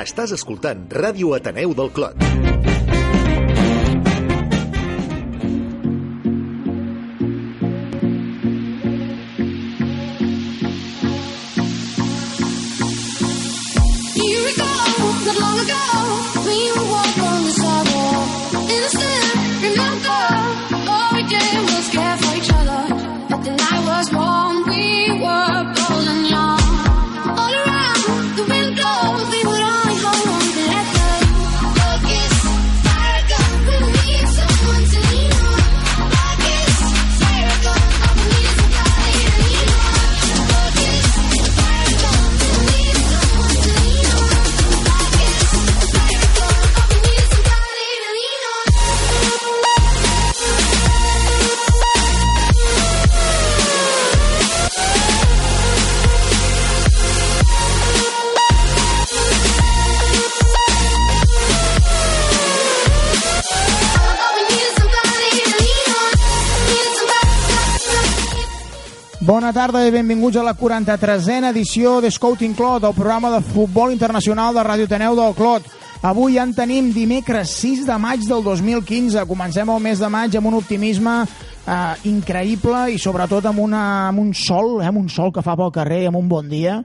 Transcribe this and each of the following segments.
Estàs escoltant Ràdio Ateneu del Clot. Tarda i benvinguts a la 43a edició de Scouting Clot, el programa de futbol internacional de Ràdio Teneu del Clot. Avui ja en tenim dimecres 6 de maig del 2015. Comencem el mes de maig amb un optimisme eh, increïble i sobretot amb, una, amb un sol, eh, amb un sol que fa pel carrer amb un bon dia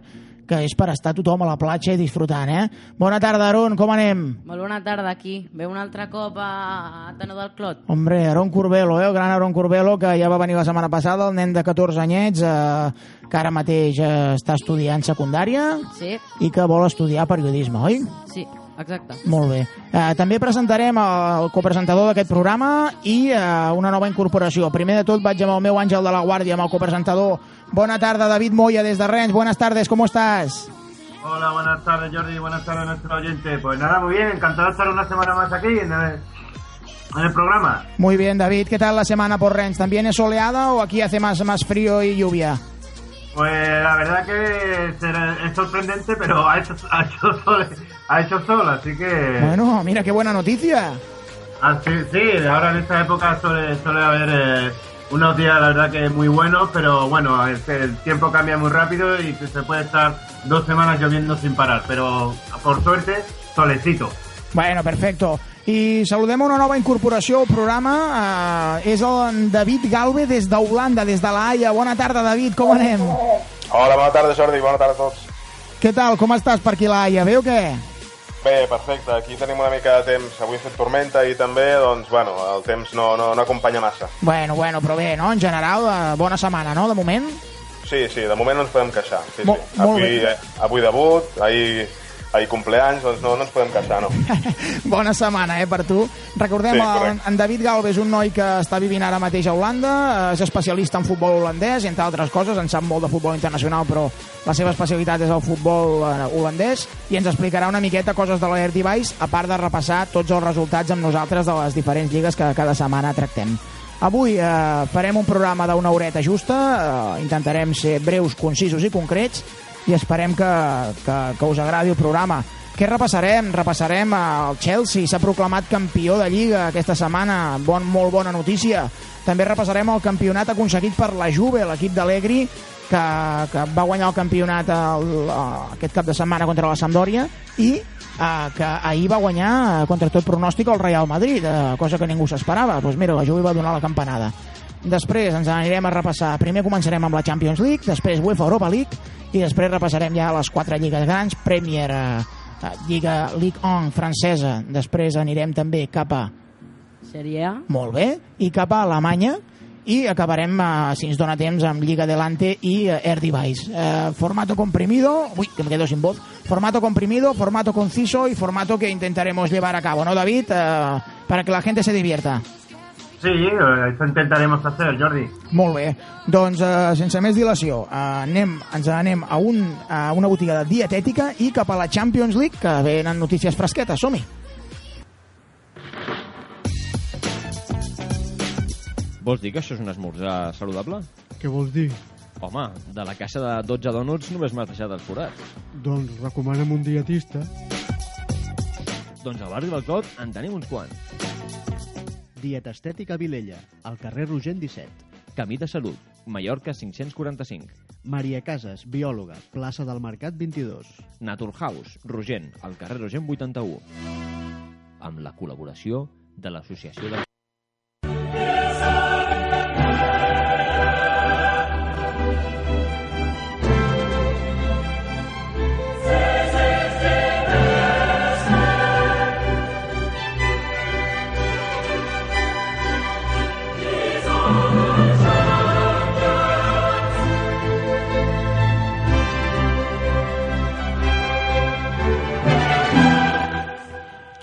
que és per estar tothom a la platja i disfrutant, eh? Bona tarda, Aron, com anem? Molt bona tarda aquí. Ve un altre cop a Ateneu del Clot. Hombre, Aron Corbelo, eh? el gran Aron Corbelo, que ja va venir la setmana passada, el nen de 14 anyets, eh, que ara mateix eh, està estudiant secundària Sí, i que vol estudiar periodisme, oi? sí, exacte. Molt bé. Eh, també presentarem el copresentador d'aquest programa i eh, una nova incorporació. Primer de tot vaig amb el meu àngel de la guàrdia, amb el copresentador. Bona tarda, David Moya, des de Rennes. Buenas tardes, ¿cómo estás? Hola, buenas tardes Jordi, buenas tardes a nuestro oyente. Pues nada, muy bien, encantado de estar una semana más aquí en el, en el programa. Muy bien, David. ¿Qué tal la semana por Rennes? ¿También es soleada o aquí hace más, más frío y lluvia? Pues la verdad que es sorprendente, pero ha hecho, ha hecho, sol, ha hecho sol, así que... Bueno, mira qué buena noticia. Así, sí, ahora en esta época suele, suele haber eh, unos días, la verdad que muy buenos, pero bueno, el, el tiempo cambia muy rápido y se puede estar dos semanas lloviendo sin parar, pero por suerte, solecito. Bueno, perfecto. I saludem una nova incorporació al programa. Eh, és el David Galve des d'Holanda, des de la Haia. Bona tarda, David, com anem? Hola, bona tarda Jordi, bona tarda a tots. Què tal, com estàs per aquí a la Haia? Bé o què? Bé, perfecte, aquí tenim una mica de temps, avui ha fet tormenta i també, doncs, bueno, el temps no, no, no acompanya massa. Bueno, bueno, però bé, no? En general, eh, bona setmana, no?, de moment. Sí, sí, de moment no ens podem queixar. Sí, Mo- sí. molt Avui, bé. eh, avui debut, ahir, ahir compleanys, doncs no, no ens podem queixar, no. Bona setmana, eh, per tu. Recordem, Sí, correcte. en David Galve és un noi que està vivint ara mateix a Holanda, eh, és especialista en futbol holandès, i entre altres coses, en sap molt de futbol internacional, però la seva especialitat és el futbol eh, holandès, i ens explicarà una miqueta coses de l'Air Device, a part de repassar tots els resultats amb nosaltres de les diferents lligues que cada setmana tractem. Avui eh, farem un programa d'una horeta justa, eh, intentarem ser breus, concisos i concrets, i esperem que, que, que us agradi el programa. Què repassarem? Repassarem el Chelsea, s'ha proclamat campió de Lliga aquesta setmana, bon, molt bona notícia. També repassarem el campionat aconseguit per la Juve, l'equip d'Alegri, que, que va guanyar el campionat el, aquest cap de setmana contra la Sampdoria i eh, que ahir va guanyar eh, contra tot pronòstic el Real Madrid, eh, cosa que ningú s'esperava. Doncs mira, la Juve va donar la campanada. Després ens anirem a repassar. Primer començarem amb la Champions League, després UEFA Europa League i després repassarem ja les quatre lligues grans, Premier, eh, Lliga Ligue 1 francesa. Després anirem també cap a Sèrie A. molt bé, i cap a Alemanya i acabarem, eh, si ens dona temps, amb Liga Delante i eh, Air Device. Eh, formato comprimido, uy, que me quedo sin voz, formato comprimido, formato conciso y formato que intentaremos llevar a cabo, ¿no, David? Eh, para que la gente se divierta. Sí, eh, eso intentaremos hacer, Jordi. Molt bé. Doncs, eh, sense més dilació, eh, anem, ens anem a, un, a una botiga de dietètica i cap a la Champions League, que venen notícies fresquetes. Som-hi! Vols dir que això és un esmorzar saludable? Què vols dir? Home, de la caixa de 12 dònuts només m'has deixat els forats. Doncs recomana'm un dietista. Doncs al barri del Clot en tenim uns quants. Dieta Estètica Vilella, al carrer Rogent 17. Camí de Salut, Mallorca 545. Maria Casas, biòloga, plaça del Mercat 22. Naturhaus, Rogent, al carrer Rogent 81. Amb la col·laboració de l'Associació de...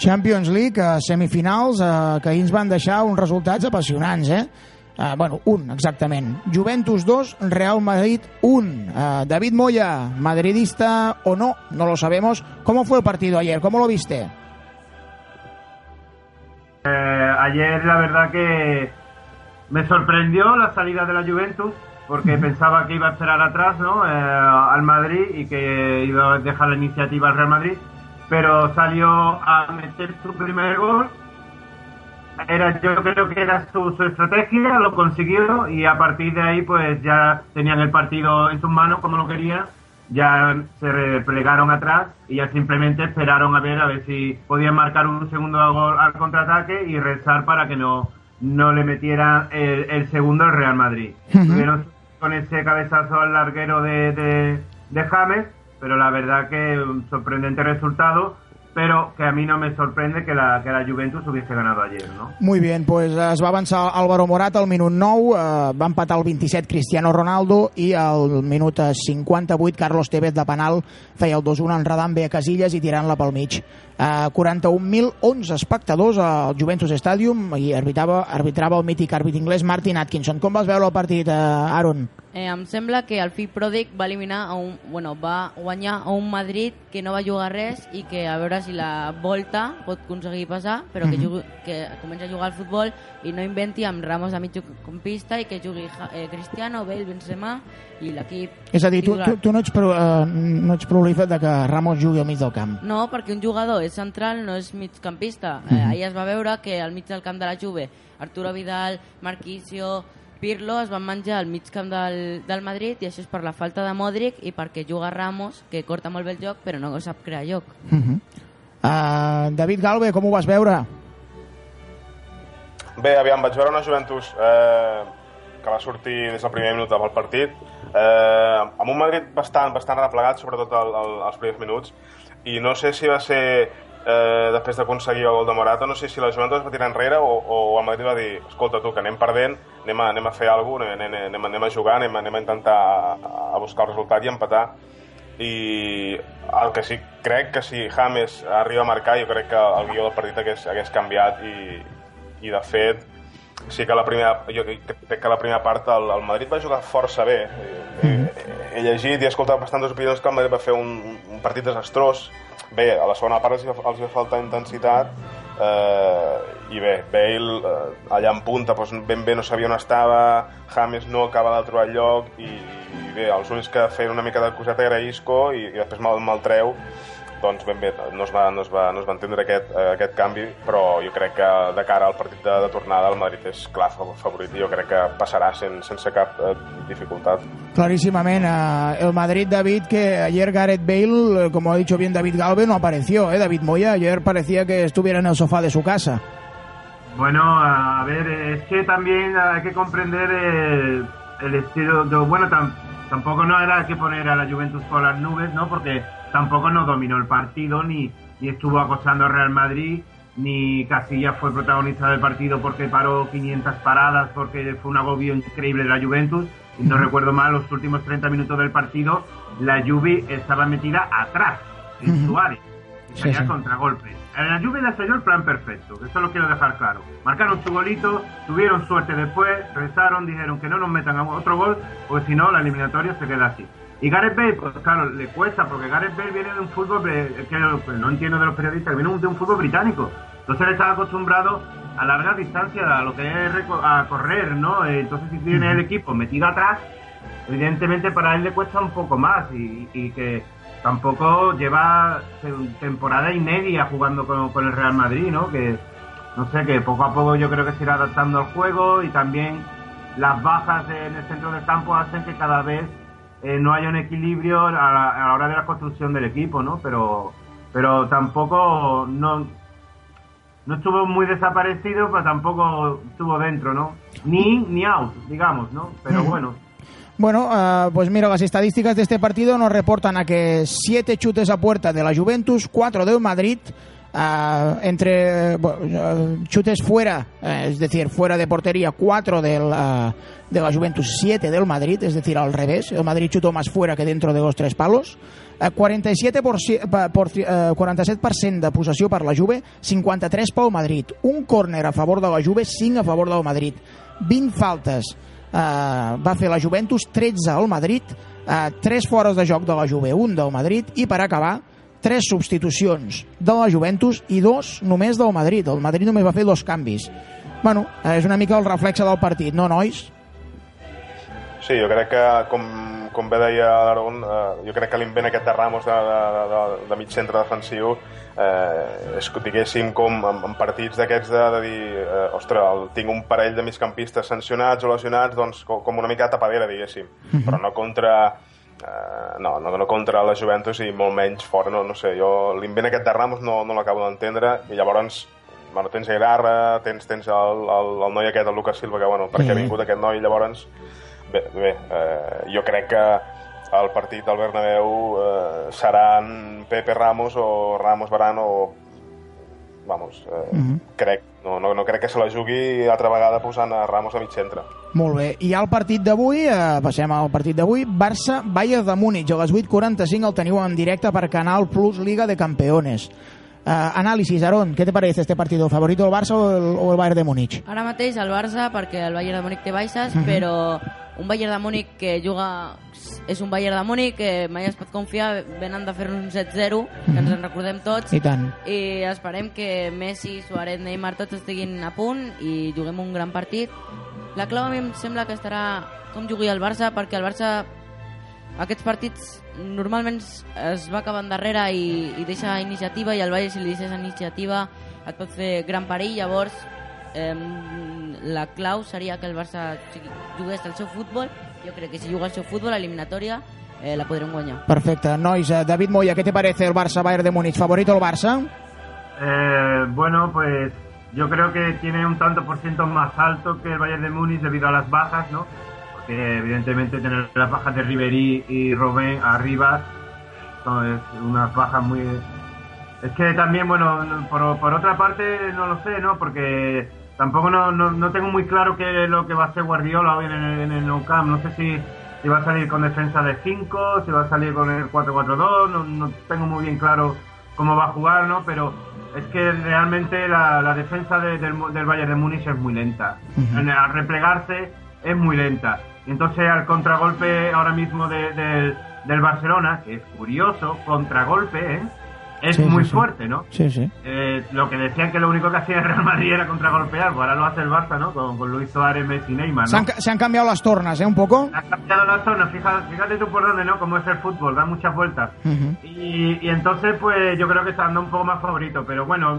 Champions League, eh, semifinals, eh, que ahir ens van deixar uns resultats apassionants, eh? Eh, bueno, un, exactament. Juventus 2, Real Madrid 1. Eh, David Moya, madridista o no, no lo sabemos. ¿Cómo fue el partido ayer? ¿Cómo lo viste? Eh, ayer la verdad que me sorprendió la salida de la Juventus porque pensaba que iba a esperar atrás ¿no? Eh, al Madrid y que iba a dejar la iniciativa al Real Madrid pero salió a meter su primer gol. Era yo creo que era su, su estrategia lo consiguió y a partir de ahí pues ya tenían el partido en sus manos como lo querían. Ya se replegaron atrás y ya simplemente esperaron a ver a ver si podían marcar un segundo gol al contraataque y rezar para que no, no le metiera el, el segundo al Real Madrid. Tuvieron con ese cabezazo al larguero de, de, de James, pero la verdad que un sorprendente resultado, pero que a mí no me sorprende que la, que la Juventus hubiese ganado ayer, ¿no? Muy bien, pues es va avançar Álvaro Morata al minut 9, eh, va empatar el 27 Cristiano Ronaldo i al minut eh, 58 Carlos Tevez de penal feia el 2-1 enredant bé a Casillas i tirant-la pel mig. Eh, 41.011 espectadors al Juventus Stadium i arbitrava, arbitrava el mític àrbit anglès Martin Atkinson. Com vas veure el partit, eh, Aaron? Eh, em sembla que el fill pròdig va eliminar a un, bueno, va guanyar a un Madrid que no va jugar res i que a veure si la volta pot aconseguir passar, però que, Mhm. jugui, que comenci a jugar al futbol i no inventi amb Ramos a mitjocampista i que jugui eh, Cristiano, Bale, Benzema i l'equip És a dir, tu, tu, tu no, ets pro, eh, no ets prolífic de que Ramos jugui al mig del camp. No, perquè un jugador és central, no és migcampista. Eh, Mhm. ahir es va veure que al mig del camp de la Juve, Arturo Vidal, Marquisio, Pirlo es van menjar al mig camp del, del Madrid i això és per la falta de Modric i perquè juga Ramos, que corta molt bé el joc però no sap crear joc. Uh -huh. uh, David Galve, com ho vas veure? Bé, aviam, vaig veure una Juventus eh, que va sortir des del primer minut del partit eh, amb un Madrid bastant, bastant replegat, sobretot al, al, als primers minuts, i no sé si va ser eh, després d'aconseguir el gol de Morata, no sé si la Juventus va tirar enrere o, o el Madrid va dir escolta tu, que anem perdent, anem a, anem a fer alguna cosa, anem, anem, anem a jugar, anem, anem a intentar a, a buscar el resultat i empatar. I el que sí crec que si James arriba a marcar jo crec que el guió del partit hagués, hagués canviat i, i de fet sí que la primera, jo crec que la primera part el, el Madrid va jugar força bé. He, he, he llegit i he escoltat bastantes opinions que el Madrid va fer un, un partit desastrós. Bé, a la segona part els, els va faltar intensitat eh, i bé, Bale eh, allà en punta doncs ben bé no sabia on estava James no acaba de trobar lloc i, i bé, els únics que feien una mica de coseta era Isco i, i després me'l me treu doncs ben bé, no es va, no es va, no es va entendre aquest, eh, aquest canvi, però jo crec que de cara al partit de, de tornada el Madrid és clar fa- favorit i jo crec que passarà sen, sense cap eh, dificultat. Clarísimamente, eh, el Madrid, David, que ayer Gareth Bale, eh, como ha dicho bien David Galve, no apareció. ¿eh? David Moya ayer parecía que estuviera en el sofá de su casa. Bueno, a ver, es que también hay que comprender el, el estilo. de- bueno, tam- tampoco no era que poner a la Juventus por las nubes, ¿no? Porque tampoco no dominó el partido, ni, ni estuvo acosando al Real Madrid, ni Casillas fue protagonista del partido porque paró 500 paradas, porque fue un agobio increíble de la Juventus. Y no recuerdo mal, los últimos 30 minutos del partido, la Juve estaba metida atrás, en su área. Y Sí, sí. contragolpes. A la Juve le salió el plan perfecto, eso lo quiero dejar claro. Marcaron su golito, tuvieron suerte después, rezaron, dijeron que no nos metan a otro gol, porque si no, la eliminatoria se queda así. Y Gareth Bale, pues claro, le cuesta, porque Gareth Bale viene de un fútbol que que no entiendo de los periodistas, que viene de un fútbol británico. Entonces él estaba acostumbrado a largas distancias, a lo que es a correr, ¿no? Eh, Entonces si tiene el equipo metido atrás, evidentemente para él le cuesta un poco más y, y que tampoco lleva te- temporada y media jugando con, con el Real Madrid, ¿no? Que no sé, que poco a poco yo creo que se irá adaptando al juego y también las bajas en el centro del campo hacen que cada vez eh, no haya un equilibrio a la, a la hora de la construcción del equipo, ¿no? Pero, pero tampoco no, no estuvo muy desaparecido, pero tampoco estuvo dentro, ¿no? Ni in ni out, digamos, ¿no? Pero bueno. Bueno, eh, pues mira, las estadísticas de este partido nos reportan a que siete chutes a puerta de la Juventus, cuatro del Madrid, eh, entre bueno, eh, chutes fuera, eh, es decir, fuera de portería, cuatro del, eh, de la Juventus, siete del Madrid, es decir, al revés. El Madrid chutó más fuera que dentro de los tres palos. Eh, 47%, por, ci- pa- por, eh, 47% de possessió per la Juve, 53 pel Madrid. Un córner a favor de la Juve, 5 a favor del Madrid. 20 faltes eh, va fer la Juventus, 13 al Madrid, eh, 3 fores de joc de la Juve, un del Madrid, i per acabar, 3 substitucions de la Juventus i dos només del Madrid. El Madrid només va fer dos canvis. Bueno, eh, és una mica el reflexe del partit, no, nois? Sí, jo crec que, com, com bé deia l'Aaron, eh, jo crec que l'invent aquest de Ramos de, de, de, de mig centre defensiu eh, és, diguéssim, com en, en partits d'aquests de, de dir, eh, ostres, el, tinc un parell de migcampistes sancionats o lesionats, doncs com, com una mica de tapadera, diguéssim, però no contra... Eh, no, no, no contra la Juventus i molt menys fora, no, no sé, jo l'invent aquest de Ramos no, no l'acabo d'entendre i llavors bueno, tens Aguilarra, tens, tens el, el, el noi aquest, el Lucas Silva, que bueno, perquè Mhm. ha vingut aquest noi, llavors bé, bé eh, jo crec que el partit del Bernabéu eh, seran Pepe Ramos o Ramos Varane o vamos, eh, Mhm. crec, no, no, no crec que se la jugui altra vegada posant a Ramos a mig centre. Molt bé. I al partit d'avui, eh, passem al partit d'avui, Barça-Bayern de Múnich. A les 8.45 el teniu en directe per Canal Plus Liga de Campeones. Eh, análisis, Aaron, ¿qué te parece este partido? ¿Favorito el Barça o el, o el Bayern de Múnich? Ara mateix el Barça, perquè el Bayern de Múnich té baixes, Mhm. però un Bayern de Múnich que juga... És un Bayern de Múnich que mai es pot confiar, venen de fer un 7-0, que ens en recordem tots, I tant. i esperem que Messi, Suárez, Neymar, tots estiguin a punt i juguem un gran partit. La clau a mi em sembla que estarà com jugui el Barça, perquè el Barça aquests partits normalment es va acabant darrere i, i deixa iniciativa i el Bayern si li deixes iniciativa et pot fer gran perill llavors eh, la clau seria que el Barça sigui, jugués el seu futbol jo crec que si juga el seu futbol a eliminatòria eh, la podrem guanyar Perfecte. Nois, eh, David Moya, ¿qué te parece el Barça-Bayern de Múnich? ¿Favorito el Barça? Eh, bueno, pues yo creo que tiene un tanto por ciento más alto que el Bayern de Múnich debido a las bajas, ¿no? Porque evidentemente tener las bajas de Ribery y Robben arriba son unas bajas muy... Es que también, bueno, no- por, por otra parte no lo sé, ¿no? Porque tampoco no, no, no tengo muy claro qué es lo que va a hacer Guardiola hoy en el, en el Camp. No sé si, si va a salir con defensa de 5, si va a salir con el 4-4-2, no, no tengo muy bien claro cómo va a jugar, ¿no? Pero es que realmente la, la defensa de- del, del Bayern de Múnich es muy lenta. En- al replegarse es muy lenta. Y entonces al contragolpe ahora mismo de- del- del Barcelona, que es curioso, contragolpe, ¿eh? Es Sí, muy sí. fuerte, ¿no? Sí, sí. Eh, lo que decían que lo único que hacía el Real Madrid era contragolpear, pues ahora lo hace el Barça, ¿no? Con, con Luis Suárez, Messi, Neymar, Se ¿no? han, ca- se han cambiado las tornas, ¿eh? Un poco. Ha cambiado la zona, fíjate, fíjate tú por dónde, ¿no? Como es el fútbol, da muchas vueltas. Y, y entonces, pues yo creo que está dando un poco más favorito. Pero bueno,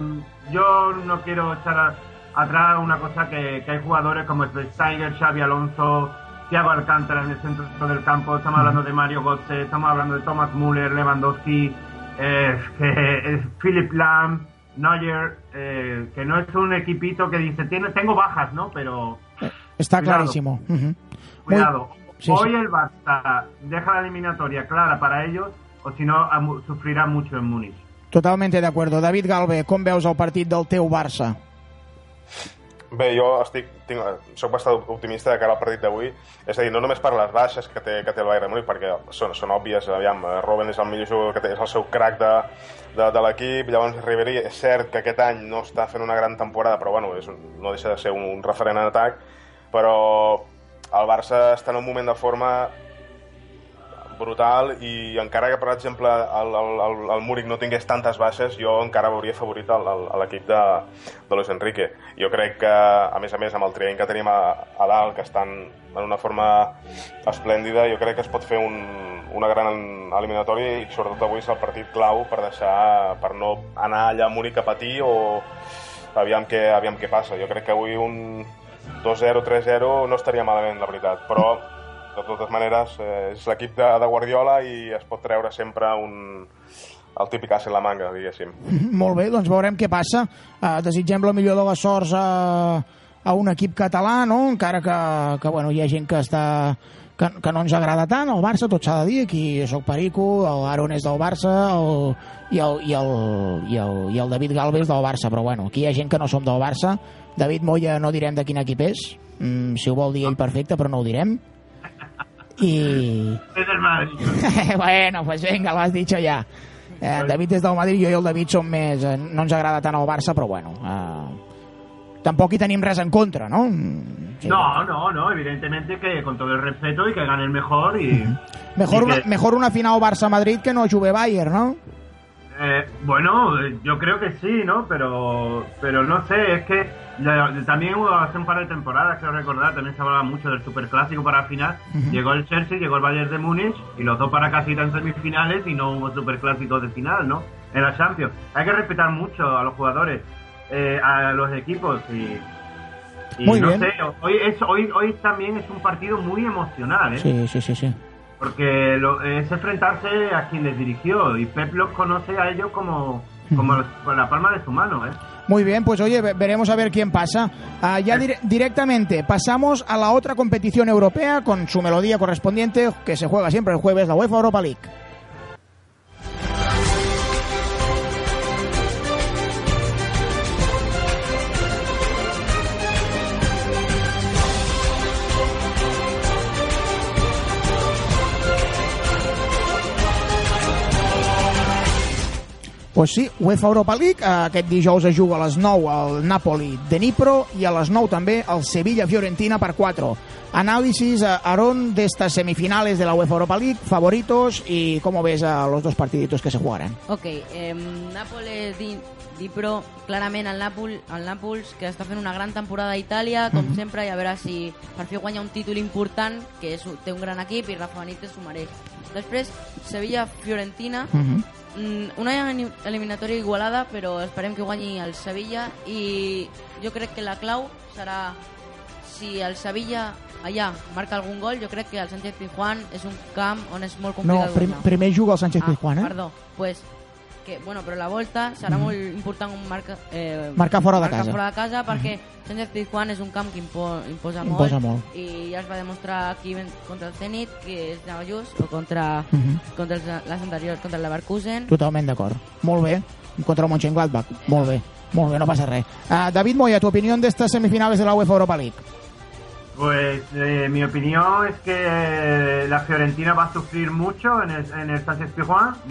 yo no quiero echar a- atrás una cosa que, que hay jugadores como Steiger, Xavi Alonso, Thiago Alcántara en el centro del campo. Estamos hablando de Mario Götze, estamos hablando de Thomas Müller, Lewandowski, eh, que, eh, Philip Lam, Neuer, eh, que no es un equipito que dice, tiene, tengo bajas, ¿no? Pero Está Cuidado. clarísimo. Cuidado. Sí, Hoy sí. el Barça deja la eliminatoria clara para ellos o si no sufrirá mucho en Múnich. Totalmente de acuerdo. David Galve, com veus el partit del teu Barça? Bé, jo estic, tinc, soc bastant optimista de cara al partit d'avui. És a dir, no només per les baixes que té, que té el Bayern Múnich, perquè són, són òbvies, aviam, Robben és el millor jugador que té, és el seu crack de, de, de l'equip, llavors Ribéry és cert que aquest any no està fent una gran temporada, però bueno, és no deixa de ser un, un referent en atac, però el Barça està en un moment de forma brutal i encara que, per exemple, el, el, el, Múric no tingués tantes baixes, jo encara veuria favorit l'equip de, de Luis Enrique. Jo crec que, a més a més, amb el trienc que tenim a, a dalt, que estan en una forma esplèndida, jo crec que es pot fer un, una gran eliminatòria i sobretot avui és el partit clau per deixar, per no anar allà a Múric a patir o aviam què, aviam què passa. Jo crec que avui un 2-0, 3-0 no estaria malament, la veritat, però de totes maneres, eh, és l'equip de, de Guardiola i es pot treure sempre un, el típic as la manga, diguéssim. Molt bé, doncs veurem què passa. Uh, desitgem la millor de les sorts a, a un equip català, no? encara que, que bueno, hi ha gent que està que, que no ens agrada tant, el Barça, tot s'ha de dir, aquí sóc Perico, el Aaron és del Barça, el, i, el, i, el, i, el, i el David Galvez del Barça, però bueno, aquí hi ha gent que no som del Barça, David Moya no direm de quin equip és, mm, si ho vol dir ell perfecte, però no ho direm, Madrid. bueno, pues venga, lo has dicho ya. Eh, en David és del Madrid, jo i el David som més... Eh, no ens agrada tant el Barça, però bueno... Eh, tampoc hi tenim res en contra, no? Sí. No, no, no, evidentemente que con todo el respeto y que gane el mejor y... Mejor, y una, que- mejor una final Barça-Madrid que no Juve-Bayern, ¿no? Eh, bueno, yo creo que sí, ¿no? Pero, pero no sé, es que también hubo hace un par de temporadas, quiero recordar, también se hablaba mucho del superclásico para la final. Llegó el Chelsea, llegó el Bayern de Múnich y los dos para casi en semifinales y no hubo superclásico de final, ¿no? En la Champions. Hay que respetar mucho a los jugadores, eh, a los equipos y... y Muy no bien. sé, hoy, es, hoy, hoy también es un partido muy emocional, ¿eh? Sí, sí, sí, sí. porque lo- es enfrentarse a quien les dirigió y Pep los conoce a ellos como, como los- con la palma de su mano, ¿eh? Muy bien, pues oye, ve- veremos a ver quién pasa. Ah, ya dire- directamente pasamos a la otra competición europea con su melodía correspondiente que se juega siempre el jueves, la UEFA Europa League. Pues sí, UEFA Europa League, eh, aquest dijous es juga a les 9 al Napoli de Nipro i a les 9 també al Sevilla-Fiorentina per 4. Análisis, eh, Aarón, de estas semifinales de la UEFA Europa League, favoritos y cómo ves a los dos partiditos que se jugarán. Ok, eh, Nápoles di, Dipro, clarament el, Nàpol, el Nàpols, que està fent una gran temporada a Itàlia, com Mhm. sempre, i a veure si per fi guanya un títol important, que és, té un gran equip i Rafa Benítez s'ho mereix. Després, Sevilla-Fiorentina, Mhm. Mm, una elim- eliminatòria igualada, però esperem que guanyi el Sevilla i jo crec que la clau serà si el Sevilla allà marca algun gol, jo crec que el Sánchez Pizjuán és un camp on és molt No, complicat prim, guanyar. primer juga el Sánchez ah, Pizjuán, eh? Perdó, pues, que, bueno, però la volta serà Mhm. molt important un marca, eh, Marcar fora de marcar casa. fora de casa perquè Sánchez Pizjuán és un camp que impo, imposa, Imposa molt, molt. i ja es va demostrar aquí contra el Zenit que és anava just o contra, Mhm. contra els, les anteriors, contra el Leverkusen Totalment d'acord. Molt bé. Contra el Mönchengladbach. Molt bé. Molt bé, no passa res. Uh, David Moya, tu opinión de estas semifinales de la UEFA Europa League. Pues eh, mi opinión es que la Fiorentina va a sufrir mucho en el, en el Sánchez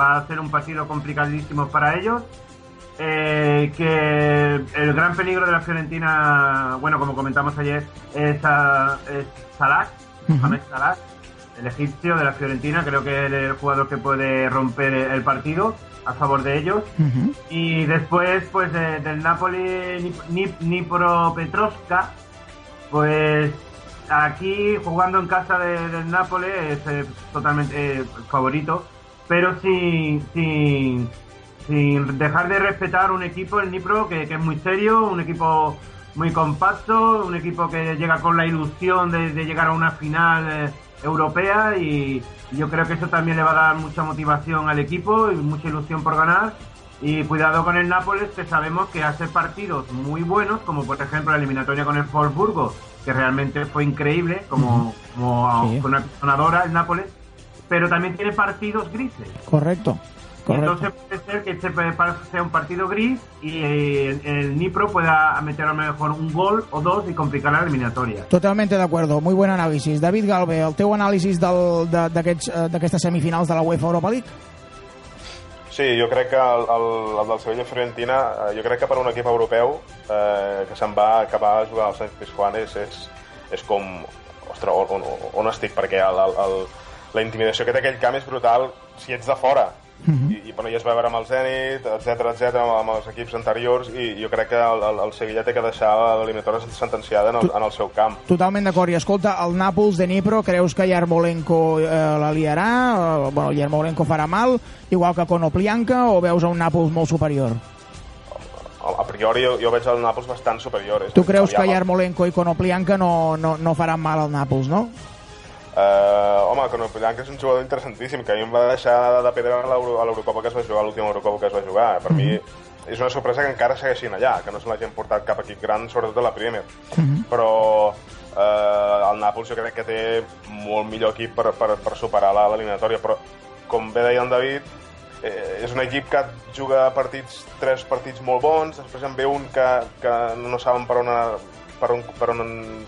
va a ser un partido complicadísimo para ellos. Eh, que el gran peligro de la Fiorentina, bueno, como comentamos ayer, es, ah, es Salah. Mohamed Salah, el egipcio de la Fiorentina, creo que es el jugador que puede romper el partido a favor de ellos. Y después, pues de- del Napoli Nip- Nip- Dnipropetrovska, pues aquí jugando en casa de- del Nápoles es eh, totalmente eh, favorito, pero sin, sin, sin dejar de respetar un equipo, el Nipro, que, que es muy serio, un equipo muy compacto, un equipo que llega con la ilusión de, llegar a una final eh, europea y yo creo que eso también le va a dar mucha motivación al equipo y mucha ilusión por ganar. Y cuidado con el Nápoles, que sabemos que hace partidos muy buenos, como por ejemplo la eliminatoria con el Wolfsburgo, que realmente fue increíble, como, como Sí. una sonadora el Nápoles, pero también tiene partidos grises. Correcto. Correcto. Entonces puede ser que este sea un partido gris y eh, el, el Nipro pueda meter a lo mejor un gol o dos y complicar la eliminatoria. Totalmente d'acord, muy buen anàlisi. David Galve, el teu anàlisi de- eh, d'aquestes semifinals de la UEFA Europa League? Sí, jo crec que el, el, el del Sevilla Fiorentina, eh, jo crec que per un equip europeu eh, que se'n va acabar a jugar al Sánchez Pizjuán és, és, és com... Ostres, on, on, on estic? Perquè el, el, el, la intimidació que té aquell camp és brutal si ets de fora. Mhm. I, i bueno, ja es va veure amb el Zenit, etc etc amb, amb els equips anteriors i jo crec que el, el, el Sevilla té que deixar l'eliminatòria sentenciada en el, en el seu camp. Totalment d'acord. I escolta, el Nàpols de Nipro, creus que Yarmolenko eh, la liarà? Eh, bueno, Yarmolenko farà mal, igual que Konoplianka, o veus a un Nàpols molt superior? A, priori jo, jo veig el Nàpols bastant superior. És Tu creus que Yarmo- Yarmolenko i Konoplianka no, no, no faran mal al Nàpols, no? Uh, home, Konoplyanka és un jugador interessantíssim, que a mi em va deixar de pedra a l'Euro- a l'Eurocopa que es va jugar, l'última Eurocopa que es va jugar. Per mi és una sorpresa que encara segueixin allà, que no se l'hagin portat cap equip gran, sobretot a la Premier. Però eh, el Nàpols jo crec que té molt millor equip per, per, per superar la- l'eliminatòria, però com bé deia en David, eh, és un equip que juga partits, tres partits molt bons, després en ve un que, que no saben per on, per on, per on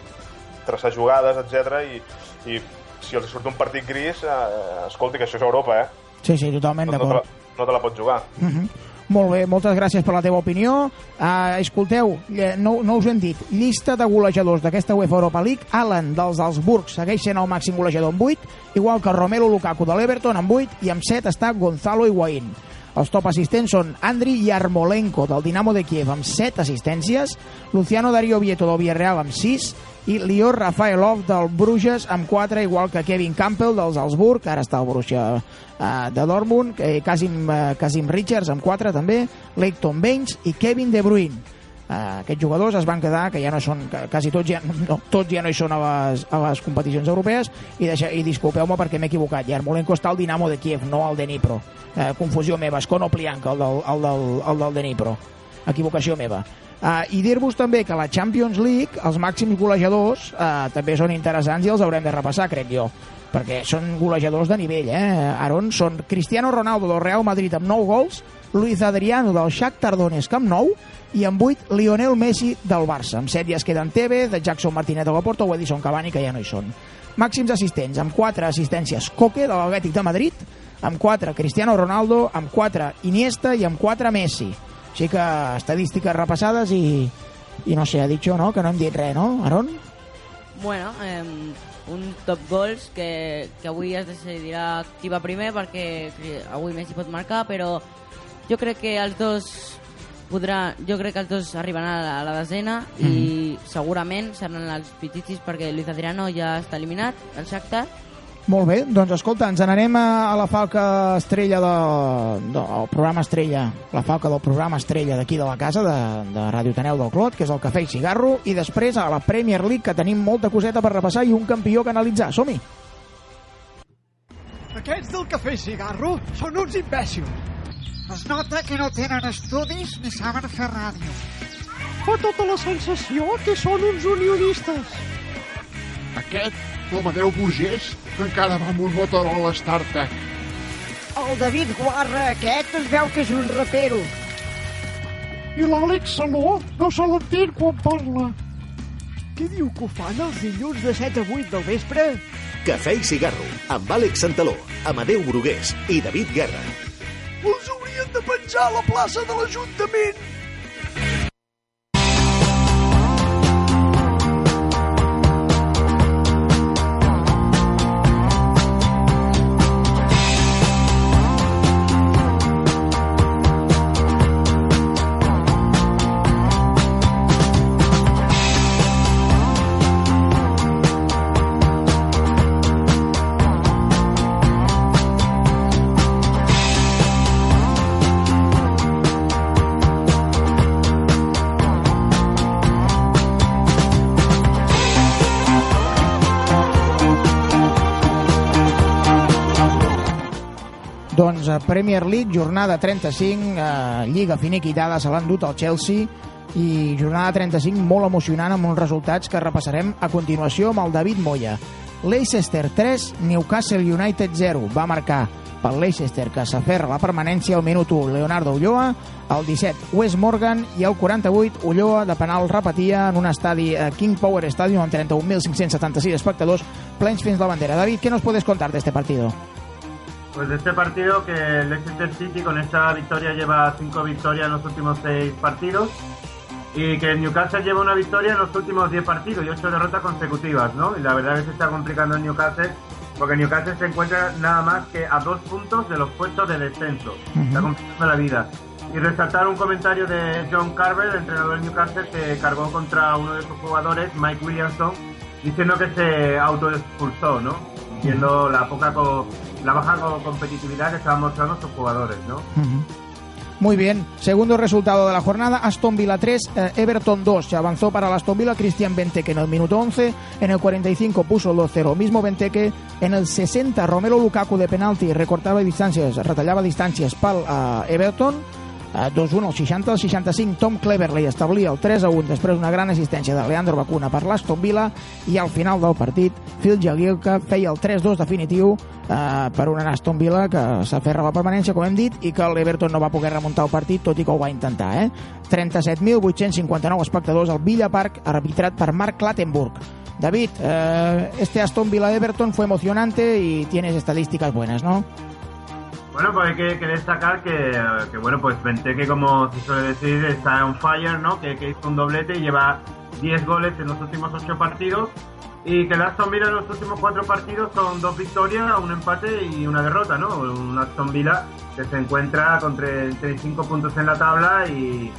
traçar jugades, etc i, i si els surt un partit gris, eh, escolti, que això és Europa, eh? Sí, sí, totalment No, no, d'acord. no te la pots jugar. Mhm. Molt bé, moltes gràcies per la teva opinió. Uh, escolteu, lle- no, no us ho hem dit, llista de golejadors d'aquesta UEFA Europa League, Alan dels Salzburg segueix sent el màxim golejador amb 8, igual que Romelu Lukaku de l'Everton amb 8 i amb 7 està Gonzalo Higuaín. Els top assistents són Andri Yarmolenko del Dinamo de Kiev amb 7 assistències, Luciano Darío Vieto del Villarreal amb 6 i Lior Rafaelov del Bruges amb 4, igual que Kevin Campbell dels Salzburg, ara està el Borussia eh, de Dortmund, eh, Casim, eh, Casim Richards amb 4 també, Leighton Baines i Kevin De Bruyne. Uh, aquests jugadors es van quedar, que ja no són, que quasi tots ja, no, tots ja no hi són a les, a les competicions europees, i, deixa, i disculpeu-me perquè m'he equivocat. Yarmolenko està al Dinamo de Kiev, no al Dnipro. Uh, confusió meva, és Konoplianka, el del, el del, el del Dnipro. Equivocació meva. Uh, I dir-vos també que la Champions League, els màxims golejadors, uh, també són interessants i els haurem de repassar, crec jo perquè són golejadors de nivell, eh? Aaron, són Cristiano Ronaldo del Real Madrid amb 9 gols, Luis Adriano del Shakhtar Donetsk amb 9 i amb 8 Lionel Messi del Barça. Amb 7 ja es queden de Jackson Martínez de la Porta o Edison Cavani, que ja no hi són. Màxims assistents, amb 4 assistències Coque, de l'Atlètic de Madrid, amb 4 Cristiano Ronaldo, amb 4 Iniesta i amb 4 Messi. Així que estadístiques repassades i, i no sé, ha dit no? Que no hem dit res, no, Aaron? Bueno, eh, un top goals que, que avui es decidirà qui va primer perquè avui Messi pot marcar, però jo crec que els dos podrà, jo crec que els dos arribaran a la, a la desena i segurament seran els pititis perquè Luis Adriano ja està eliminat, el Shakhtar, Molt bé, doncs escolta, ens n'anem a, a la falca estrella de, de, el programa estrella, la falca del programa estrella d'aquí de la casa, de, de Ràdio Taneu del Clot, que és el Cafè i Cigarro, i després a la Premier League, que tenim molta coseta per repassar i un campió que analitzar. Som-hi! Aquests del cafè i cigarro són uns imbècils. Es nota que no tenen estudis ni saben fer ràdio. Fa tota la sensació que són uns unionistes. Aquest, l'Amadeu Burgés, encara va amb un Motorola StarTech. El David Guarra aquest es veu que és un rapero. I l'Àlex Saló no se l'entén quan parla. Què diu que ho fan els dilluns de 7 a 8 del vespre? Cafè i cigarro, amb Àlex Santaló, Amadeu Brugués i David Guerra. Els haurien de penjar a la plaça de l'Ajuntament. Premier League, jornada 35, eh, Lliga finiquitada, se l'ha endut el Chelsea, i jornada 35 molt emocionant amb uns resultats que repassarem a continuació amb el David Moya. Leicester 3, Newcastle United 0. Va marcar pel Leicester que s'aferra la permanència al minut 1 Leonardo Ulloa, el 17 Wes Morgan i el 48 Ulloa de penal repetia en un estadi a King Power Stadium amb 31.576 espectadors plens fins la bandera. David, ¿qué nos puedes contar de este partido? Pues de este partido que el Leicester City con esta victoria lleva cinco victorias en los últimos seis partidos y que el Newcastle lleva una victoria en los últimos diez partidos y ocho derrotas consecutivas, ¿no? Y la verdad es que se está complicando el Newcastle porque Newcastle se encuentra nada más que a dos puntos de los puestos de descenso. Está complicando la vida. Y resaltar un comentario de John Carver, el entrenador del Newcastle, que cargó contra uno de sus jugadores, Mike Williamson, diciendo que se autoexpulsó, ¿no? Viendo la poca co- la baja co- competitividad que estaban mostrando sus jugadores, ¿no? Muy bien. Segundo resultado de la jornada, Aston Villa 3, eh, Everton 2. Se avanzó para el Aston Villa Cristian Benteke en el minuto 11, en el 45 puso el 2-0. Mismo Benteke, en el 60 Romero Lukaku de penalti recortava distàncies, retallava distàncies pel eh, Everton. Eh, 2-1 al 60 al 65 Tom Cleverley establia el 3-1 després d'una gran assistència de Leandro Bacuna per l'Aston Villa i al final del partit Phil Jagielka feia el 3-2 definitiu eh, per un Aston Villa que s'aferra a la permanència, com hem dit, i que l'Everton no va poder remuntar el partit, tot i que ho va intentar. Eh? 37.859 espectadors al Villa Park, arbitrat per Mark Clattenburg. David, eh, este Aston Villa-Everton fue emocionante y tienes estadísticas buenas, ¿no? Bueno, pues hay que, destacar que, que, bueno, pues Benteke, como se suele decir, está on fire, ¿no? Que, que hizo un doblete y lleva 10 goles en los últimos 8 partidos. Y que el Aston Villa en los últimos 4 partidos son dos victorias, un empate y una derrota, ¿no? Un Aston Villa que se encuentra con 35 puntos en la tabla y,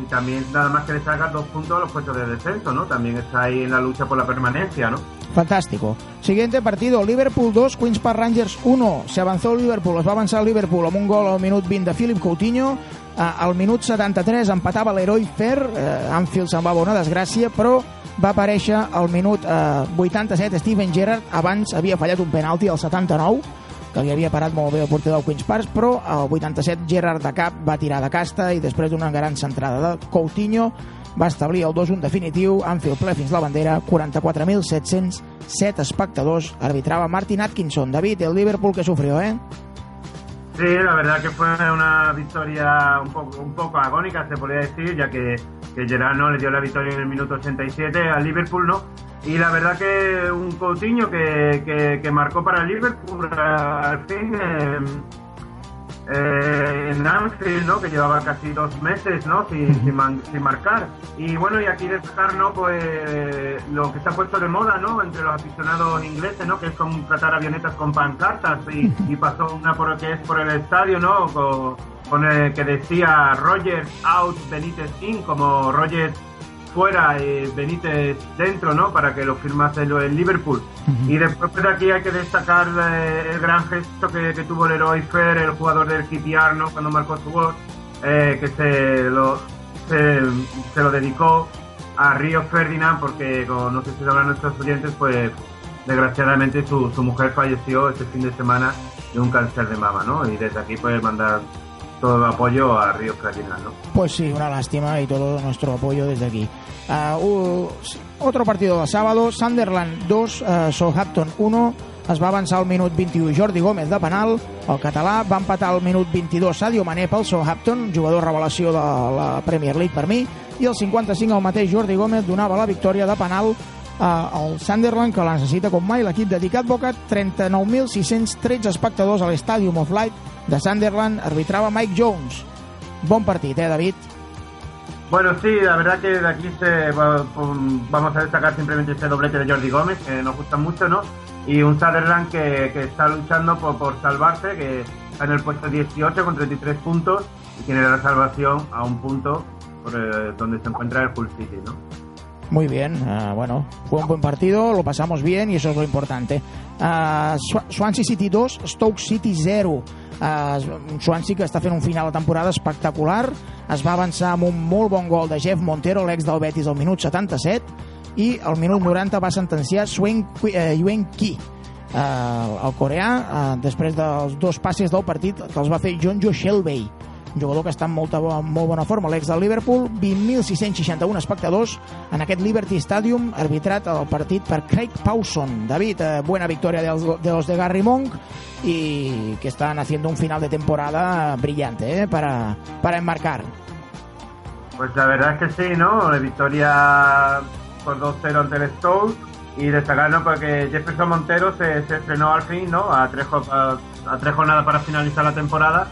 y también nada más que le saca dos puntos a los puestos de descenso, ¿no? También está ahí en la lucha por la permanencia, ¿no? Fantástico. Siguiente partido, Liverpool 2, Queens Park Rangers 1. Se avanzó el Liverpool, es va avançar el Liverpool amb un gol al minut 20 de Philip Coutinho. Al minut 73 empatava l'heroi Fer, eh, Anfield se'n va una desgràcia, però va aparèixer al minut eh, 87 Steven Gerrard, abans havia fallat un penalti al 79, que li havia parat molt bé el porter del Queens Park, però al 87 Gerrard de cap va tirar de casta i després d'una gran centrada de Coutinho va establir el 2-1 definitiu, Anfield ple fins la bandera, 44.707 espectadors, arbitrava Martin Atkinson. David, el Liverpool que sufrió, ¿eh? Sí, la verdad que fue una victoria un poco, un poco agónica, se podría decir, ya que, que Gerard ¿no? le dio la victoria en el minuto 87 al Liverpool, ¿no? Y la verdad que un Coutinho que, que, que marcó para el Liverpool al fin eh, eh, en Anfield, ¿no? Que llevaba casi dos meses, ¿no? Sin, sin, man- sin marcar. Y bueno, y aquí destacar, ¿no? Pues lo que se ha puesto de moda, ¿no? Entre los aficionados ingleses, ¿no? Que es contratar avionetas con pancartas y, y pasó una por que es por el estadio, ¿no? Con, con el que decía Rogers out, Benítez in, como Rogers fuera y Benítez dentro, ¿no? Para que lo firmase lo- el Liverpool. Y después pues, aquí hay que destacar eh, el gran gesto que, que tuvo Leroy Fer, el jugador del QPR, ¿no? Cuando marcó su gol, eh, que se lo, se, se lo dedicó a Río Ferdinand porque, como no sé si sabrán nuestros oyentes, pues desgraciadamente su, su mujer falleció este fin de semana de un cáncer de mama, ¿no? Y desde aquí puedes mandar todo el apoyo a Río Ferdinand, ¿no? Pues sí, una lástima y todo nuestro apoyo desde aquí. Uh, otro partido del sábado, Sunderland 2, uh, Southampton 1, es va avançar al minut 21 Jordi Gómez de penal, el català va empatar al minut 22 Sadio Mané pel Southampton, jugador revelació de la Premier League per mi, i el 55 el mateix Jordi Gómez donava la victòria de penal eh, al Sunderland, que la necessita com mai l'equip dedicat. Boca, 39.613 espectadors a l'Stadium of Light de Sunderland, arbitrava Mike Jones. Bon partit, eh, David? Bueno, sí, la verdad que de aquí se um, vamos a destacar simplemente ese doblete de Jordi Gómez, que nos gusta mucho, ¿no? Y un Sutherland que, que está luchando por, por salvarse, que está en el puesto 18 con 33 puntos y tiene la salvación a un punto por, eh, donde se encuentra el Hull City, ¿no? Muy bien, ah, bueno, fue un buen partido, lo pasamos bien y eso es lo importante. Ah, Swa- Swansea City 2, Stoke City 0. Ah, un Swansea que està fent un final de temporada espectacular, es va avançar amb un molt bon gol de Jeff Montero, l'ex del Betis, al minut 77, i al minut 90 va sentenciar Swen eh, Yuen Ki, eh, el coreà, eh, després dels dos passes del partit que els va fer John Jo Shelby, jugador que està en molta, molt bona forma, l'ex del Liverpool, 20.661 espectadors en aquest Liberty Stadium, arbitrat el partit per Craig Pawson. David, eh, buena victoria de los, de Gary Monk y que están haciendo un final de temporada brillante eh, para, para enmarcar. Pues la verdad es que sí, ¿no? La victoria por 2-0 ante el Stoke y destacar, ¿no? Porque Jefferson Montero se, se estrenó al fin, ¿no? A tres, a, a tres jornadas para finalizar la temporada.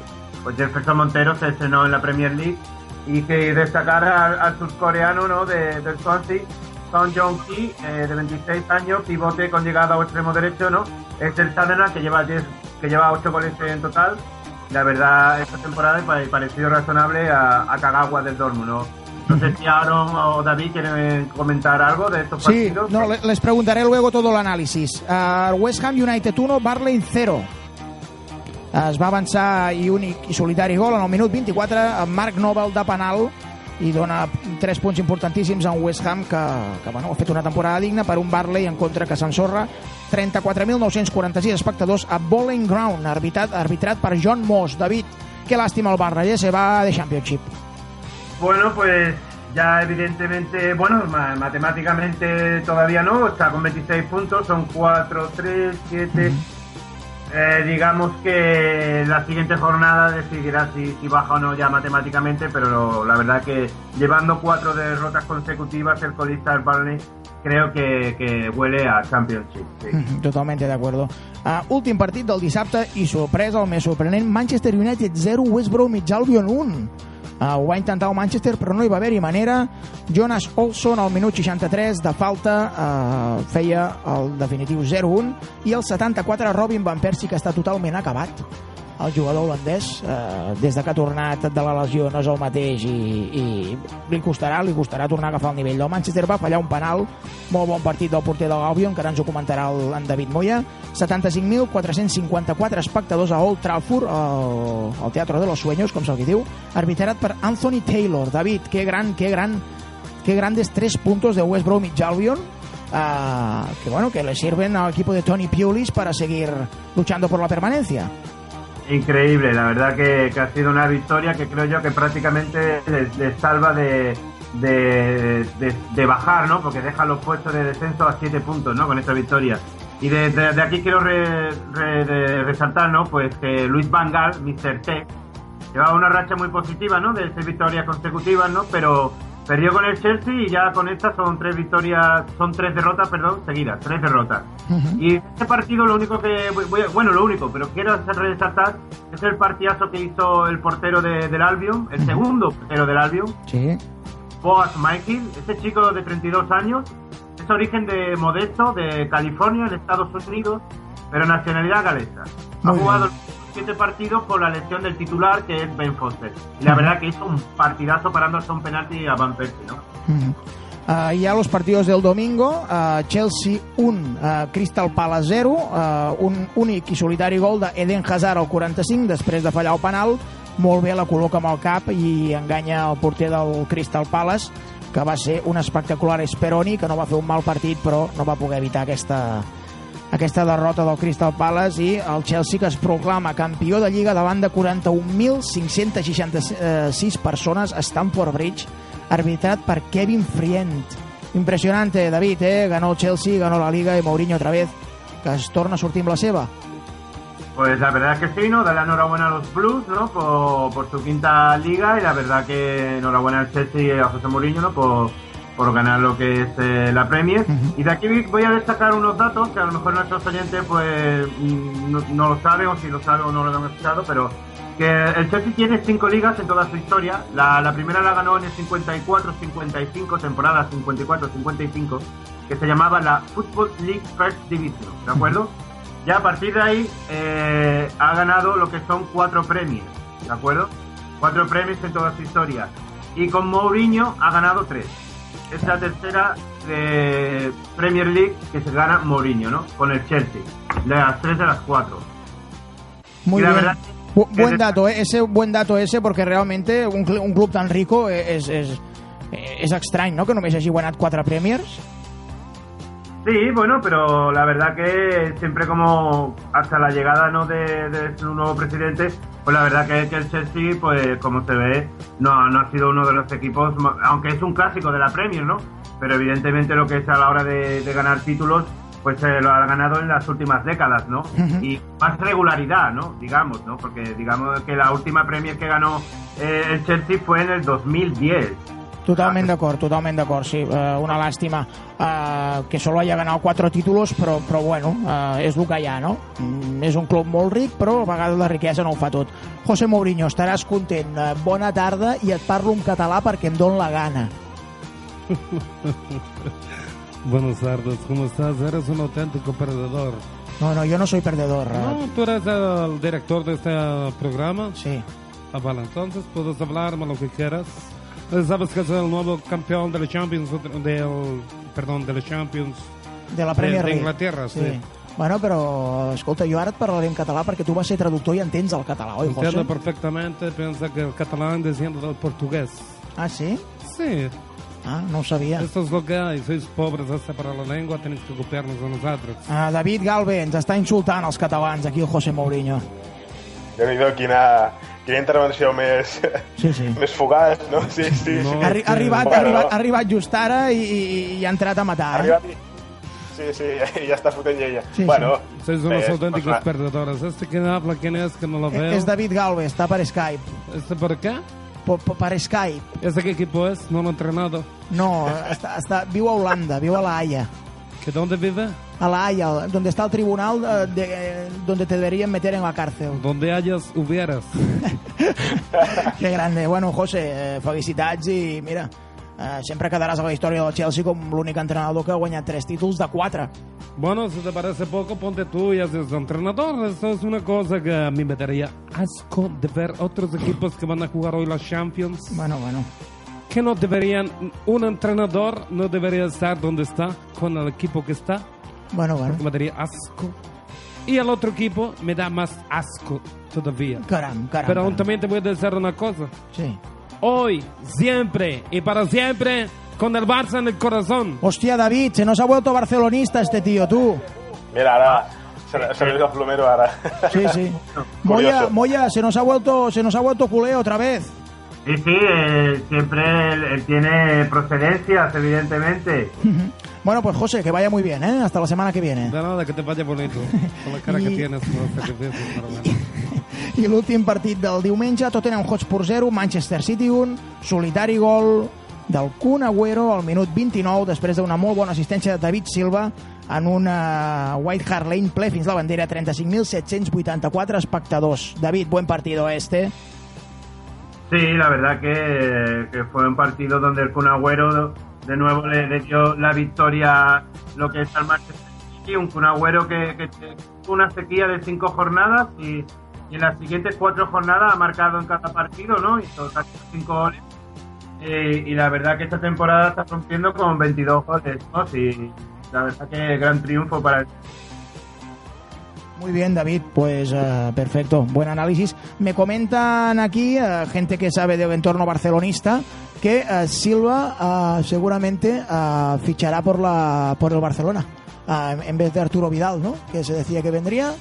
Pues Jefferson Montero se estrenó en la Premier League y que destacar al, al surcoreano, ¿no? De, del Swansea, Son Jong Ki, eh, de 26 años, pivote con llegada a extremo derecho, ¿no? Es el Sunderland que lleva 10, que lleva 8 goles en total. La verdad, esta temporada ha parecido razonable a, a Kagawa del Dortmund, ¿no? No sé si Aaron o David quieren comentar algo de estos Sí, partidos. no, le- les preguntaré luego todo el análisis. Uh, West Ham United 1, Barley 0. Es va avançar i únic i solitari gol en el minut 24 amb Marc Nobel de penal i dona tres punts importantíssims a un West Ham que, que bueno, ha fet una temporada digna per un Barley en contra que s'ensorra 34.946 espectadors a Bowling Ground arbitrat, arbitrat per John Moss David, qué lástima el Barley eh? se va de Championship Bueno, pues ya evidentemente, bueno, ma- matemáticamente todavía no, está con 26 puntos, son 4, 3, 7. Eh, digamos que la siguiente jornada decidirá si, baja o no ya matemáticamente, pero la verdad que llevando cuatro derrotas consecutivas, el colista del Burnley creo que, huele a Championship. sí. Mhm, Totalment d'acord. Uh, últim partit del dissabte i sorpresa, el més Manchester United 0, West Bromwich Albion 1. Uh, ho va intentar el Manchester, però no hi va haver-hi manera. Jonas Olson, al minut 63 de falta, uh, feia el definitiu 0-1. I el 74, Robin Van Persie, que està totalment acabat. El jugador holandès, eh, des de que ha tornat de la lesió, no és el mateix i, i li costarà, li costarà tornar a agafar el nivell del Manchester. Va fallar un penal, molt bon partit del porter de l'Albion, que ara ens ho comentarà el, en David Moya. 75.454 espectadors a Old Trafford, al, al Teatro de los Sueños, com se'l diu, arbitrat per Anthony Taylor. David, qué gran, qué gran, qué grandes tres puntos de West Bromwich Albion, ah, que bueno, que le sirven al equipo de Tony Pulis para seguir luchando por la permanencia. Increíble, la verdad que, ha sido una victoria que creo yo que prácticamente les, salva de, de, bajar, ¿no? Porque deja los puestos de descenso a 7 puntos, ¿no? Con esta victoria. Y de, de- de aquí quiero resaltar, ¿no? Pues que Luis Van Gaal, Mr. T, llevaba una racha muy positiva, ¿no? De seis victorias consecutivas, ¿no? Pero perdió con el Chelsea y ya con esta son tres victorias, son tres derrotas, perdón, seguidas, tres derrotas. Y este partido lo único que, voy- bueno, lo único, pero quiero hacer resaltar es el partidazo que hizo el portero de- del Albion, el segundo portero del Albion, Sí. Boaz Michael, este chico de 32 años, es origen de Modesto, de California, en Estados Unidos, pero nacionalidad galesa. Ha jugado siete partidos por la lesión del titular, que es Ben Foster. Y la verdad que hizo un partidazo parando hasta un penalti a Van Persie, ¿no? Mhm. Uh, ya los partidos del domingo, uh, Chelsea 1, uh, Crystal Palace 0, uh, un únic i solitari gol d'Eden Hazard al 45 després de fallar el penal, molt bé la col·loca amb el cap i enganya el porter del Crystal Palace que va ser un espectacular Esperoni que no va fer un mal partit però no va poder evitar aquesta, aquesta derrota del Crystal Palace i el Chelsea que es proclama campió de Lliga davant de 41.566 persones a Stamford Bridge arbitrat per Kevin Friend. Impressionante, David, eh? Ganó el Chelsea, ganó la Liga i Mourinho otra vez, que es torna a sortir amb la seva. Pues la verdad es que sí, ¿no? Darle enhorabuena a los Blues, ¿no? Por, por su quinta liga y la verdad que enhorabuena al Chelsea y a José Mourinho, ¿no? Por, por ganar lo que es eh, la Premier. Y de aquí voy a destacar unos datos que a lo mejor nuestros oyentes pues mm, no, no lo saben o si lo saben o no lo han escuchado, pero que el Chelsea tiene cinco ligas en toda su historia. La, la primera la ganó en el 54-55, temporada 54-55, que se llamaba la Football League First Division, ¿de acuerdo? Ya a partir de ahí eh, ha ganado lo que son cuatro premios, ¿de acuerdo? Cuatro premios en toda su historia. Y con Mourinho ha ganado tres. Es la tercera de Premier League que se gana Mourinho, ¿no? Con el Chelsea. Las tres de las cuatro. Muy Y la bien. verdad Bu- que buen de- dato, ¿eh? ese buen dato ese, porque realmente un, cl- un club tan rico és, és, és estrany, no?, que només hagi guanyat quatre Premiers. Sí, bueno, pero la verdad que siempre como hasta la llegada no de, de su nuevo presidente, pues la verdad que, que el Chelsea, pues como se ve, no, no ha sido uno de los equipos, aunque es un clásico de la Premier, ¿no? Pero evidentemente lo que es a la hora de, de ganar títulos, pues se lo ha ganado en las últimas décadas, ¿no? Y más regularidad, ¿no? Digamos, ¿no? Porque digamos que la última Premier que ganó eh, el Chelsea fue en el 2010. Totalment d'acord, totalment d'acord, sí. Uh, una làstima uh, que solo haya ganado quatre títulos, però, però bueno, uh, és el que hi ha, no? Mm, és un club molt ric, però a vegades la riquesa no ho fa tot. José Mourinho, estaràs content. Uh, bona tarda i et parlo en català perquè em don la gana. Buenas tardes, ¿cómo estás? Eres un auténtico perdedor. No, no, yo no soy perdedor. No, tú eres el director de este programa. Sí. Ah, vale, entonces puedes hablarme lo que quieras. Sabes que es el nuevo campeón de la Champions, del, perdón, de la Champions De la Premier de, League. Inglaterra, sí. Sí. Bueno, però, escolta, jo ara et parlaré en català perquè tu vas ser traductor i entens el català, oi, José? Entiendo perfectamente, piensa que el catalán desciende del portugués. Ah, sí? Sí. Ah, no ho sabia. Esto es lo que hay, sois pobres hasta para la lengua, tenéis que copiarnos a nosotros. Uh, David Galve, ens està insultant els catalans, aquí el José Mourinho. déu nhi quina, quina intervenció més, sí, sí. més fugaç, no? Sí, sí. No, ha, arri ha, arribat, ha, arribat, ha arribat just ara i, i, i ha entrat a matar. Ha arribat i... Sí, sí, ja està fotent llenya. Sí, bueno, Sois unos eh, auténticos persona- perdedores. Este que habla, ¿quién es? Que no lo veo. És David Galve, està per Skype. ¿Este por qué? Per, per Skype. ¿Este qué equipo es? No lo he entrenado. No, està, està, viu a Holanda, viu a La Haya. ¿Que dónde vive? A La Haya, donde está el tribunal de, de- donde te deberían meter en la cárcel. Donde hayas, hubieras. Que grande. Bueno, José, eh, felicitats i mira, eh, sempre quedaràs a la història del Chelsea com l'únic entrenador que ha guanyat tres títols de quatre. Bueno, si te parece poco, ponte tú y haces entrenador. Eso es una cosa que a mí me daría asco de ver otros equipos que van a jugar hoy las Champions. Bueno, bueno. Que no deberían, un entrenador no debería estar donde está, con el equipo que está. Bueno, bueno. Porque me daría asco. Y el otro equipo me da más asco todavía. Caram, caram. Pero también te voy a decir una cosa. Sí. Hoy, siempre y para siempre, con el Barça en el corazón. Hostia, David, se nos ha vuelto barcelonista este tío, tú. Mira, ara se, li el plomero ara. Sí, sí. Moya. Moya, se nos ha vuelto, se nos ha vuelto culé otra vez. Sí, sí, eh, siempre él, él tiene procedencias, evidentemente. Bueno, pues José, que vaya muy bien, ¿eh? Hasta la semana que viene. De nada, que te vaya bonito. Con la cara Y- que tienes. los sacrificios, bueno. I l'últim partit del diumenge, Tottenham Hotspur 0, Manchester City 1, solitari gol del Kun Agüero al minut 29, després d'una molt bona assistència de David Silva en una White Hart Lane ple fins la bandera, 35.784 espectadors. David, buen partido este. Sí, la verdad que, que fue un partido donde el Kun Agüero de nuevo le, dio la victoria lo que es al Manchester City, un Kun Agüero que, que una sequía de cinco jornadas y, y en las siguientes cuatro jornadas ha marcado en cada partido, ¿no? Hizo casi cinco goles. Eh, y la verdad que esta temporada está rompiendo con 22 goles, ¿no? Sí, la verdad que gran triunfo para el Muy bien, David, pues eh, perfecto, buen análisis. Me comentan aquí, eh, gente que sabe del entorno barcelonista, que eh, Silva eh, seguramente eh, fichará por, la, por el Barcelona, en vez de Arturo Vidal, ¿no? Que se decía que vendría.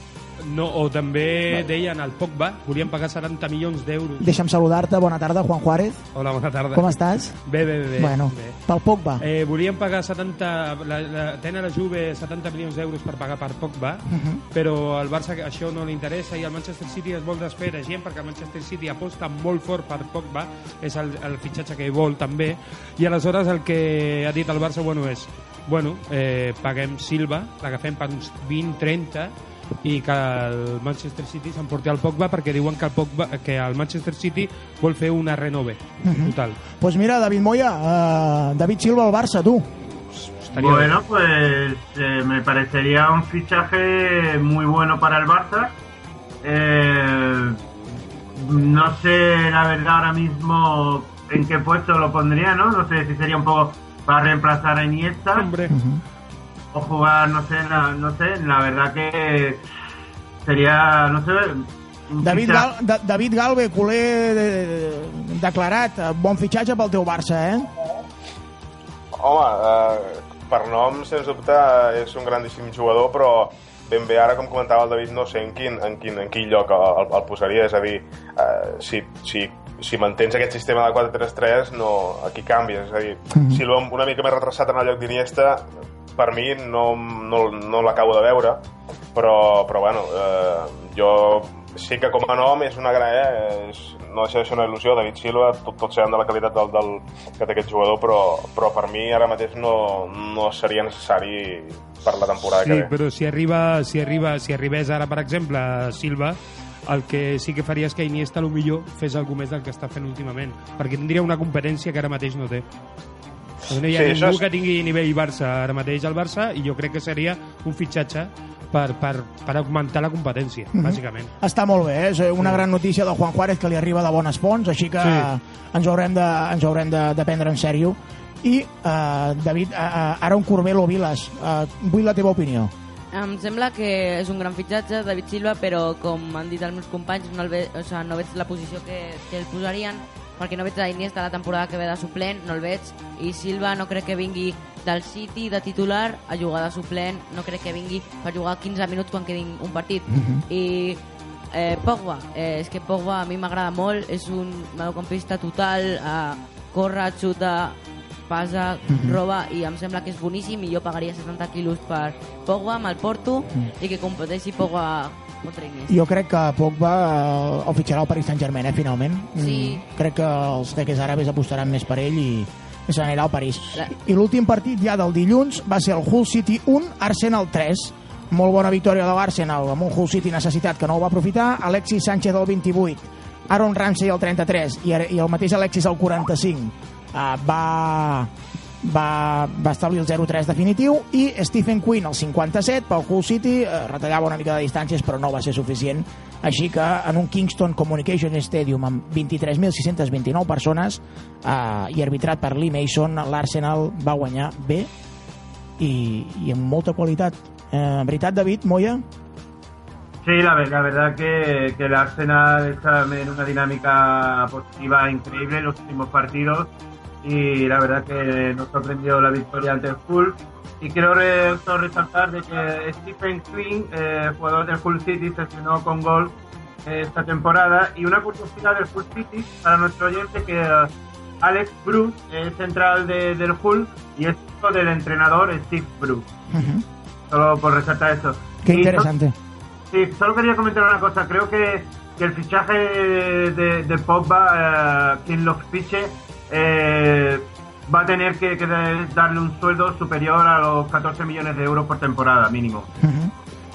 No, o també deien al Pogba, volien pagar 70 milions d'euros. Deixa'm saludar-te, bona tarda, Juan Juárez. Hola, bona tarda. Com estàs? Bé, bé, bé. bueno, bé. pel Pogba. Eh, volien pagar 70... La, la, tenen la Juve 70 milions d'euros per pagar per Pogba, Mhm. però al Barça això no li interessa i al Manchester City es vol desfer de gent perquè el Manchester City aposta molt fort per Pogba, és el, el fitxatge que vol també, i aleshores el que ha dit el Barça bueno, és bueno, eh, paguem Silva, l'agafem per uns 20-30 i que el Manchester City s'emporti al Pogba perquè diuen que el, Pogba, que el Manchester City vol fer una renove Mhm. total. Pues mira, David Moya, eh, David Silva al Barça, tú. Estaría Bueno, pues eh, me parecería un fichaje muy bueno para el Barça. Eh, no sé, la verdad, ahora mismo en qué puesto lo pondría, ¿no? No sé si sería un poco para reemplazar a Iniesta Hombre. O jugar, no sé, la, no sé, la verdad que sería, no sé, David, Gal, da, David Galve, culer de, declarat, eh, bon fitxatge pel teu Barça, eh? Home, eh, per nom, sens dubte, és un grandíssim jugador, però ben bé ara, com comentava el David, no sé en quin, en quin, en quin lloc el, el posaria. És a dir, eh, si, si, si mantens aquest sistema de 4-3-3, no, aquí canvies. És a dir, Mhm. si l'ho una mica més retrasat en el lloc d'Iniesta, per mi no, no, no l'acabo de veure, però, però bueno, eh, jo sí que com a nom és una gran... Eh, és, no deixa de ser una il·lusió, David Silva, tot, tot sabem de la qualitat del, del, que té aquest jugador, però, però per mi ara mateix no, no seria necessari per la temporada Sí, que ve. però si arriba, si arriba, si arribés ara, per exemple, Silva, el que sí que faria és que Iniesta, millor, fes alguna més del que està fent últimament, perquè tindria una competència que ara mateix no té. Perquè no hi ha Sí, sí, ningú és- que tingui nivell Barça ara mateix al Barça i jo crec que seria un fitxatge per, per, per augmentar la competència, Mhm. bàsicament. Està molt bé, eh? és una gran notícia del Juan Juárez que li arriba de bones fonts, així que Sí. ens haurem de, ens haurem de, de prendre en sèrio. I, eh, David, eh, eh, ara un Corbel o Viles, eh, vull la teva opinió. Em sembla que és un gran fitxatge, David Silva, però com han dit els meus companys, no, el ve, o sigui, no veig la posició que, que el posarien, perquè no veig a Iniesta la temporada que ve de suplent, no el veig, i Silva no crec que vingui del City de titular a jugar de suplent, no crec que vingui per jugar 15 minuts quan quedi un partit. Mhm. I eh, Pogba, eh, és que Pogba a mi m'agrada molt, és un mediocampista total, eh, corre, xuta, passa, Mhm. roba i em sembla que és boníssim i jo pagaria 70 quilos per Pogba, me'l porto i que competeixi Pogba. Jo crec que Pogba eh, el fitxarà al Paris Saint-Germain, eh, finalment. Sí. Mm, crec que els teques àrabes apostaran més per ell i se n'anirà al París. La- I l'últim partit ja del dilluns va ser el Hull City 1, Arsenal 3. Molt bona victòria de l'Arsenal amb un Hull City necessitat que no ho va aprofitar. Alexis Sánchez al 28, Aaron Ramsey al 33 i, i el mateix Alexis al 45 uh, va, va, va establir el 0-3 definitiu i Stephen Quinn al 57 pel Hull City eh, retallava una mica de distàncies però no va ser suficient. Així que en un Kingston Communication Stadium amb 23.629 persones eh, i arbitrat per Lee Mason l'Arsenal va guanyar bé i, i amb molta qualitat. Eh, veritat David, Moya? Sí, la, la verdad que, que el Arsenal está en una dinámica positiva increíble en los últimos partidos y la verdad que nos sorprendió la victoria ante el Hull. Y quiero resaltar de que Stephen Quinn, eh, jugador del Hull City, se estrenó con gol eh, esta temporada. Y una curiosidad del Hull City para nuestro oyente que eh, Alex Bruce es central de- del Hull y es hijo del entrenador Steve Bruce. Solo por resaltar eso. Qué Y interesante. Sí, solo quería comentar una cosa. Creo que, que el fichaje de, de Pogba, eh, quien lo fiche, eh, va a tener que, que darle un sueldo superior a los 14 millones de euros por temporada, mínimo.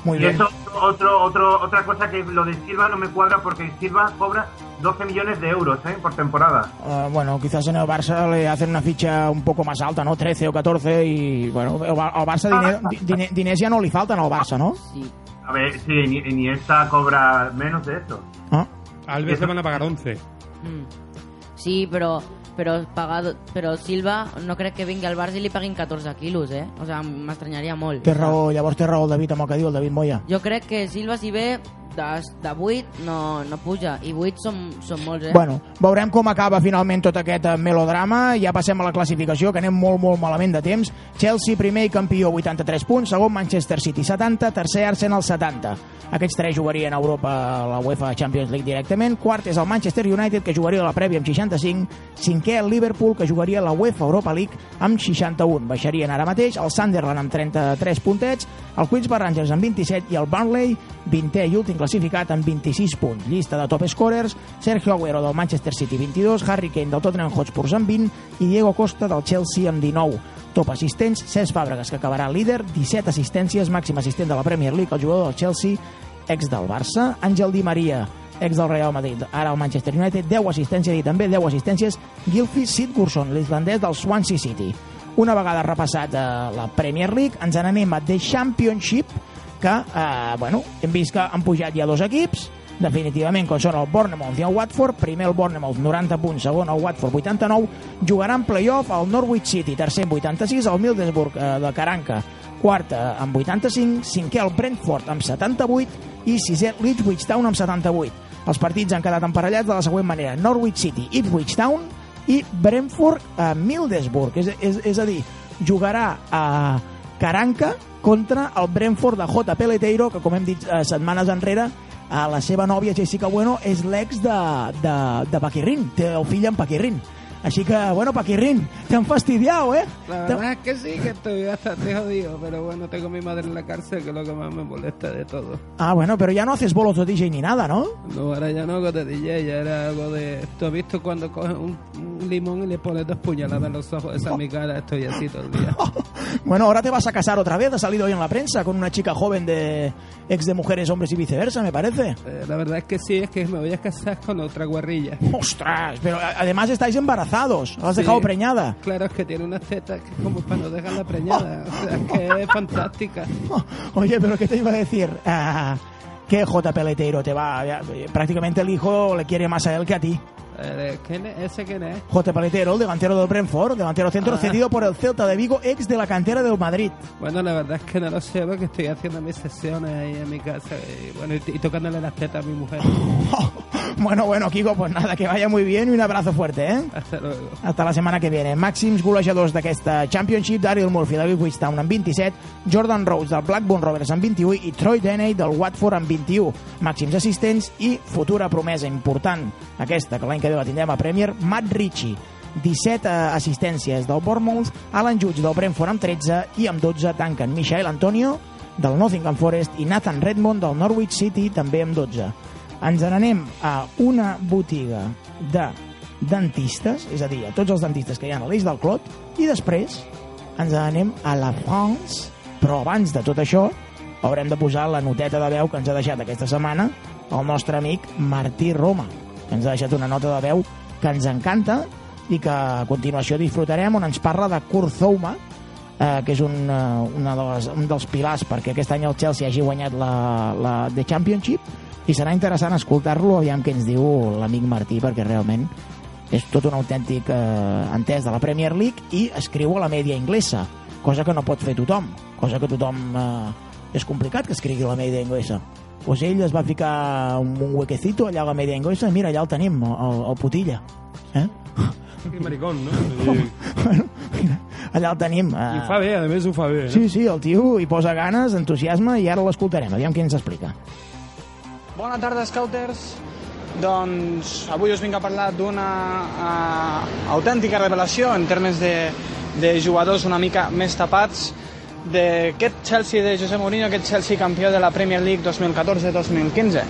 Muy y bien. eso, otro, otro, otra cosa que lo de Silva no me cuadra porque Silva cobra 12 millones de euros eh, por temporada. Eh, bueno, quizás en el Barça le hacen una ficha un poco más alta, ¿no? 13 o 14 y bueno, al Barça diner, di- diner- diners ja no li falten al Barça, ¿no? A ver, sí, ni, ni esta cobra menos de eso. Al vez le van a pagar 11. Mm. Sí, però, però, pagado, però Silva no crec que vingui al Barça i li paguin 14 quilos, eh? O sigui, m'estranyaria molt. Té raó, llavors té raó el David amb el que diu el David Moya. Jo crec que Silva, si ve, 8 no, no puja. I 8 són, són molts, eh? Bueno, veurem com acaba finalment tot aquest eh, melodrama. Ja passem a la classificació, que anem molt, molt malament de temps. Chelsea, primer i campió, 83 punts. Segon, Manchester City, 70. Tercer, Arsenal, 70. Aquests tres jugarien a Europa a la UEFA Champions League directament. Quart és el Manchester United, que jugaria a la prèvia amb 65. Cinquè, el Liverpool, que jugaria a la UEFA Europa League amb 61. Baixarien ara mateix el Sunderland amb 33 puntets, el Queens Rangers amb 27 i el Burnley, 20è i últim classificat amb 26 punts. Llista de top scorers, Sergio Agüero del Manchester City 22, Harry Kane del Tottenham Hotspur amb 20 i Diego Costa del Chelsea amb 19. Top assistents, Cesc Fàbregas, que acabarà líder, 17 assistències, màxim assistent de la Premier League, el jugador del Chelsea, ex del Barça, Àngel Di Maria, ex del Real Madrid, ara al Manchester United, 10 assistències i també 10 assistències Gylfi Sigurdsson, l'islandès del Swansea City. Una vegada repassat eh, la Premier League, ens n'anem a The Championship, que, eh, bueno, hem vist que han pujat ja dos equips, definitivament, com són el Bournemouth i el Watford, primer el Bournemouth 90 punts, segon el Watford 89, jugaran playoff al Norwich City, tercer amb 86, el Middlesbrough eh, de Caranca, quart eh, amb 85, cinquè el Brentford amb 78 i sisè l'Ipswich Town amb 78. Els partits han quedat emparellats de la següent manera. Norwich City, Ipswich Town i Brentford a Middlesbrough. És, és, és a dir, jugarà a Caranca contra el Brentford de J. Peleteiro, que com hem dit eh, setmanes enrere, a la seva nòvia Jessica Bueno és l'ex de, de, de Paquirrin, té el fill en Paquirrin. Així que, bueno, Paquirrin, t'han fastidiado, ¿eh? La Te- verdad es que sí, que estoy bastante jodido, pero bueno, tengo a mi madre en la cárcel, que es lo que más me molesta de todo. Ah, bueno, pero ya no haces bolos de DJ ni nada, ¿no? No, ahora ya no hago de DJ, ya era algo de... ¿Tú has visto cuando coges un, un limón y le pones dos puñaladas en los ojos? Esa es mi cara, estoy así todo el día. Bueno, ahora te vas a casar otra vez, ha salido hoy en la prensa con una chica joven de ex de mujeres, hombres y viceversa, me parece. Eh, la verdad es que sí, es que me voy a casar con otra guarrilla. ¡Ostras! Pero además estáis embarazados, la has Sí. dejado preñada. Claro, es que tiene unas tetas que es como para no dejarla preñada. O sea, es que es fantástica. Oye, pero ¿qué te iba a decir? Ah, ¿Qué J. Peleteiro te va? Prácticamente el hijo le quiere más a él que a ti. Eh, ¿quién es? ¿Ese quién es? J. Paletero, el delantero del Brentford, delantero centro Ah. cedido por el Celta de Vigo, ex de la cantera del Madrid. Bueno, la verdad es que no lo sé porque estoy haciendo mis sesiones ahí en mi casa y, bueno, y, y tocándole las tetas a mi mujer. Bueno, bueno, Kiko, pues nada, que vaya muy bien y un abrazo fuerte, ¿eh? Hasta luego. Hasta la setmana que viene. Màxims golejadors d'aquesta Championship, Daryl Murphy del Ipswich Town amb 27, Jordan Rose del Blackburn Rovers amb 21 i Troy Deney del Watford amb 21. Màxims assistents i futura promesa important, aquesta que l'any que ve la tindrem a Premier, Matt Ritchie. 17 eh, assistències del Bournemouth, Alan Judge del Brentford amb 13 i amb 12 tanquen Michael Antonio del Nottingham Forest i Nathan Redmond del Norwich City també amb 12. Ens n'anem a una botiga de dentistes, és a dir, a tots els dentistes que hi ha a l'Eix del Clot, i després ens n'anem a la France, però abans de tot això haurem de posar la noteta de veu que ens ha deixat aquesta setmana el nostre amic Martí Roma, ens ha deixat una nota de veu que ens encanta i que a continuació disfrutarem, on ens parla de Kurt Zouma, eh, que és un, eh, una de les, un dels pilars perquè aquest any el Chelsea hagi guanyat la, la The Championship i serà interessant escoltar-lo, aviam què ens diu l'amic Martí, perquè realment és tot un autèntic eh, entès de la Premier League i escriu a la mèdia inglesa, cosa que no pot fer tothom, cosa que tothom eh, és complicat que escrigui la mèdia inglesa. Pues ell es va ficar un, un huequecito allà a la mèdia inglesa i mira, allà el tenim, el, el putilla. Eh? Que maricón, no? I, Allà el tenim. I Eh, ho fa bé, a més ho fa bé. Eh? Sí, sí, el tio hi posa ganes, entusiasme i ara l'escoltarem, aviam què ens explica. Bona tarda, Scouters. Doncs avui us vinc a parlar d'una uh, autèntica revelació en termes de, de jugadors una mica més tapats d'aquest Chelsea de José Mourinho, aquest Chelsea campió de la Premier League 2014-2015.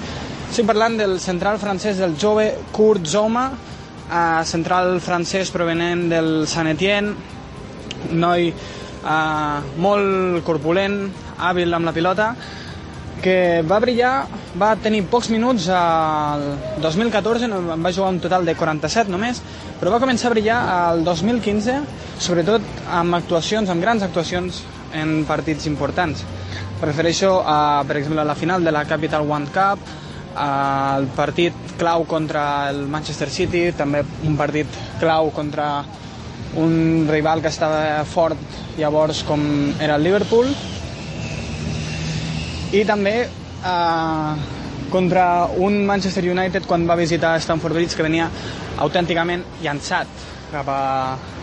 Estic parlant del central francès del jove Kurt Zouma, uh, central francès provenent del Saint Etienne, noi uh, molt corpulent, hàbil amb la pilota, que va brillar, va tenir pocs minuts al 2014, no- en va jugar un total de 47 només, però va començar a brillar al 2015, sobretot amb actuacions, amb grans actuacions en partits importants. Prefereixo, a, per exemple, la final de la Capital One Cup, el partit clau contra el Manchester City, també un partit clau contra un rival que estava fort llavors com era el Liverpool, i també eh, contra un Manchester United quan va visitar Stamford Bridge que venia autènticament llançat cap a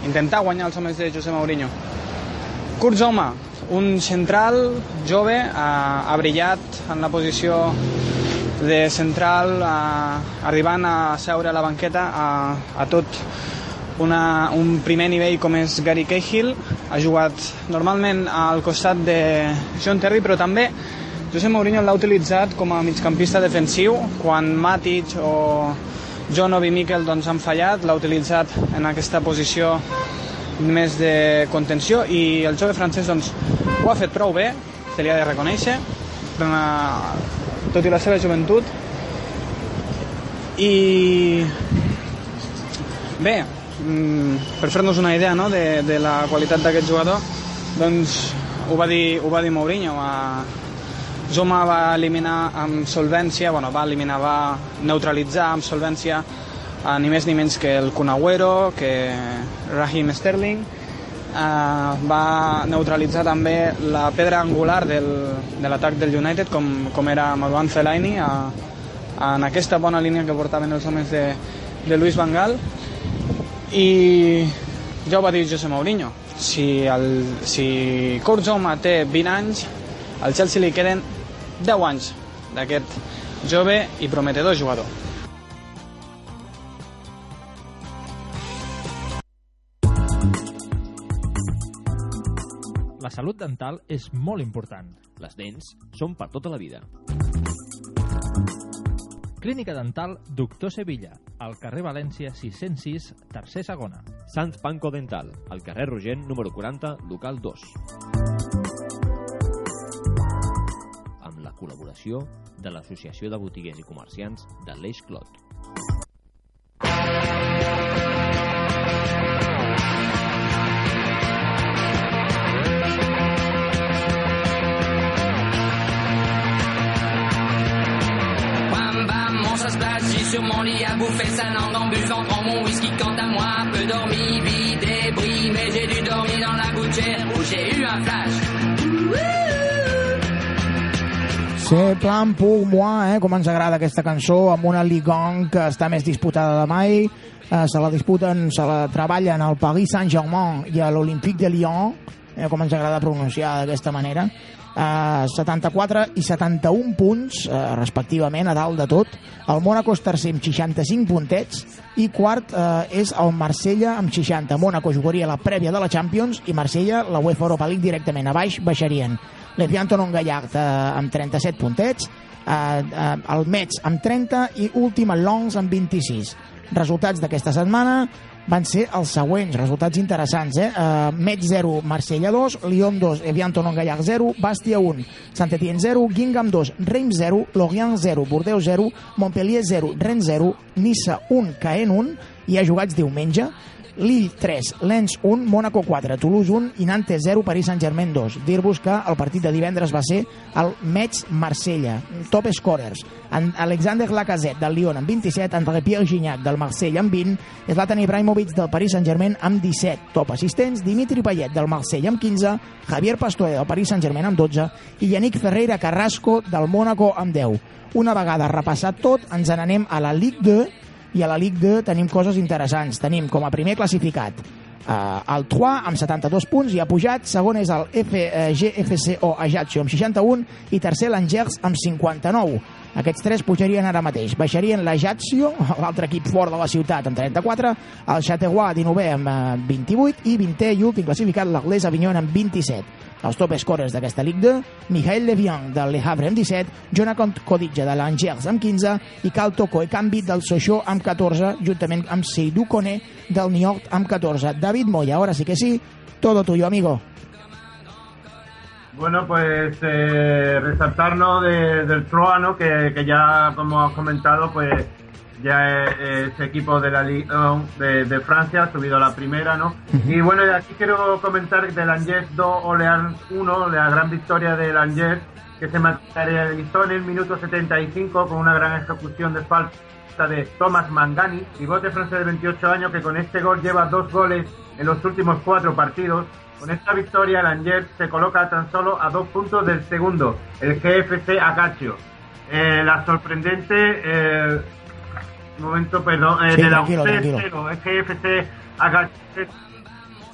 intentar guanyar els homes de José Mourinho. Kurt Zouma, un central jove, eh, ha brillat en la posició de central, eh, arribant a seure a la banqueta a, a tot una, un primer nivell com és Gary Cahill, ha jugat normalment al costat de John Terry, però també José Mourinho l'ha utilitzat com a migcampista defensiu, quan Matic o John Obi Mikel doncs, han fallat, l'ha utilitzat en aquesta posició més de contenció i el jove francès doncs, ho ha fet prou bé, se li ha de reconèixer, una, tot i la seva joventut. I bé, mm, per fer-nos una idea no, de, de la qualitat d'aquest jugador, doncs ho va dir, ho va dir Mourinho. A... Zuma va eliminar amb solvència, bueno, va eliminar, va neutralitzar amb solvència a ni més ni menys que el Kun Agüero, que Raheem Sterling, eh, va neutralitzar també la pedra angular del, de l'atac del United, com, com era Marwan Fellaini, a, a, en aquesta bona línia que portaven els homes de, de Luis Van Gaal, i ja ho va dir José Mourinho, si, el, si Kurt Zouma té 20 anys, al Chelsea li queden 10 anys d'aquest jove i prometedor jugador. La salut dental és molt important. Les dents són per tota la vida. Clínica Dental Doctor Sevilla, al carrer València 606, tercer segona. Sant Panco Dental, al carrer Rogent, número 40, local 2. Amb la col·laboració de l'Associació de Botiguers i Comerciants de l'Eix Clot. J'ai sur mon lit à bouffer sa langue en buvant grand mon whisky. Quant à moi, peu dormi, vie débris. Mais j'ai dû dormir dans la gouttière où j'ai eu un flash. C'est plan pour moi, eh? com ens agrada aquesta cançó, amb una Ligon que està més disputada de mai. Eh, se la disputen, se la treballen al Paris Saint-Germain i a l'Olympique de Lyon, eh, com ens agrada pronunciar d'aquesta manera. Eh, 74 i 71 punts, eh, respectivament, a dalt de tot. El Mónaco és tercer amb 65 puntets i quart eh, és el Marsella amb 60. Mónaco jugaria la prèvia de la Champions i Marsella la UEFA Europa League directament. A baix baixarien l'Evianton Gallard eh, amb 37 puntets, eh, eh, el Metz amb 30 i últim el Longs amb 26. Resultats d'aquesta setmana van ser els següents, resultats interessants. Eh? Uh, Metz 0, Marsella 2, Lyon 2, Evianton Gallard 0, Bastia 1, Saint-Étienne 0, Guingamp 2, Reims 0, Lorient 0, Bordeaux 0, Montpellier 0, Rennes 0, Niça 1, Caen 1, i ha jugats diumenge. Lille 3, Lens 1, Mónaco 4, Toulouse 1 i Nantes 0, Paris Saint-Germain 2. Dir-vos que el partit de divendres va ser el Metz-Marsella. Top scorers. En Alexander Lacazette del Lyon amb 27, André Pierre Gignac del Marsella amb 20, Zlatan Ibrahimovic del Paris Saint-Germain amb 17. Top assistents, Dimitri Payet del Marsella amb 15, Javier Pastore del Paris Saint-Germain amb 12 i Yannick Ferreira Carrasco del Mónaco amb 10. Una vegada repassat tot, ens n'anem a la Ligue 2 i a la Ligue 2 tenim coses interessants. Tenim com a primer classificat eh, el Troyes amb 72 punts i ha pujat, segon és el F, eh, Ajaccio amb 61 i tercer l'Angers amb 59. Aquests tres pujarien ara mateix. Baixarien l'Ajaccio, l'altre equip fort de la ciutat, amb 34, el Chateaurois 19 amb eh, 28 i 20è i últim classificat l'Aglès Avignon amb 27. Els top scorers d'aquesta Ligue 2, Michael Levian del Le Havre amb 17, Jonathan Coditja de l'Angers amb 15 i Cal Toko Ekambi del Sochaux amb 14, juntament amb Seydou Kone del Niort amb 14. David Moya, ahora sí que sí, todo tuyo, amigo. Bueno, pues eh, resaltar ¿no? de- del Troa, ¿no? que, que ya, como has comentado, pues ya es, es equipo de la Liga de, de Francia, ha subido a la primera, ¿no? Y bueno, de aquí quiero comentar del Angers 2 Orleans 1, la gran victoria del Angers, que se materializó en el minuto 75 con una gran ejecución de falta de Thomas Mangani, pivote francés de 28 años que con este gol lleva dos goles en los últimos cuatro partidos. Con esta victoria el Angers se coloca tan solo a dos puntos del segundo, el GFC Acaccio. Eh, la sorprendente... eh, un momento, perdón, eh, Sí, de la cero, GFC Acaccio.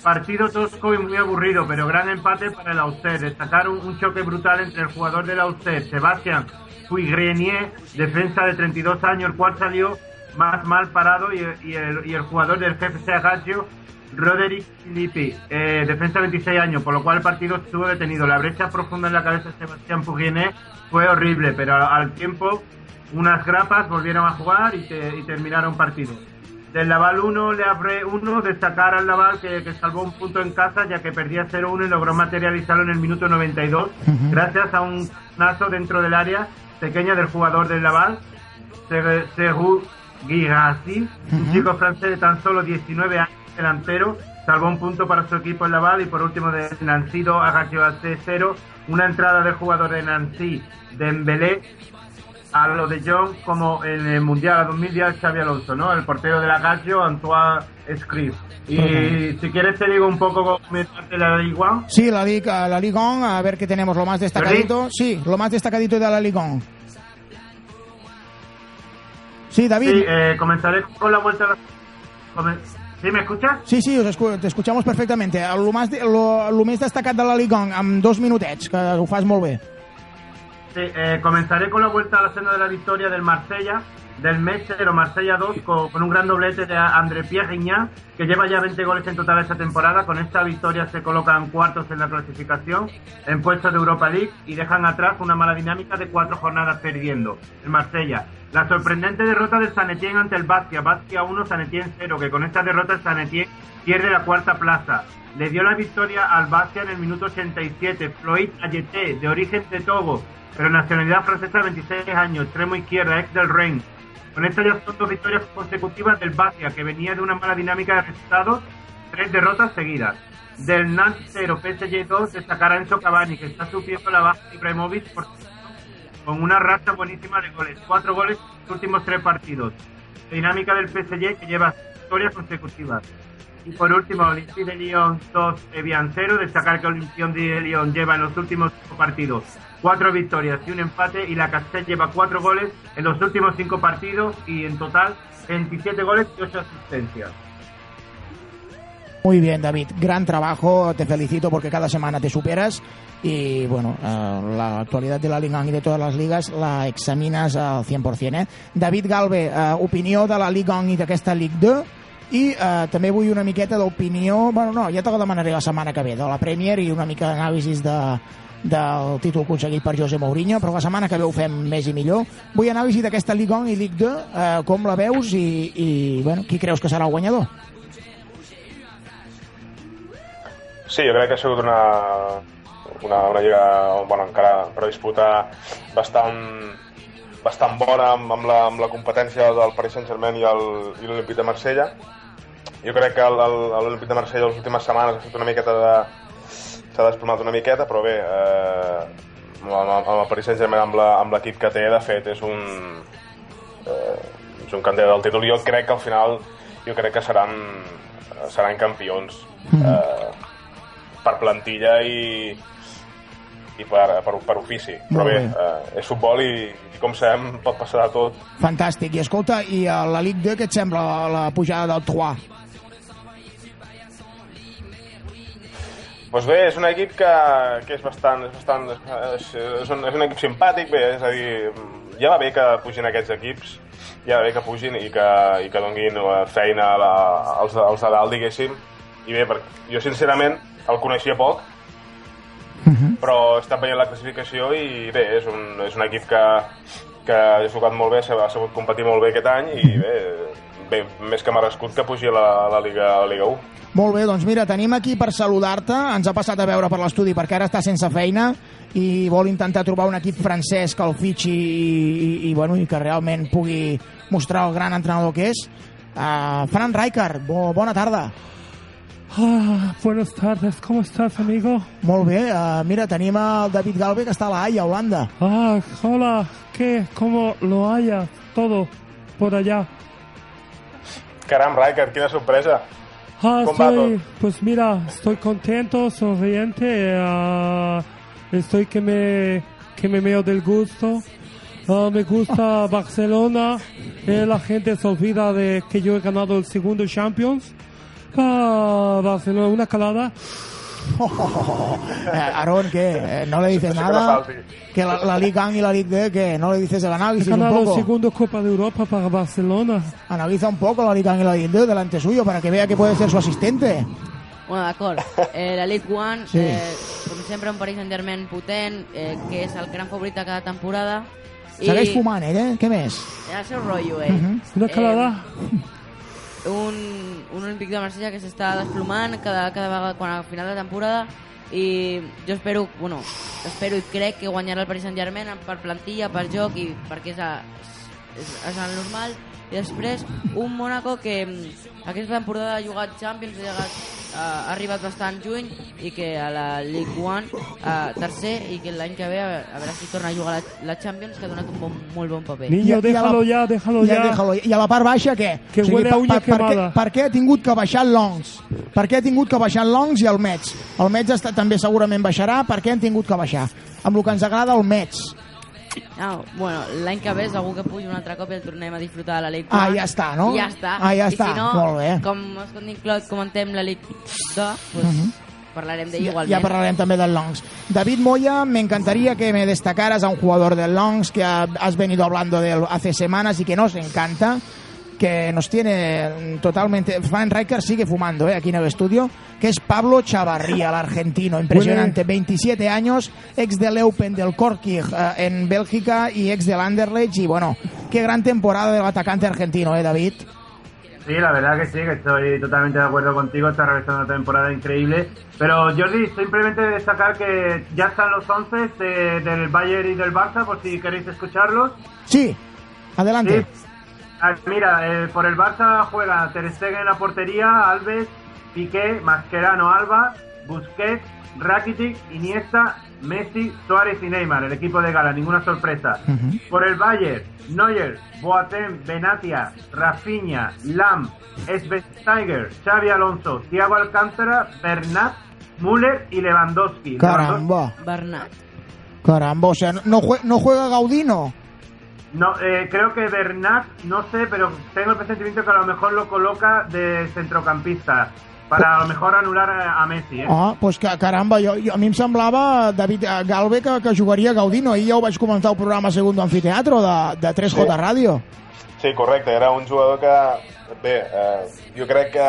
Partido tosco y muy aburrido, pero gran empate para el Auxerre. Destacar un, un choque brutal entre el jugador del Auxerre, Sebastián Puigrenier, defensa de 32 años, el cual salió más mal parado, y, y el, y el jugador del GFC Agaccio, Roderick Lippi, eh, defensa de 26 años, por lo cual el partido estuvo detenido. La brecha profunda en la cabeza de Sebastián Puigrenier fue horrible, pero al, tiempo unas grapas volvieron a jugar y, te- y terminaron partido. Del Laval 1, Le Havre 1, destacar al Laval que, que salvó un punto en casa ya que perdía 0-1 y logró materializarlo en el minuto 92 gracias a un nazo dentro del área pequeña del jugador del Laval, Ser- Serhou Guirassi, un chico francés de tan solo 19 años, delantero, salvó un punto para su equipo en Laval y por último de Nancy 2 Agaccio AC 0, una entrada del jugador de Nancy, Dembélé, a lo de John como en el Mundial a 2010 Xavi Alonso, ¿no? El portero de la Antoine Scrib. Y si quieres te digo un poco comentarte la Ligue 1. Sí, la Liga, la Liga 1, a ver qué tenemos, lo más destacadito. Sí, lo más destacadito de la Liga 1. Sí, David. Sí, eh, comenzaré con la vuelta a la... ¿Sí me escuchas? Sí, sí, us escu te escuchamos perfectamente. Lo más, de, lo, lo més destacat de la Liga 1, amb dos minutets, que ho fas molt bé. Sí, eh, comenzaré con la vuelta a la senda de la victoria del Marsella, del Mesero Marsella 2, con, con un gran doblete de André Pierre Guignac, que lleva ya 20 goles en total esta temporada. Con esta victoria se colocan cuartos en la clasificación, en puestos de Europa League, y dejan atrás una mala dinámica de cuatro jornadas perdiendo. El Marsella. La sorprendente derrota del San Etienne ante el Bastia. Bastia 1, San Etienne 0, que con esta derrota San Etienne pierde la cuarta plaza. Le dio la victoria al Bastia en el minuto 87. Floyd Ayete, de origen de Togo, pero nacionalidad francesa, 26 años, extremo izquierda, ex del Rennes. Con esta ya son dos victorias consecutivas del Bastia, que venía de una mala dinámica de resultados, tres derrotas seguidas. Del Nantes 0, PSG 2, destacar a Enzo Cavani, que está sufriendo la baja de Ibrahimovic por con una racha buenísima de goles. Cuatro goles en los últimos tres partidos. Dinámica del PSG que lleva victorias consecutivas. Y por último, Olympique de Lyon 2, Evian 0. Destacar que Olympique de Lyon lleva en los últimos cinco partidos cuatro victorias y un empate. Y la Castell lleva cuatro goles en los últimos cinco partidos y en total 27 goles y 8 asistencias. Muy bien, David. Gran trabajo. Te felicito porque cada semana te superas. Y bueno, eh, la actualidad de la Liga 1 y de todas les lligues la examines al 100%. Eh? David Galve, eh, opinió de la Liga 1 i d'aquesta Ligue 2 i eh, també vull una miqueta d'opinió, bueno no, ja te la demanaré la setmana que ve, de la Premier i una mica d'anàlisis de, del títol aconseguit per José Mourinho, però la setmana que ve ho fem més i millor. Vull anàlisi d'aquesta Ligue 1 i Ligue 2, eh, com la veus i, i bueno, qui creus que serà el guanyador? Sí, jo crec que ha sigut una, una, una lliga bueno, encara per disputar bastant, bastant bona amb, amb, la, amb la competència del Paris Saint-Germain i l'Olímpic de Marsella. Jo crec que l'Olímpic de Marsella les últimes setmanes ha fet una miqueta de... s'ha desplomat una miqueta, però bé, eh, amb, amb, el Paris Saint-Germain, amb l'equip que té, de fet, és un, eh, és un candidat del títol. Jo crec que al final, jo crec que seran, seran campions eh, per plantilla i, i per, per, per ofici. Però bé, bé. eh, és futbol i, i com sabem pot passar de tot. Fantàstic. I escolta, i a la Ligue 2 què et sembla la, la pujada del Troyes? Doncs bé, és un equip que, que és bastant... És, bastant és, és, un, és un equip simpàtic, bé, és a dir, ja va bé que pugin aquests equips, ja va bé que pugin i que, i que donguin feina a la, als, als de dalt, diguéssim. I bé, perquè jo sincerament el coneixia poc, però he estat veient la classificació i bé, és un, és un equip que, que ha jugat molt bé, ha sabut competir molt bé aquest any i bé, bé més que merescut que pugi a la, a la, Liga, a la Liga 1. Molt bé, doncs mira, tenim aquí per saludar-te. Ens ha passat a veure per l'estudi perquè ara està sense feina i vol intentar trobar un equip francès que el fitxi i, i, i, bueno, i que realment pugui mostrar el gran entrenador que és. Uh, Fran Rijkaard, bo, bona tarda. Ah, buenas tardes, ¿cómo estás, amigo? Molt bé, uh, mira, tenim el David Galve que està a la Haia, Holanda. Ah, hola, ¿qué? ¿Cómo lo haya todo por allá? Caram, Rijkaard, quina sorpresa! Ah, ¿Cómo va estoy, pues mira, estoy contento, sonriente, ah, estoy que me, que me meo del gusto. Ah, me gusta Barcelona, eh, la gente se olvida de que yo he ganado el segundo Champions. Ah, Barcelona, una calada. Eh, Aaron, ¿qué? Eh, ¿No le dices Sí, nada? que la, la Liga 1 y la Liga 2, que ¿No le dices el análisis un poco? segundo Copa de Europa para Barcelona. Analiza un poco la Liga 1 y la Liga 2 delante suyo para que vea que puede ser su asistente. Bueno, d'acord. Eh, la League One, Sí. eh, com sempre, un Paris Saint-Germain potent, eh, que és el gran favorit de cada temporada. Segueix fumant, ell, eh? Què més? El seu rotllo, ell. Mhm. Una calada. Eh, un, un Olímpic de Marsella que s'està desplomant cada, cada vegada quan al final de temporada i jo espero, bueno, espero i crec que guanyarà el Paris Saint-Germain per plantilla, per joc i perquè és, a, és, és el normal. I després un Mónaco que mm, aquesta temporada ha jugat Champions ha, ha arribat bastant juny i que a la League One a tercer i que l'any que ve a, a veure si torna a jugar la, la Champions que ha donat un bon, molt bon paper Niño, déjalo ya, déjalo ya. déjalo I a la part baixa, què? Que huele a uña per, per, què, per què ha tingut que baixar el Longs? Per què ha tingut que baixar el Longs i el Mets? El Mets està, també segurament baixarà. Per què han tingut que baixar? Amb el que ens agrada el Mets. No, bueno, l'any que ve segur que pugi un altre cop i el tornem a disfrutar de la League Ah, ja està, no? Ja està. Ah, ja I està. si no, Molt bé. com es contingut, comentem la League 2, pues, Mhm. parlarem d'ell igualment. ya hablaremos también del Longs. David Moya, me encantaría que me destacaras a un jugador del Longs que ha- has venido hablando de él hace semanas y que nos encanta, que nos tiene totalmente... Frank Riker sigue fumando ¿eh? aquí en el estudio, que es Pablo Chavarría, el argentino. Impresionante, 27 años, ex del Eupen del Korkig eh, en Bélgica y ex del Anderlecht. Y bueno, qué gran temporada del atacante argentino, ¿eh, David? Sí, la verdad que sí, que estoy totalmente de acuerdo contigo, está realizando una temporada increíble. Pero Jordi, simplemente destacar que ya están los 11 de- del Bayern y del Barça, por si queréis escucharlos. Sí, adelante. Sí. Ah, Mira, eh, por el Barça juega Ter Stegen en la portería, Alves, Piqué, Mascherano, Alba, Busquets, Rakitic, Iniesta, Messi, Suárez y Neymar, el equipo de gala, ninguna sorpresa. Por el Bayern, Neuer, Boateng, Benatia, Rafinha, Lam, Schweinsteiger, Xavi Alonso, Thiago Alcántara, Bernat, Müller y Lewandowski. Caramba. Bernat. Caramba, o sea, ¿no, jue- no juega Gaudino? No, eh, creo que Bernat, no sé, pero tengo el presentimiento que a lo mejor lo coloca de centrocampista para a lo mejor anular a, a Messi. ¿eh? Ah, doncs que, caramba, jo, jo, a mi em semblava David eh, Galve que, que jugaria Gaudino. Ahir ja ho vaig comentar al programa Segundo Anfiteatro de, de 3J Sí. Ràdio. Sí, correcte, era un jugador que, bé, eh, jo crec que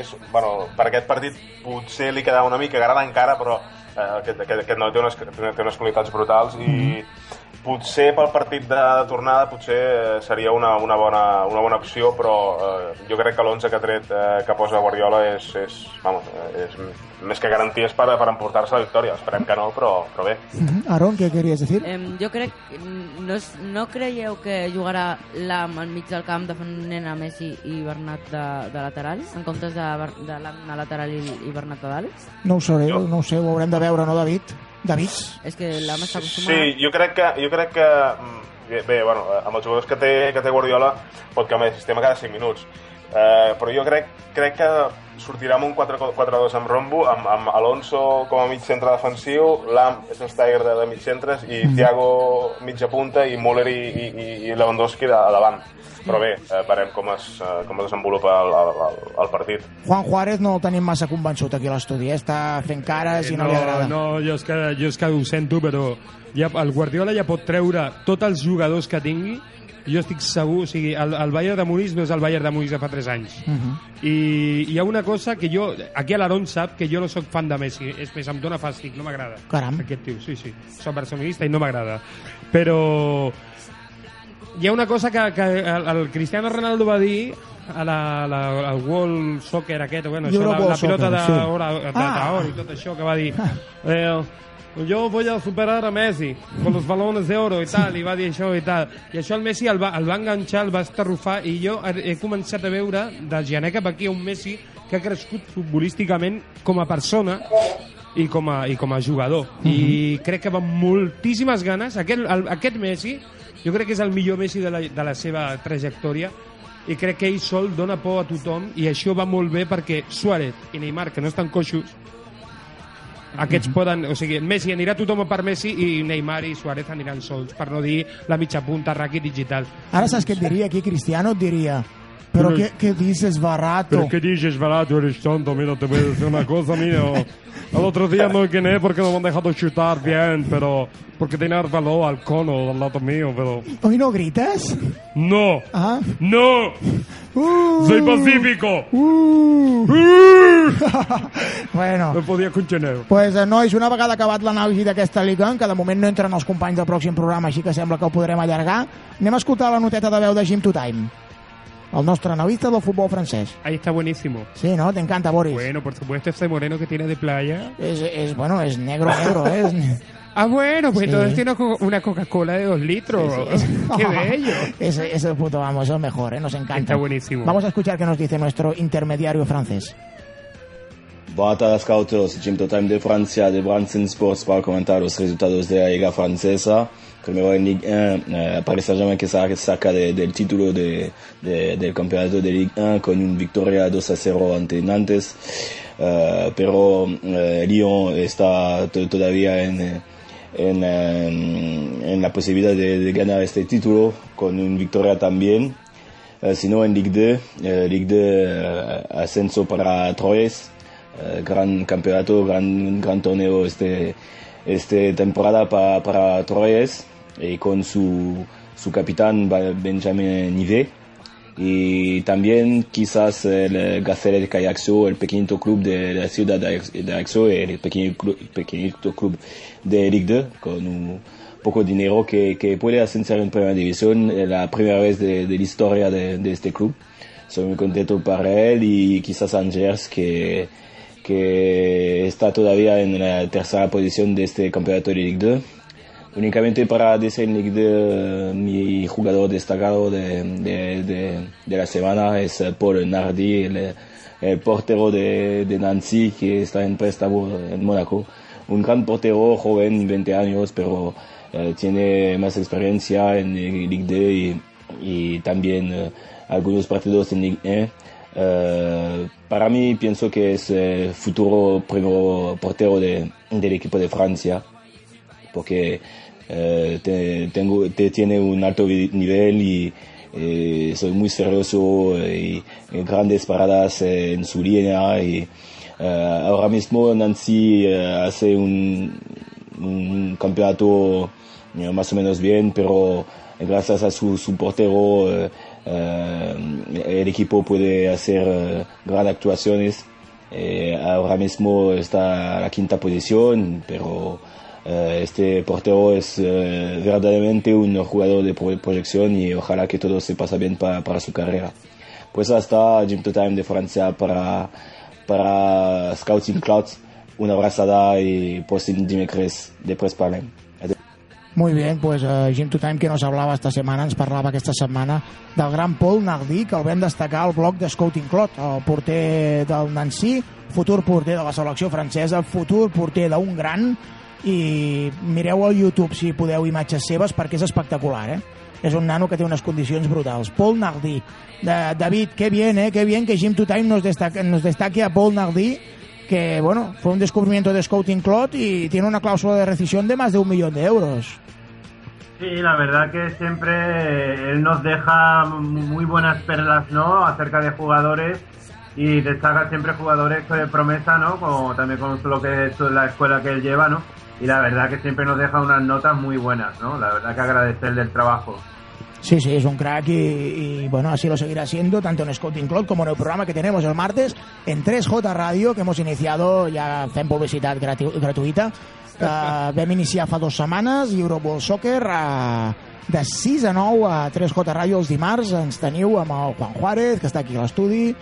és, bueno, per aquest partit potser li quedava una mica gran encara, però eh, aquest, aquest, aquest noi té unes, té unes qualitats brutals i potser pel partit de, de tornada potser eh, seria una, una, bona, una bona opció, però eh, jo crec que l'11 que ha tret eh, que posa Guardiola és, és, vamos, eh, és més que garanties per, per emportar-se la victòria. Esperem que no, però, però bé. Mhm. Aaron, què queries dir? Em, jo crec... No, és- no creieu que jugarà l'AM al mig del camp defendent a Messi i Bernat de, de lateral, en comptes de, de l'AM a lateral i, i Bernat a dalt? No ho sé, no ho sé, ho haurem de veure, no, David? David? És que l'AM està acostumat... Sí, jo crec que, jo crec que mm, bé, bé, bueno, amb els jugadors que té, que té Guardiola pot canviar el sistema cada 5 minuts. Eh, però jo crec, crec que sortirà amb un 4-4-2 amb Rombo, amb, amb Alonso com a mig centre defensiu, Lam és un Steiger de, de mig centres i Thiago mitja punta i Müller i, i, i- Lewandowski de, a davant. Però bé, eh, veurem com es, eh, com es desenvolupa el, el, el, partit. Juan Juárez no el tenim massa convençut aquí a l'estudi, eh? està fent cares i no, li agrada. No, jo és que, jo és que ho sento, però ja, el Guardiola ja pot treure tots els jugadors que tingui jo estic segur, o sigui, el, el Bayern de Múnich no és el Bayern de Múnich de fa 3 anys. Uh -huh. I hi ha una cosa que jo... Aquí a l'Aaron sap que jo no sóc fan de Messi. És més, em dóna fàstic, no m'agrada. Caram. Aquest tio, sí, sí. Soc barcelonista i no m'agrada. Però hi ha una cosa que, que el, el Cristiano Ronaldo va dir a la, la, al World Soccer aquest, bueno, això, la, la pilota Soccer, sí. de, Ah. i tot això que va dir eh, yo voy a superar a Messi con los balones de oro i tal, i va dir això i tal. I això el Messi el va, el va enganxar, el va estarrufar, i jo he, començat a veure de gener cap aquí un Messi que ha crescut futbolísticament com a persona i com a, i com a jugador. I crec que va amb moltíssimes ganes. Aquest, el, aquest Messi, jo crec que és el millor Messi de la, de la seva trajectòria i crec que ell sol dona por a tothom i això va molt bé perquè Suárez i Neymar, que no estan coixos, aquests poden... O sigui, Messi anirà tothom per Messi i Neymar i Suárez aniran sols, per no dir la mitja punta, Rakitic i tal. Ara saps què et diria aquí, Cristiano? Però Pero- què, què dices, barato? Pero ¿qué dices, barato? Eres tonto. Mira, te voy a decir una cosa, mira. El otro día no gané porque no me han dejado chutar bien, pero porque tenía el balón al cono al lado mío, pero... Hoy no grites? ¡No! Ah. ¡No! ¡Soy pacífico! bueno. No podia contener. Pues, eh, nois, una vegada acabat l'anàlisi d'aquesta Liga, que de moment no entren els companys del pròxim programa, així que sembla que el podrem allargar, anem a escoltar la noteta de veu de Jim to Time, el nostre analista del futbol francès. Ahí está buenísimo. Sí, ¿no? Te encanta, Boris. Bueno, por supuesto, este moreno que tiene de playa. Es, es bueno, es negro, negro, ¿eh? Es- Ah, bueno, pues Sí. entonces tiene una Coca-Cola de dos litros. ¡Qué bello! Ese, ese puto, vamos, es el mejor, ¿eh? Nos encanta. Está buenísimo. Vamos a escuchar qué nos dice nuestro intermediario francés. Bona tarda, scouters. Jim Time de Francia, de Branson Sports, para comentar los resultados de la Liga Francesa. Primero en Ligue 1, eh, Paris Saint-Germain que sa- saca de- del título de, de- del campeonato de Ligue 1 con una victoria 2 a 0 ante Nantes. Eh, pero eh, Lyon está to- todavía en, en, eh, en la posibilidad de, ganar este título con una victoria también. Sino en Ligue 2, eh, Ligue 2 eh, ascenso para Troyes, gran campeonato, gran, gran torneo este, este temporada para, para Troyes y con su, su capitán Benjamin Nivet y también quizás el Gazelle de Cayaxo, el pequeñito club de la ciudad de de Aixo, el pequeño club, pequeñito club de Ligue 2 con un poco de dinero que, que puede en primera división, es la primera vez de, de la historia de, de este club. Soy muy contento para él y quizás Angers que, que está todavía en la tercera posición de este campeonato de Ligue 2. Únicamente para Ligue 2, mi jugador destacado de, de, de, de la semana es eh, Paul Nardi, el, el portero de, de Nancy que está en préstamo en Mónaco. un gran portero joven, 20 años, pero eh, tiene más experiencia en Ligue D y, y también eh, algunos partidos en Ligue 1. Eh, para mí pienso que es el futuro primero portero de- del equipo de Francia porque eh, te- tiene un alto nivel y eh, soy muy serioso eh, y, grandes paradas en su línea y ahora mismo Nancy hace un, un campeonato más o menos bien pero gracias a su, su portero el equipo puede hacer grandes actuaciones. Ahora mismo está a la quinta posición, pero este portero es eh, verdaderamente un jugador de pro- proyección y ojalá que todo se pase bien pa- para su carrera. Pues hasta Gym to Time de Francia para, para Scouting Clouds, una abrazada y pues dimecres després parlem. Muy bien, pues uh, Jim to Time, que nos hablava esta setmana, ens parlava aquesta setmana del gran Paul Nardi, que el vam destacar al bloc de Scouting Clot, el porter del Nancy, futur porter de la selecció francesa, futur porter d'un gran, i mireu al YouTube si podeu imatges seves perquè és espectacular, eh? És un nano que té unes condicions brutals. Paul Nardi. David, qué bien, eh? Qué bien que Jim to Time nos destaque, nos destaque a Paul Nardi, que, bueno, fue un descubrimiento de Scouting Clot y tiene una cláusula de rescisión de más de un millón de euros. Sí, la verdad que siempre él nos deja muy buenas perlas, ¿no? Acerca de jugadores y destaca siempre jugadores de promesa, ¿no? Como también con lo que es la escuela que él lleva, ¿no? Y la verdad que siempre nos deja unas notas muy buenas, ¿no? La verdad que agradecerle el trabajo. Sí, sí, es un crack y, y, bueno, así lo seguirá siendo tanto en Scouting Club como en el programa que tenemos el martes en 3J Radio, que hemos iniciado, ja fem publicitat gratu gratuïta, que vam iniciar fa dues setmanes, Euroball Soccer, a, de 6 a 9 a 3J Radio els dimarts, ens teniu amb el Juan Juárez, que està aquí a l'estudi,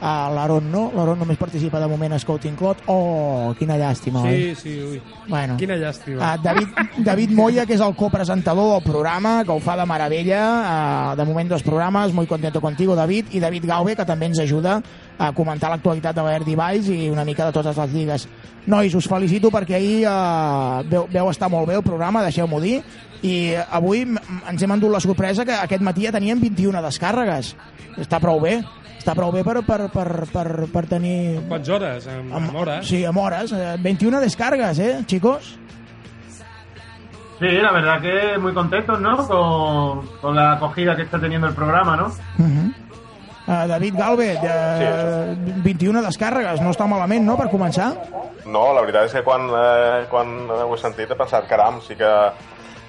a l'Aaron no, l'Aaron només participa de moment a Scouting Club, oh, quina llàstima, oi? Sí, sí, ui. Bueno. Quina llàstima. Uh, David, David Moya, que és el copresentador del programa, que ho fa de meravella, uh, de moment dos programes, muy contento contigo, David, i David Gaube, que també ens ajuda a comentar l'actualitat de l'Air Device i una mica de totes les lligues. Nois, us felicito perquè ahir uh, veu, veu estar molt bé el programa, deixeu-m'ho dir, i avui ens hem endut la sorpresa que aquest matí ja teníem 21 descàrregues. Està prou bé, està prou bé per, per, per, per, per tenir... Quants hores? Amb, amb hores? Sí, amb hores. Eh, 21 descargas, ¿eh, chicos? Sí, la verdad que muy contentos, ¿no? Con, con la acogida que está teniendo el programa, ¿no? Uh, David Galve, de, 21 descàrregues, no està malament, no?, per començar. No, la veritat és que quan, eh, quan ho he sentit he pensat, caram, sí que,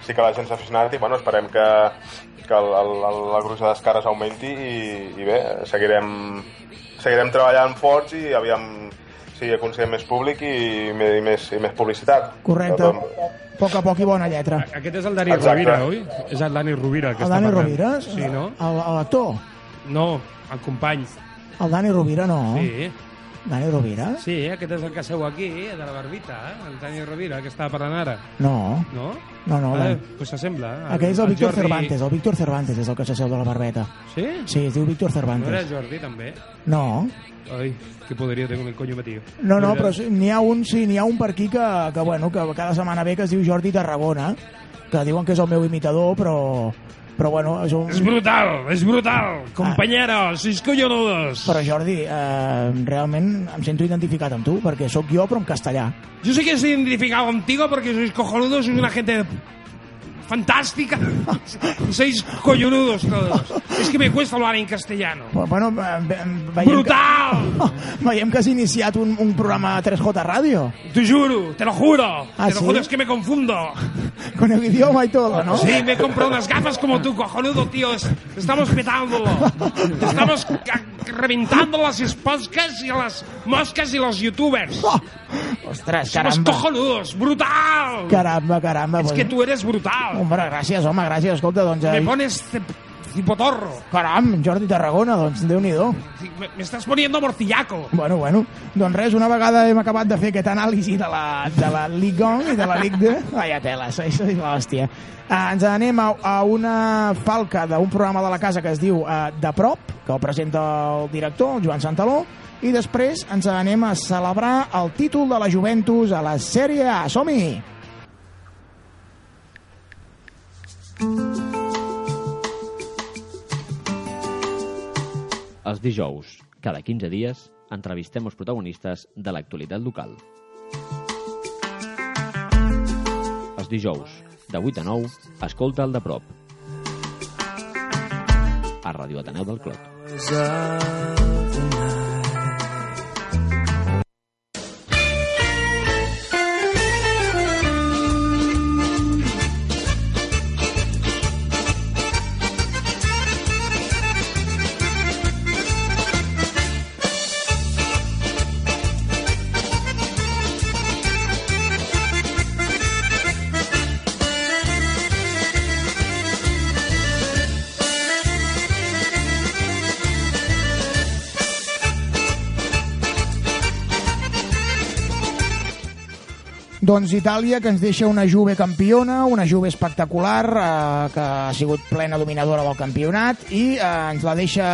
sí que la gent s'ha aficionat i bueno, esperem que, que el, el, el, la gruix de descares augmenti i, i bé, seguirem, seguirem treballant forts i aviam si aconseguim més públic i, i, més, i més publicitat. Correcte. A poc a poc i bona lletra. Aquest és el Dani Exacte. Rovira, oi? És el Dani Rovira que El Dani parlant. Rovira? Sí, no? L'actor? No, el company. El Dani Rovira, no. Sí. Dani Rovira? Sí, aquest és el que seu aquí, de la barbita, eh? el Dani Rovira, que estava parlant ara. No. No? No, no, Eh, no. pues s'assembla. eh? Aquest és el Víctor Jordi- Cervantes, el Víctor Cervantes és el que s'asseu de la barbeta. Sí? Sí, es diu Víctor No era Cervantes. Jordi, també? No, Ai, qué poderío tengo en el coño metido. no, no, però n'hi ha un, sí, n'hi ha un per aquí que, que, bueno, que cada setmana ve que es diu Jordi Tarragona, que diuen que és el meu imitador, però, però bueno, és un... És brutal, és brutal, compañeros, sois collonudos. Però Jordi, eh, realment em sento identificat amb tu, perquè sóc jo però en castellà. Yo sé que estoy identificado contigo porque sois cojonudos, sois una gente fantástica. sois collonudos todos. Es que me cuesta hablar en castellano. Bueno, eh, ve- veiem ¡Brutal! Que, veiem que has iniciat un, un programa 3J Radio. Te juro, te lo juro. ¿Ah, te lo sí? juro, es que me confundo. Con el idioma y todo, ¿no? Sí, me comprado unas gafas como tú, cojonudo, tío. Es- Estamos petándolo. Estamos reventando las esposcas y las moscas y los youtubers. Ostres, Somos caramba. cojonudos, brutal. Caramba, caramba. Es pues- que tú eres brutal. Hombre, gràcies, home, gràcies. Escolta, doncs... Me eh, pones cipotorro. Caram, Jordi Tarragona, doncs déu-n'hi-do. Me, me estás poniendo mortillaco. Bueno, bueno, doncs res, una vegada hem acabat de fer aquest anàlisi de la, de la Ligue 1 i de la Ligue 2, vaya tela, això és l'hòstia. Uh, ens anem a, a una falca d'un programa de la casa que es diu uh, De Prop, que el presenta el director, el Joan Santaló, i després ens anem a celebrar el títol de la Juventus a la Sèrie A. Som-hi! Els dijous, cada 15 dies, entrevistem els protagonistes de l'actualitat local. Els dijous, de 8 a 9, escolta el de prop. A Ràdio Ateneu del Clot. Doncs Itàlia, que ens deixa una Juve campiona, una Juve espectacular, eh, que ha sigut plena dominadora del campionat, i eh, ens la deixa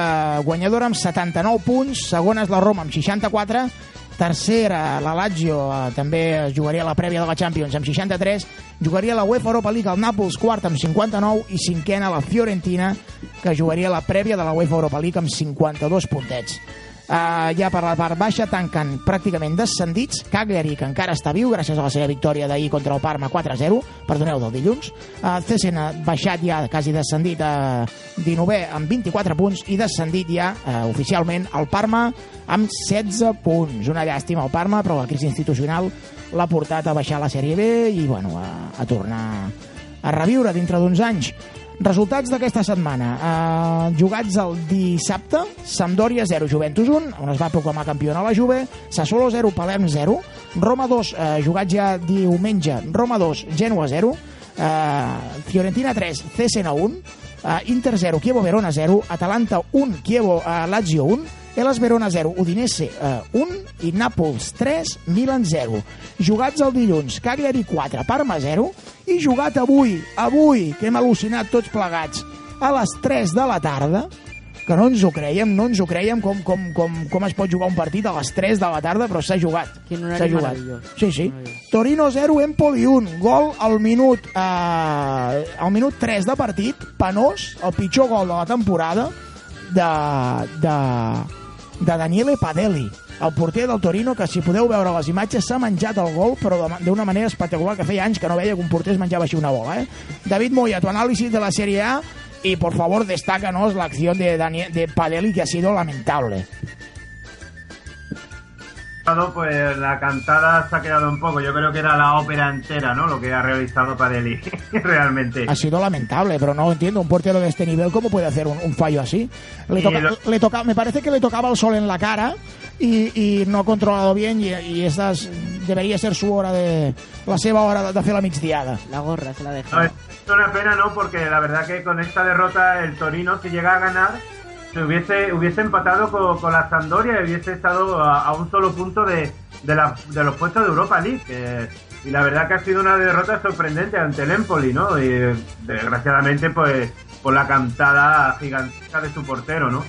guanyadora amb 79 punts, segona és la Roma amb 64, tercera la Lazio, eh, també jugaria la prèvia de la Champions amb 63, jugaria la UEFA Europa League al Nàpols, quart amb 59, i cinquena la Fiorentina, que jugaria la prèvia de la UEFA Europa League amb 52 puntets. Uh, ja per la part baixa tanquen pràcticament descendits. Cagliari, que encara està viu gràcies a la seva victòria d'ahir contra el Parma 4-0 perdoneu, del dilluns. Uh, Cesen ha baixat ja, quasi descendit a 19è amb 24 punts i descendit ja uh, oficialment el Parma amb 16 punts. Una llàstima al Parma, però la crisi institucional l'ha portat a baixar la Sèrie B i bueno, a, a tornar a reviure dintre d'uns anys Resultats d'aquesta setmana. Uh, jugats el dissabte, Sampdoria 0, Juventus 1, on es va proclamar campiona la Juve, Sassuolo 0, Palerm 0, Roma 2, uh, jugat ja diumenge, Roma 2, Genoa 0, uh, Fiorentina 3, Cesena 1, uh, Inter 0, Chievo Verona 0, Atalanta 1, Chievo uh, Lazio 1, Elas Verona 0, Udinese uh, 1 i Nàpols 3, Milan 0. Jugats el dilluns, Cagliari 4, Parma 0 i jugat avui, avui, que hem al·lucinat tots plegats, a les 3 de la tarda, que no ens ho creiem, no ens ho creiem com, com, com, com es pot jugar un partit a les 3 de la tarda, però s'ha jugat. S'ha jugat. Sí, sí. Torino 0, Empoli 1. Gol al minut, eh, al minut 3 de partit. Penós, el pitjor gol de la temporada de, de, de Daniele Padelli, el porter del Torino, que si podeu veure les imatges s'ha menjat el gol, però d'una manera espectacular, que feia anys que no veia que un porter es menjava així una bola. Eh? David Moya, tu análisis de la Serie A y por favor destácanos la acción de, Daniel, de Padelli que ha sido lamentable. Pues la cantada se ha quedado un poco. Yo creo que era la ópera entera, ¿no? Lo que ha realizado Padelli, realmente. Ha sido lamentable, pero no entiendo un portero de este nivel cómo puede hacer un, un fallo así. Le toca- lo- le toca, me parece que le tocaba el sol en la cara y, y no ha controlado bien y, y debería ser su hora de la seva hora de, de fer la migdiada. La gorra se la deja. Es una pena, ¿no? Porque la verdad que con esta derrota el Torino, si llega a ganar, se hubiese, hubiese empatado con, con la Sampdoria y hubiese estado a, a un solo punto de, de, la- de los puestos de Europa League. y la verdad que ha sido una derrota sorprendente ante el Empoli, ¿no? Y desgraciadamente, pues, por la cantada gigantesca de su portero, ¿no?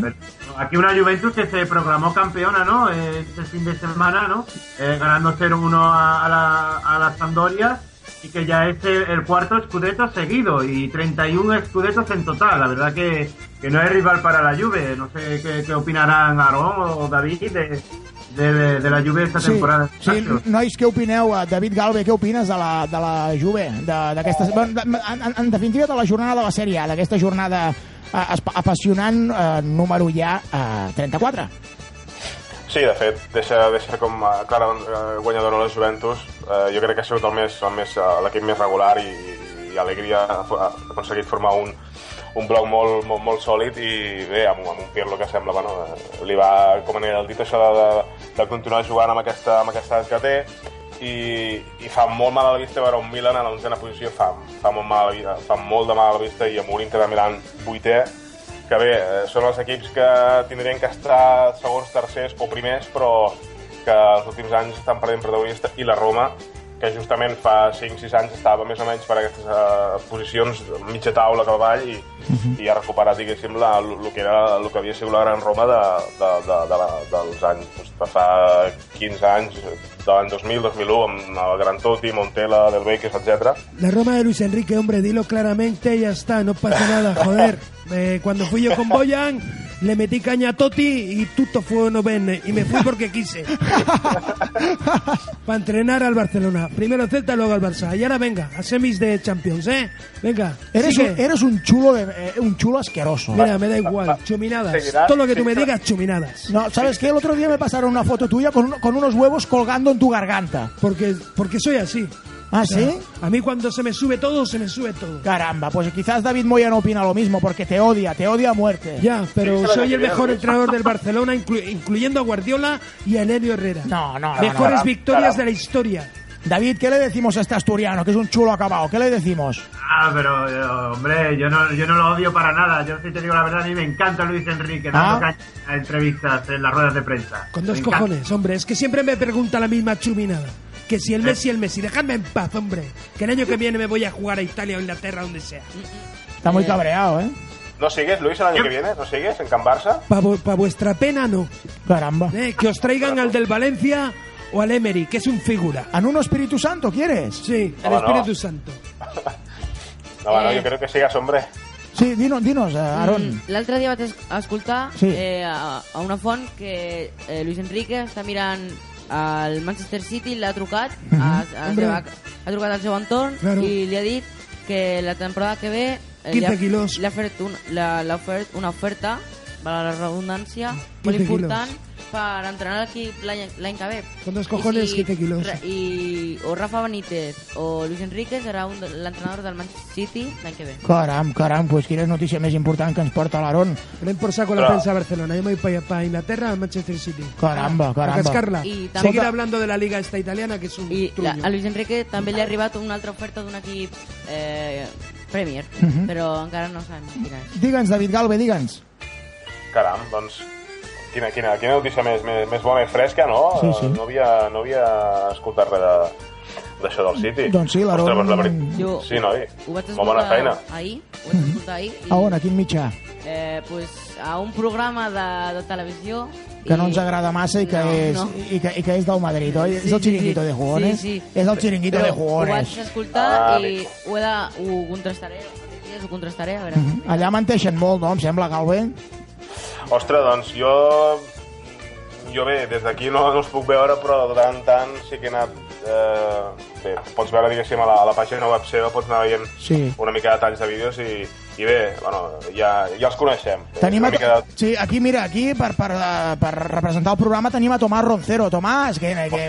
Pero Aquí una Juventus que se proclamó campeona, ¿no? Este fin de semana, ¿no? Eh, ganando 0-1 a, a la, a la Sampdoria y que ya es el, el cuarto Scudetto seguido y 31 Scudettos en total. La verdad que, que no es rival para la Juve. No sé qué, qué opinarán Aarón o David de, de, de la Juve esta Sí, temporada. sí, nois, què opineu? Eh, David Galve, què opines de la, de la Juve? De- d'aquesta- bueno, de- en, en, en definitiva, de la jornada de la Sèrie A, d'aquesta jornada eh, apassionant eh, número ja eh, 34. Sí, de fet, deixa, deixa com a clara eh, guanyadora la Juventus. Eh, jo crec que ha sigut el més, el més, eh, l'equip més regular i, i Alegria ha, aconseguit formar un, un bloc molt, molt, molt sòlid i bé, amb, amb un Pirlo que sembla, bueno, eh, li va, com en el dit, això de, de, de continuar jugant amb aquesta, amb aquesta que té. I, i fa molt mal a la vista veure un Milan a l'onzena posició, fa, fa, molt mal, fa molt de mal a la vista i amb un Inter de Milan vuitè que bé, eh, són els equips que tindrien que estar segons, tercers o primers, però que els últims anys estan perdent protagonista, i la Roma, que justament fa 5-6 anys estava més o menys per aquestes uh, posicions mitja taula cap avall i, i ha recuperat, diguéssim, la, el que era el que havia sigut la gran Roma de, de, de, de la, dels anys doncs, de fa 15 anys, de l'any 2000, 2001, amb el Gran Totti, Montela, Del Beques, etc. La Roma de Luis Enrique, hombre, dilo claramente y ya está, no pasa nada, joder. Eh, cuando fui yo con Boyan, le metí caña a Totti y tutto fue novenne y me fui porque quise. Para entrenar al Barcelona. Primero al Celta, luego al Barça. Y ahora venga, a semis de Champions, ¿eh? Venga, Eres sigue. un, eres un chulo de, eh, un chulo asqueroso. Mira, me da igual, chuminadas. Todo lo que tú me digas, chuminadas. No, ¿sabes qué? El otro día me pasaron una foto tuya con, con unos huevos colgando en tu garganta. Porque, porque soy así. ¿Ah, O sea, sí? A mí cuando se me sube todo, se me sube todo. Caramba, pues quizás David Moya no opina lo mismo porque te odia, te odia a muerte. Ya, pero soy el mejor entrenador del Barcelona, inclu- incluyendo a Guardiola y a Enelio Herrera. No, no, no. Mejores no. victorias de la historia. David, ¿qué le decimos a este asturiano, que es un chulo acabado? ¿Qué le decimos? Ah, pero eh, hombre, yo no, yo no lo odio para nada. Yo sí te digo la verdad, a mí me encanta Luis Enrique dando Ah. entrevistas en las ruedas de prensa. Con dos Me encanta. cojones, hombre. Es que siempre me pregunta la misma chuminada. Que si el Messi, el Messi. Dejadme en paz, hombre. Que el año que viene me voy a jugar a Italia o Inglaterra, donde sea. Está muy cabreado, ¿eh? ¿No sigues, Luis, el año que viene? ¿No sigues en Can Barça? Para vuestra pena, no. Caramba. Eh, que os traigan al del Valencia o al Emery, que es un figura. ¿A Nuno Espíritu Santo quieres? Sí, no. Espíritu Santo. No, bueno, Eh. yo creo que sigas, hombre. Sí, dinos, dinos, eh, Aaron. Mm, L'altre dia vaig es- escoltar Sí. eh, a, a una font que eh, Luis Enrique està mirant el Manchester City, l'ha trucat, Mhm. ha, ha, Hombre. ha, ha trucat al seu entorn Claro. i li ha dit que la temporada que ve eh, 15 li ha, quilos. li ha fet un, la, la ofert, una oferta per a la redundància 15 molt important per entrenar l'equip l'any que ve. Con dos cojones, I 15 quilos. I o Rafa Benítez o Luis Enrique serà l'entrenador del Manchester City l'any que ve. Caram, caram, pues quina notícia més important que ens porta l'Aaron. Ven por saco la prensa de Barcelona. Yo me voy para Inglaterra, al Manchester City. Caramba, A caramba. cascarla. Y también- Seguir hablando de la liga esta italiana, que es un I la, a Luis Enrique també li ha arribat una altra oferta d'un equip eh, Premier, Mhm. però encara no sabem quina és. Digue'ns, David Galve, digue'ns. Caram, doncs... Quina, quina, quina notícia més, més, més bona i fresca, no? Sí, sí. No havia, no havia escoltat res de- d'això del City. Doncs sí, l'Aaron- Ostres, la veri- Jo Sí, noi. ho vaig Molt bona feina. escoltar ahir, ho vaig escoltar ahir, i, A on, a quin mitjà? eh, pues, a un programa de, de televisió Que no ens agrada massa i que, No, és, no. I, que, i que és del Madrid, oi? és el xiringuito de jugones? Sí, sí. És el xiringuito Però de Ho jugones. vaig escoltar Ah, i ho, he de, ho contrastaré, ho contrastaré, a veure. Mhm. Allà menteixen molt, no? Em sembla, Galve? Ostres, doncs jo... Jo bé, des d'aquí no, no els puc veure, però de tant en tant sí que he anat... Eh, bé, pots veure, diguéssim, a la, a la pàgina web seva, pots anar veient Sí. una mica de talls de vídeos i, i bé, bueno, ja, ja els coneixem. Tenim una a, de... sí, aquí, mira, aquí per, per, eh, per representar el programa tenim a Tomás Roncero. Tomás, que, que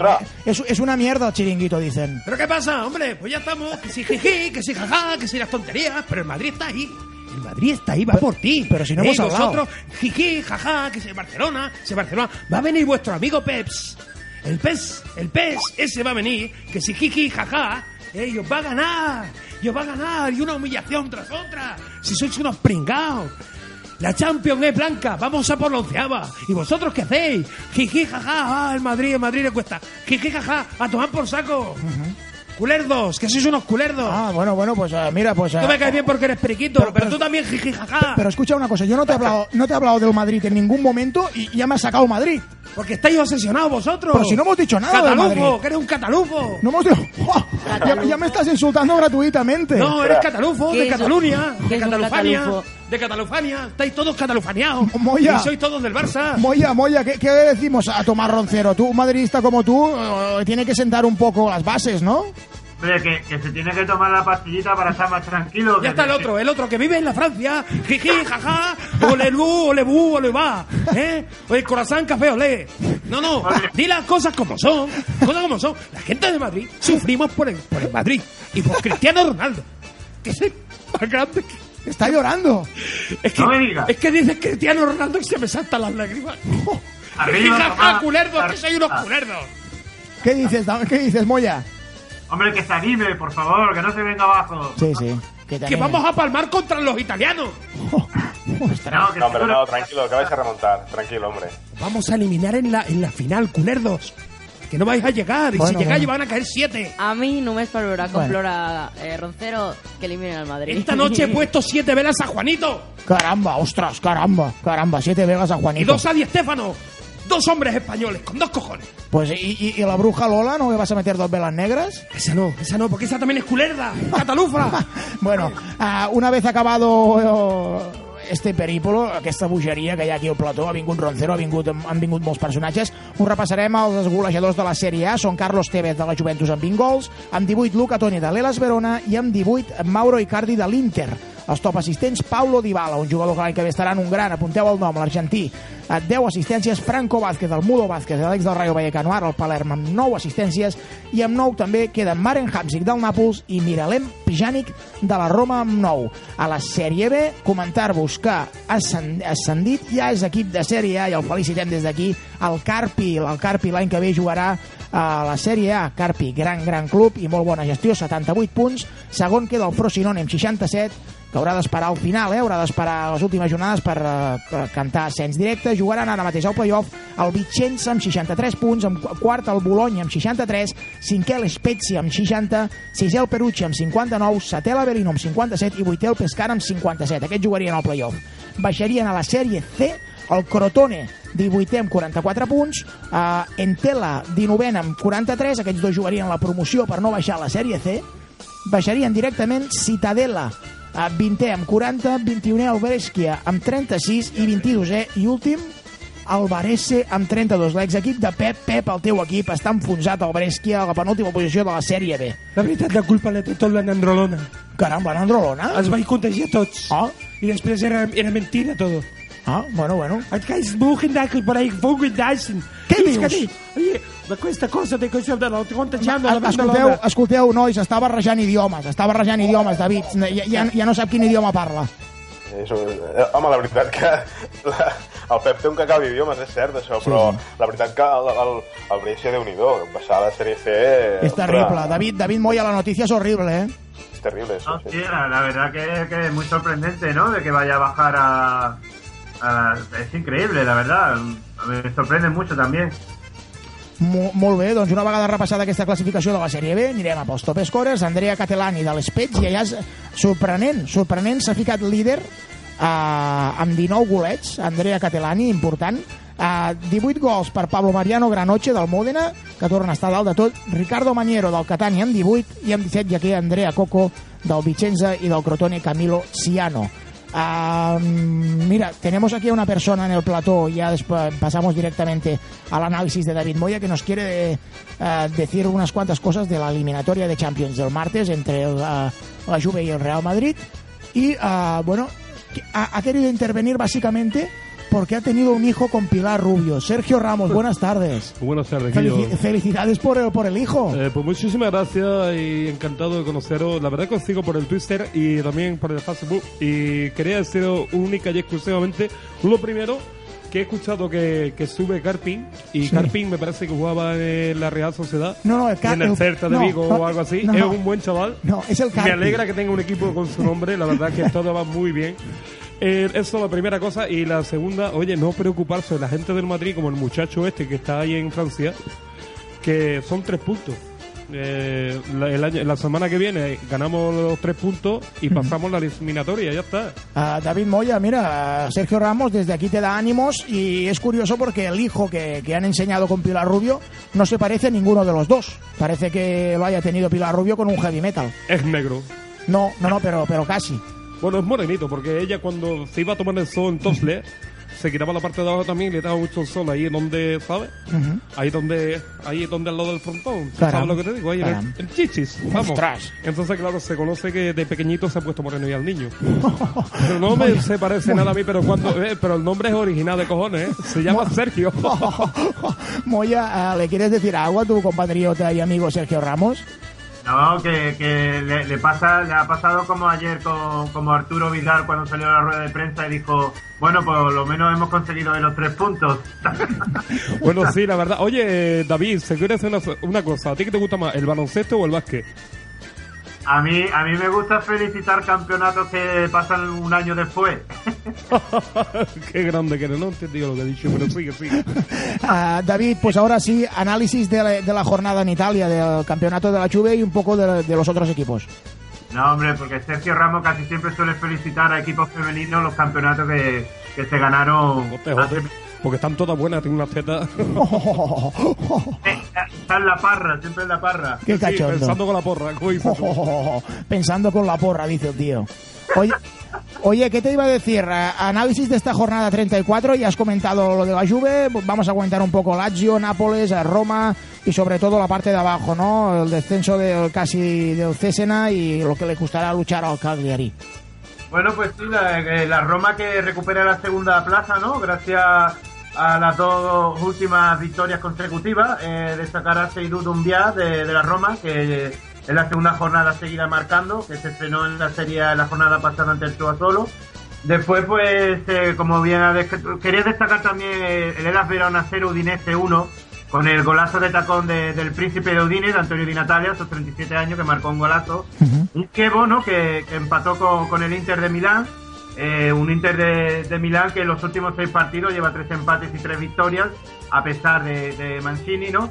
es, es una mierda el chiringuito, dicen. ¿Pero qué pasa, hombre? Pues ya estamos. Que si jiji, que si jaja, que si las tonterías. Pero el Madrid está ahí. El Madrid está ahí, va por ti. pero si no Eh, hemos hablado. vosotros, jiji, jaja, que si Barcelona, si Barcelona. Va a venir vuestro amigo Peps. El Pes, el Pes, ese va a venir. Que si jiji, jaja, eh, y os va a ganar. Y os va a ganar. Y una humillación tras otra. Si sois unos pringados. La Champions es blanca, vamos a por la onceava. ¿Y vosotros qué hacéis? Jiji, jaja, ah, el Madrid, el Madrid le cuesta. Jiji, jaja, a tomar por saco. Culerdos, que sois unos culerdos. Ah, bueno, bueno, pues eh, mira, pues... eh, Tú me caes bien porque eres periquito, pero, pero- tú también, jiji, jaja. Pero escucha una cosa, yo no te he hablado, no te he hablado del Madrid en ningún momento y ya me has sacado Madrid. Porque estáis obsesionados vosotros. Pero si no hemos dicho nada Catalufo, que eres un catalufo. No hemos dicho... ¡Oh! ya, ya me estás insultando gratuitamente. No, eres catalufo, ¿Qué de Cataluña, de Catalufania, de Catalufania. Estáis todos catalufaneados. Moya. Y sois todos del Barça. Moya, Moya, ¿qué, qué decimos a Tomás Roncero? Tú, un madridista como tú, eh, tiene que sentar un poco las bases, ¿no? Hombre, que, que se tiene que tomar la pastillita para estar más tranquilo. Ya está el otro, el otro que vive en la Francia. Jiji, jaja, ole lu, ole bu, ole va. ¿Eh? O el corazón café, ole. No, no, di las cosas como son. Cosas como son. La gente de Madrid sufrimos por el, por el Madrid y por Cristiano Ronaldo. Que es el más grande que. Está llorando. Es que, No me digas. es que dices Cristiano Ronaldo y se me saltan las lágrimas. Jiji, Arriba, jaja, culerdos, que soy unos culerdos. ¿Qué dices, ¿Qué dices, Moya? Hombre, que se anime, por favor, que no se venga abajo. Sí, sí. Que, Que vamos a palmar contra los italianos. No, que No, no, tranquilo, que vais a remontar. Tranquilo, hombre. Vamos a eliminar en la, en la final, culerdos. que no vais a llegar. Y Bueno, si llegáis bueno. van a caer siete. A mi només per veure com Bueno. plora eh, Roncero que eliminen el Madrid. Esta noche he puesto siete velas a Juanito Caramba, ostras, caramba, caramba, siete vegas a y Juanito. dos a Di Stéfano. Dos hombres españoles con dos cojones. Pues, ¿y, y, y la bruja Lola no le vas a meter dos velas negras? Esa no, esa no, porque esa también es culerda, catalufra. Bueno, ah, una vez acabado eh, este perípolo, aquesta bogeria que hi ha aquí al plató, ha vingut Roncero, ha vingut, han vingut molts personatges, us repassarem els golejadors de la Sèrie A, són Carlos Tevez de la Juventus amb 20 gols, amb 18 Luca Toni de l'Elas Verona i amb 18 Mauro Icardi de l'Inter. Els top assistents, Paulo Dybala, un jugador que l'any que ve estarà en un gran, apunteu el nom, l'argentí. A 10 assistències, Franco Vázquez, el Mudo Vázquez, l'ex del Rayo Vallecano, ara el Palerm, amb 9 assistències, i amb 9 també queden Maren Hamsik del Nàpols i Miralem Pjanic de la Roma amb 9. A la Sèrie B, comentar-vos que ascendit ja és equip de Sèrie A i el felicitem des d'aquí, el Carpi. El Carpi l'any que ve jugarà a la Sèrie A. Carpi, gran, gran club i molt bona gestió, 78 punts. Segon queda el Frosinone amb 67, que haurà d'esperar al final, eh? haurà d'esperar les últimes jornades per, eh, per cantar ascens directe. Jugaran ara mateix al playoff el Vicenza amb 63 punts, amb qu- quart el Bologna amb 63, cinquè l'Spezia amb 60, sisè el Perucci amb 59, setè l'Avelino amb 57 i vuitè el Pescara amb 57. Aquests jugarien al playoff. Baixarien a la sèrie C el Crotone 18è amb 44 punts, eh, Entela 19è amb 43, aquests dos jugarien la promoció per no baixar a la sèrie C, baixarien directament Citadela a 20è amb 40, 21è el Brescia amb 36 i 22è i últim el Varese amb 32. L'exequip de Pep, Pep, el teu equip, està enfonsat al Brescia a la penúltima posició de la sèrie B. La veritat, la culpa la té tot la Nandrolona. Caramba, Nandrolona? Els vaig contagiar tots. Ah. I després era, era mentira todo. Ah, bueno, bueno. Guys Buchendakel por ahí, Buchendakel. Què dius? Ma questa cosa de que de la contagiando la Escolteu, escolteu, nois, està barrejant idiomes, està barrejant idiomes, David. Ja, ja, ja no sap quin idioma parla. És, eh, home, la veritat que la, el Pep té un cacau d'idiomes, és cert això, Sí, però sí. la veritat que el, el, el Brescia, déu-n'hi-do, baixar a la sèrie C... És terrible. David, David Moya, la noticia es horrible, ¿eh? És terrible, sí, No, sí. sí, la, la verdad que, que es muy sorprendente, ¿no? De que vaya a bajar a, a- Es increíble, la verdad. Me sorprende mucho también. Mo molt bé, doncs una vegada repassada aquesta classificació de la Sèrie B, anirem a pels top scorers. Andrea Catelani de l'Spezia, ja és sorprenent, sorprenent, s'ha ficat líder eh, amb 19 golets, Andrea Catelani, important. Eh, 18 gols per Pablo Mariano Granoche del Módena, que torna a estar dalt de tot. Ricardo Maniero del Catania amb 18 i amb 17 ja que Andrea Coco del Vicenza i del Crotone Camilo Ciano. Mira, tenemos aquí a una persona en el plató, ya después pasamos directamente al análisis de David Moya, que nos quiere eh, decir unas cuantas cosas de la eliminatoria de Champions del martes entre el, eh, la Juve y el Real Madrid. Y, ah, bueno, ha, ha querido intervenir básicamente porque ha tenido un hijo con Pilar Rubio. Sergio Ramos, buenas tardes. Buenas tardes, Felici- felicidades por el, por el hijo. Eh, pues muchísimas gracias y encantado de conoceros. La verdad que os sigo por el Twitter y también por el Facebook. Y quería deciros única y exclusivamente lo primero que he escuchado que, que sube Carpin y Sí. Carpin me parece que jugaba en la Real Sociedad No, no, el Car- en el Celta de no, Vigo no, o algo así no, es un buen chaval No, es el me Carpi. alegra que tenga un equipo con su nombre la verdad que todo va muy bien Eh, eso es la primera cosa y la segunda oye no preocuparse de la gente del Madrid como el muchacho este que está ahí en Francia que son tres puntos. Eh, la, el año- la semana que viene ganamos los tres puntos y pasamos la eliminatoria, ya está. Ah, David Moya, mira, Sergio Ramos desde aquí te da ánimos y es curioso porque el hijo que, que han enseñado con Pilar Rubio no se parece a ninguno de los dos. Parece que lo haya tenido Pilar Rubio con un heavy metal. Es negro. No, no, no, pero, pero casi. Bueno, es morenito, porque ella cuando se iba a tomar el sol en Tosle, se quitaba la parte de abajo también y le daba mucho el sol ahí donde, ¿sabes? Ujú. Ahí donde, ahí donde al lado del frontón. ¿Tú Caramba. ¿Sabes lo que te digo? Ahí en, el, Caramba. en chichis. Vamos. Ostras. Entonces, claro, se conoce que de pequeñito se ha puesto moreno y al niño. Pero no me se parece nada a mí, pero cuando, eh, pero el nombre es original de cojones, ¿eh? Se llama Sergio. Moya, ah, ¿le quieres decir algo a tu compatriota y amigo Sergio Ramos? No, que, que le, pasa, le ha pasado como ayer con como Arturo Vidal cuando salió a la rueda de prensa y dijo, bueno, por lo menos hemos conseguido de los tres puntos. Bueno, sí, la verdad. Oye, David, se quiere hacer una, una cosa. ¿A ti qué te gusta más, el baloncesto o el básquet? A mí, a mí me gusta felicitar campeonatos que pasan un año después. Qué grande que no he entendido lo que he dicho, pero sigue, sigue. Ah, David, pues ahora sí, análisis de la, de la jornada en Italia, del campeonato de la Juve y un poco de, de los otros equipos. No, hombre, porque Sergio Ramos casi siempre suele felicitar a equipos femeninos los campeonatos que, que se ganaron. Joder, joder, porque están todas buenas, tienen una Z. Está en la parra, siempre en la parra. Qué Sí, cachondo. pensando con la porra. tú. Pensando con la porra, dice el tío. Oye, oye, ¿qué te iba a decir? Análisis de esta jornada 34, ya has comentado lo de la Juve, vamos a comentar un poco Lazio, Nápoles, eh, Roma y sobre todo la parte de abajo, ¿no? El descenso del casi del Cesena y lo que le costará luchar al Cagliari. Bueno, pues sí, la, eh, la Roma que recupera la segunda plaza, ¿no? Gracias a las dos últimas victorias consecutivas. Eh, destacar a de, de la Roma, que eh, es la segunda jornada seguida marcando, que se estrenó en la serie la jornada pasada ante el Solo. Después, pues, eh, como bien quería destacar también eh, el Elas Verona 0 Udinese 1, con el golazo de tacón de- del príncipe de Udine, de Antonio Di Natalia, a sus 37 años, que marcó un golazo. Un Chievo, ¿no? Que, que empató con, con el Inter de Milán. Eh, un Inter de, de Milán que en los últimos seis partidos lleva tres empates y tres victorias, a pesar de, de Mancini, ¿no?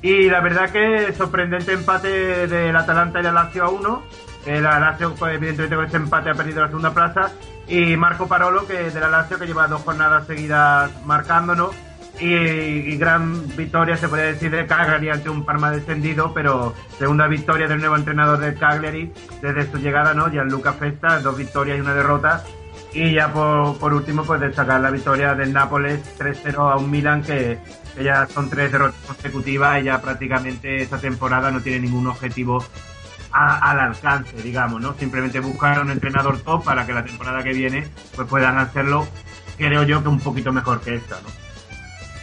Y la verdad que sorprendente empate del Atalanta y la Lazio a uno. El Lazio, pues, evidentemente, con este empate ha perdido la segunda plaza. Y Marco Parolo, que de la Lazio, que lleva dos jornadas seguidas marcándonos. Y, y gran victoria, se podría decir, de Cagliari ante un Parma descendido, pero segunda victoria del nuevo entrenador del Cagliari desde su llegada, ¿no? Gianluca Festa, dos victorias y una derrota. Y ya por, por último, pues destacar la victoria del Nápoles 3-0 a un Milan que, que ya son tres derrotas consecutivas y ya prácticamente esta temporada no tiene ningún objetivo a- al alcance, digamos, ¿no? Simplemente buscar un entrenador top para que la temporada que viene pues puedan hacerlo, creo yo, que un poquito mejor que esta, ¿no?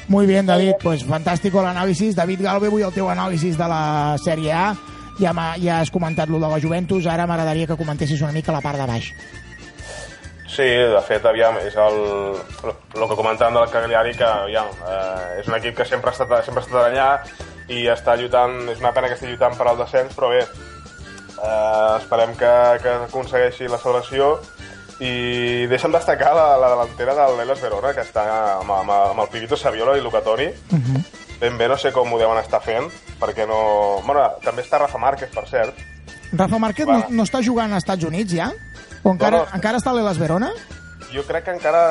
Muy bien, David, pues fantàstic l'anàlisi. David Galve, vull el teu anàlisi de la Sèrie A. Ja, ja has comentat lo de la Juventus, ara m'agradaria que comentessis una mica la part de baix. Sí, de fet, aviam, és el, el que comentàvem del Cagliari, que aviam, eh, és un equip que sempre ha, estat, sempre ha estat allà i està lluitant, és una pena que estigui lluitant per al descens, però bé, eh, esperem que, que aconsegueixi la salvació i deixa'm destacar la, la delantera del l'Elas Verona, que està amb, amb, amb el Pivito Saviola i Luca Toni. Ben bé, no sé com ho deuen estar fent, perquè no... Bueno, també està Rafa Márquez, per cert, Rafa Márquez no, no està jugant als Estats Units, ja? O encara, No, no. encara està l'Elas Verona? jo crec que encara,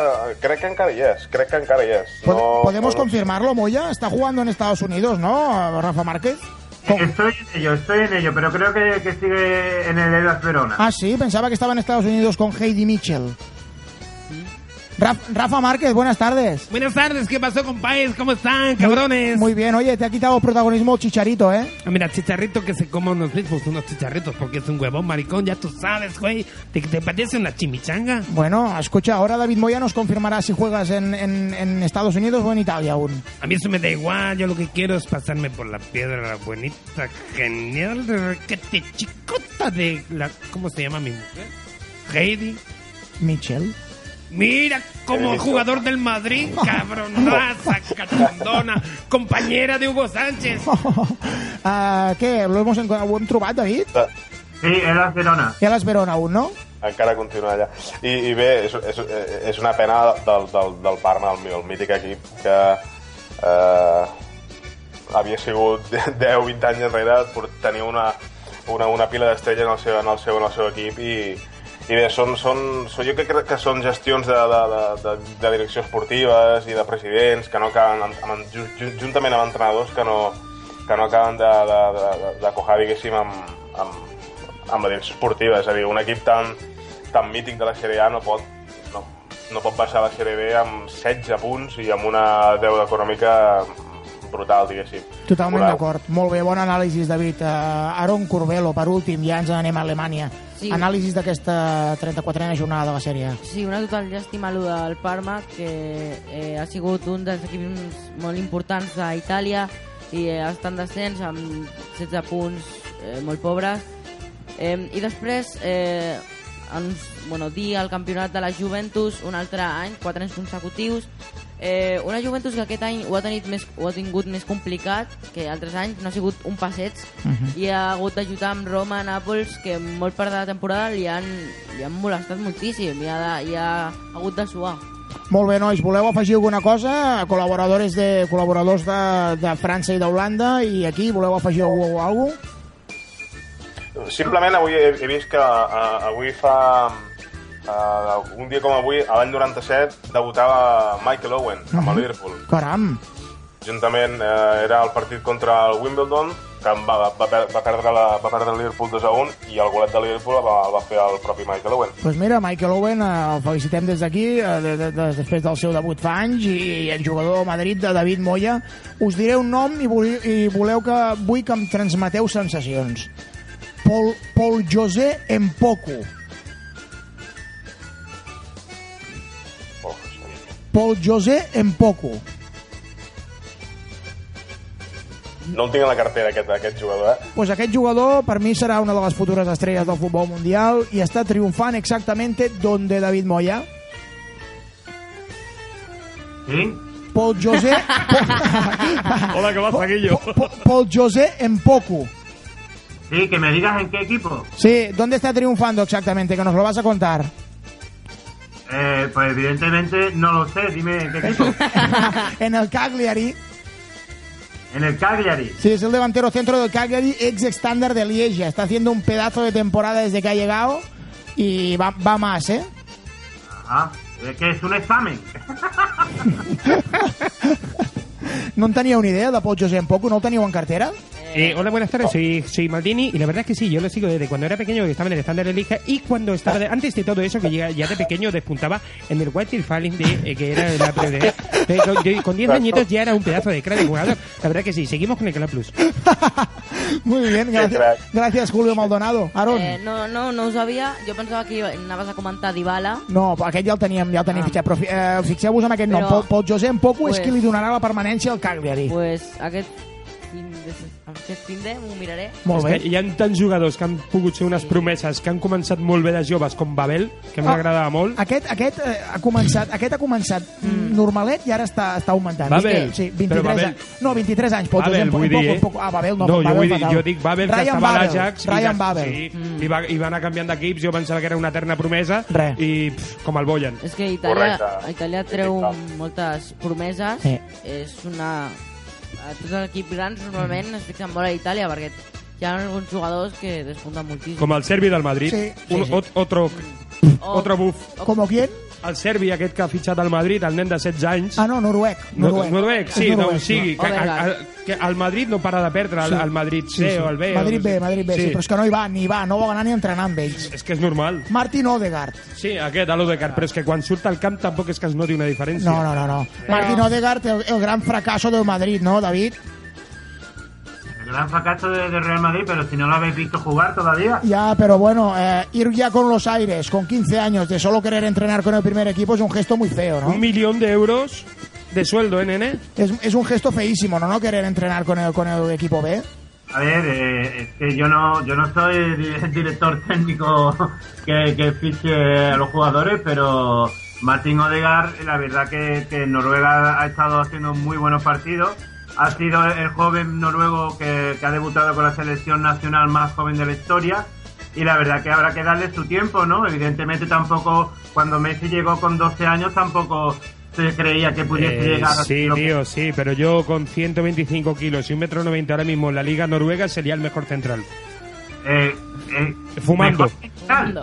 crec que encara hi és, crec que encara hi és. Pod- No, ¿Podemos no, no, confirmarlo, Moya? Está jugando en Estados Unidos, ¿no, Rafa Márquez? Estoy en ello, estoy en ello, pero creo que, que sigue en el Elas Verona. Ah, sí, pensaba que estaba en Estados Unidos con Heidi Mitchell. Raf- Rafa Márquez, buenas tardes. Buenas tardes, ¿qué pasó, compadres? ¿Cómo están, cabrones? Muy bien, oye, te ha quitado protagonismo Chicharito, ¿eh? Ah, Mira, chicharrito que se coma unos mismos, unos chicharritos, porque es un huevón maricón, ya tú sabes, güey. ¿Te, te parece una chimichanga? Bueno, escucha, ahora David Moya nos confirmará si juegas en, en- en Estados Unidos o en Italia aún. A mí eso me da igual, yo lo que quiero es pasarme por la piedra bonita, genial, de requete chicota de la... ¿Cómo se llama mi mujer? Heidi. Mitchell. Mira, como jugador del Madrid, cabronaza, cachondona, compañera de Hugo Sánchez. Ah, què, lo hemos, ho hem trobat, David? Sí, Elas Verona. Ja l'Esperona aún, no? encara continua allà. I, i bé, és, és, és una pena del, del, del Parma, el, el mític equip, que eh, havia sigut 10-20 anys enrere, por- tenia una, una, una pila d'estrella en, el seu, en, el seu, en el seu equip i, i bé, són, són, són, jo crec que són gestions de, de, de, de, direcció esportives i de presidents que no acaben, amb, amb, ju- ju- juntament amb entrenadors que no, que no acaben de, de, de, de, cojar, diguéssim, amb, amb, amb la direcció esportiva. És a dir, un equip tan, tan mític de la Sèrie A no pot, no, no pot baixar la Sèrie B amb 16 punts i amb una deuda econòmica brutal, diguéssim. Totalment d'acord. Molt bé, bon anàlisi, David. Uh, Aaron Corbelo, per últim, ja ens anem a Alemanya. Sí. Anàlisis d'aquesta 34a jornada de la sèrie. A. Sí, una total llàstima allò del Parma, que eh, ha sigut un dels equips molt importants d'Itàlia i eh, està en descens amb 16 punts eh, molt pobres. Eh, I després, eh, ens, bueno, dir el campionat de la Juventus un altre any, quatre anys consecutius. Eh, una Juventus que aquest any ho ha, tenit més, ho ha tingut més complicat que altres anys, no ha sigut un passeig Mhm. i ha hagut lluitar amb Roma, Nàpols, que molt part de la temporada li han, li han molestat moltíssim i ha, de, i ha hagut de suar. Molt bé, nois, voleu afegir alguna cosa? Col·laboradors de, col·laboradors de, de França i d'Holanda i aquí, voleu afegir algú o alguna Simplement avui he, he vist que uh, avui fa... Uh, un dia com avui, a l'any 97, debutava Michael Owen amb el Liverpool. Caram, Juntament eh, era el partit contra el Wimbledon, que va, va, va, per- va, perdre la, va perdre el Liverpool 2 a 1 i el golet de Liverpool el va, el va fer el propi Michael Owen. doncs mira, Michael Owen, eh, el felicitem des d'aquí, eh, de, de, de, després del seu debut fa anys, i, i el jugador de Madrid, de David Moya. Us diré un nom i, voleu, i voleu que vull que em transmeteu sensacions. Paul, Paul José Empoco. Paul José Empoco. No el tinc a la cartera, aquest, aquest jugador, eh? Pues aquest jugador per mi serà una de les futures estrelles del futbol mundial i està triomfant exactamente donde David Moya. ¿Sí? Paul José Hola, que va, Zaguillo. Paul José Empoco. Sí, que me digas en qué equipo. Sí, ¿dónde está triunfando exactamente? Que nos lo vas a contar. Eh, pues evidentemente no lo sé, dime en qué equipo. en el Cagliari. en el Cagliari. Sí, es el delantero centro del Cagliari, ex estándar de Lieja. Está haciendo un pedazo de temporada desde que ha llegado y va, va más, ¿eh? Ajá. Es que es un examen. No en tenía una idea de Paul José Empoco, ¿no lo teníeu en cartera? Eh, hola, buenas tardes, soy, soy Maldini y la verdad es que sí, yo lo sigo desde cuando era pequeño, que estaba en el estándar de Liga y cuando estaba, de- antes de todo eso, que ya, ya de pequeño despuntaba en el White Falling de, eh, que era la. Eh, con- yo- Con 10 añitos ya era un pedazo de crack de jugador. La verdad que sí, seguimos con el Canal Plus. Muy bien, gracias, gracias Julio Maldonado. Aaron. Eh, no, no, no ho sabia. Jo pensava que anaves a comentar Dybala. No, aquest ja el teníem, ja el teníem Ah. fitxat, però eh, fixeu-vos en aquest nom. Però- Paul José Empoco és Pues- qui li donarà la permanència al Cagliari. Pues aquest fin de, aquest fin de m'ho miraré. Molt És bé. que hi ha tants jugadors que han pogut ser unes promeses, que han començat molt bé de joves, com Babel, que m'agradava molt. Aquest, aquest, eh, ha començat, aquest ha començat mm. normalet i ara està, està augmentant. Babel. Sí, Però 23 Babel- anys. No, 23 anys. José Babel, vull dir, eh? Empoco, ah, Babel no, no jo, Babel vull dir, jo dic Babel, que Ryan estava a Babel, l'Ajax i, Ryan des- Babel. sí, i, va, i va anar canviant d'equips, jo pensava que era una eterna promesa Re. i pff, com el Boyan. És que Itàlia, Itàlia treu moltes promeses. Sí. És una... A tots els equips grans normalment es fixen molt a Itàlia perquè hi ha alguns jugadors que despunten moltíssim. Com el serbi del Madrid. Sí. Un, Sí, sí. ot- Otro, O- otro buf. Com quién? El serbi aquest que ha fitxat al Madrid, el nen de 16 anys. Ah, no, noruec. No, Noruec, Noruec, sí, noruec, sigui, que, a, a, que el Madrid no para de perdre, el, Sí. el Madrid C Sí, sí. o el B. Madrid o, B, Madrid B, sí. però és que no hi va, ni va, no vol anar ni entrenar amb ells. És que és normal. Martin Odegaard. Sí, aquest, l'Odegaard, però és que quan surt al camp tampoc és que es noti una diferència. No, no, no, no. Martin Odegaard, el, el gran fracaso del Madrid, ¿no, David? El gran fracaso de, de Real Madrid, pero si no lo habéis visto jugar todavía. Ya, pero bueno, eh, ir ya con los aires, con 15 años, de solo querer entrenar con el primer equipo es un gesto muy feo, ¿no? Un millón de euros de sueldo, ¿eh, nene? Es, es un gesto feísimo, ¿no? No querer entrenar con el, con el equipo B. A ver, eh, es que yo no, yo no soy el director técnico que, que fiche a los jugadores, pero Martín Odegaard, la verdad que, Noruega ha estado haciendo muy buenos partidos. Ha sido el joven noruego que, que ha debutado con la selección nacional más joven de la historia. Y la verdad que habrá que darle su tiempo, ¿no? Evidentemente tampoco, cuando Messi llegó con 12 años, tampoco se creía que pudiese Eh, llegar a sí, lo que- tío, sí, pero yo con 125 kilos y un metro 90 ahora mismo en la Liga Noruega sería el mejor central. Eh, eh, Fumando. mejor central.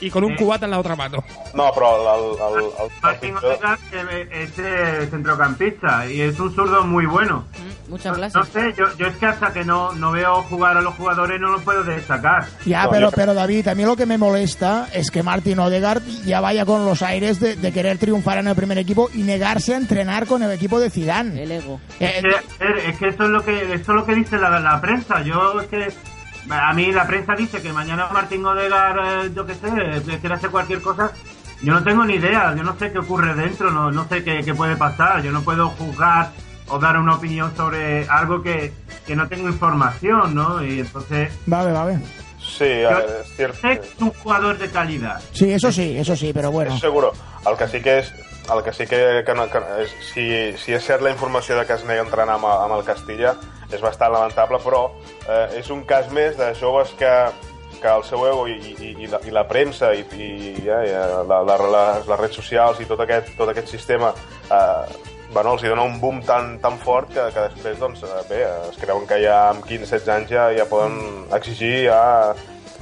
Y con un Eh. cubata en la otra mano. No, però el, el, el, el, Martín Odegaard es eh, centrocampista y es un zurdo muy bueno. Mucha No, clase. no sé, yo, yo es que hasta que no, no veo jugar a los jugadores no los puedo destacar. Ya, pero, pero David, a mí lo que me molesta es que Martin Odegaard ya vaya con los aires de, de querer triunfar en el primer equipo y negarse a entrenar con el equipo de Zidane. El ego. Es que, es que eso es lo que eso es lo que dice la, la prensa. Yo es que a mí la prensa dice que mañana Martín Odegaard, eh, yo qué sé, quiere hacer cualquier cosa. Yo no tengo ni idea, yo no sé qué ocurre dentro, no, no sé qué, qué puede pasar. Yo no puedo juzgar o dar una opinión sobre algo que, que no tengo información, ¿no? Y entonces Vale, vale. Sí, és cert. sé que es un jugador de calidad. Sí, eso sí, eso sí, pero bueno. Seguro. El que sí que és el que sí que, que, no- que si, si és cert la informació de que es nega entrenar amb, amb el Castilla és bastant lamentable, però eh, és un cas més de joves que que el seu ego i, i, i, la, i la premsa i, i, ja, ja, la, la, les, les redes socials i tot aquest, tot aquest sistema eh, bueno, els hi dona un boom tan, tan fort que, que després, doncs, eh, bé, es creuen que ja amb 15-16 anys ja, ja poden exigir ja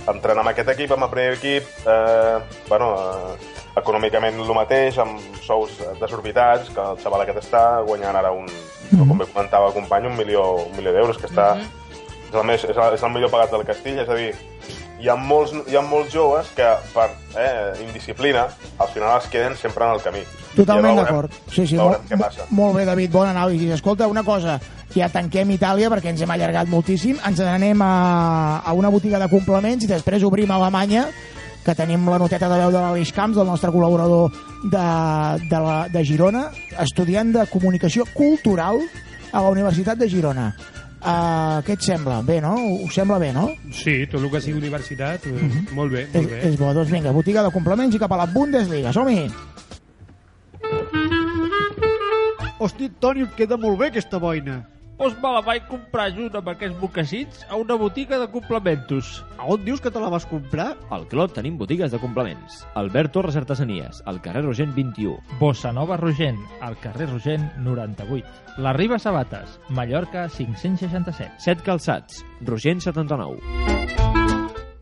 entrenar amb aquest equip, amb el primer equip, eh, bueno, eh, econòmicament el mateix, amb sous desorbitats, que el xaval aquest està guanyant ara un, com bé comentava el company, un milió, un milió d'euros, que està, és, el més, és, el, és el millor pagat del Castilla, és a dir, hi ha molts, hi ha molts joves que per eh, indisciplina al final es queden sempre en el camí. Totalment d'acord. Sí, sí, molt, què passa. molt bé, David, bon anàlisi. Escolta, una cosa, ja tanquem Itàlia perquè ens hem allargat moltíssim, ens n'anem a, a una botiga de complements i després obrim Alemanya, que tenim la noteta de veu de l'Aleix Camps, del nostre col·laborador de, de, la, de Girona, estudiant de comunicació cultural a la Universitat de Girona. Uh, què et sembla? Bé, no? Us sembla bé, no? Sí, tot el que sigui universitat, eh, molt bé, molt És, bé. és bo, doncs vinga, botiga de complements i cap a la Bundesliga, som-hi! Hosti, Toni, et queda molt bé aquesta boina. Doncs me la vaig comprar junt amb aquests mocassins a una botiga de complementos. A on dius que te la vas comprar? Al Clot tenim botigues de complements. Albert Torres Artesanies, al carrer Rogent 21. Bossa Nova Rogent, al carrer Rogent 98. La Riba Sabates, Mallorca 567. Set calçats, Rogent 79.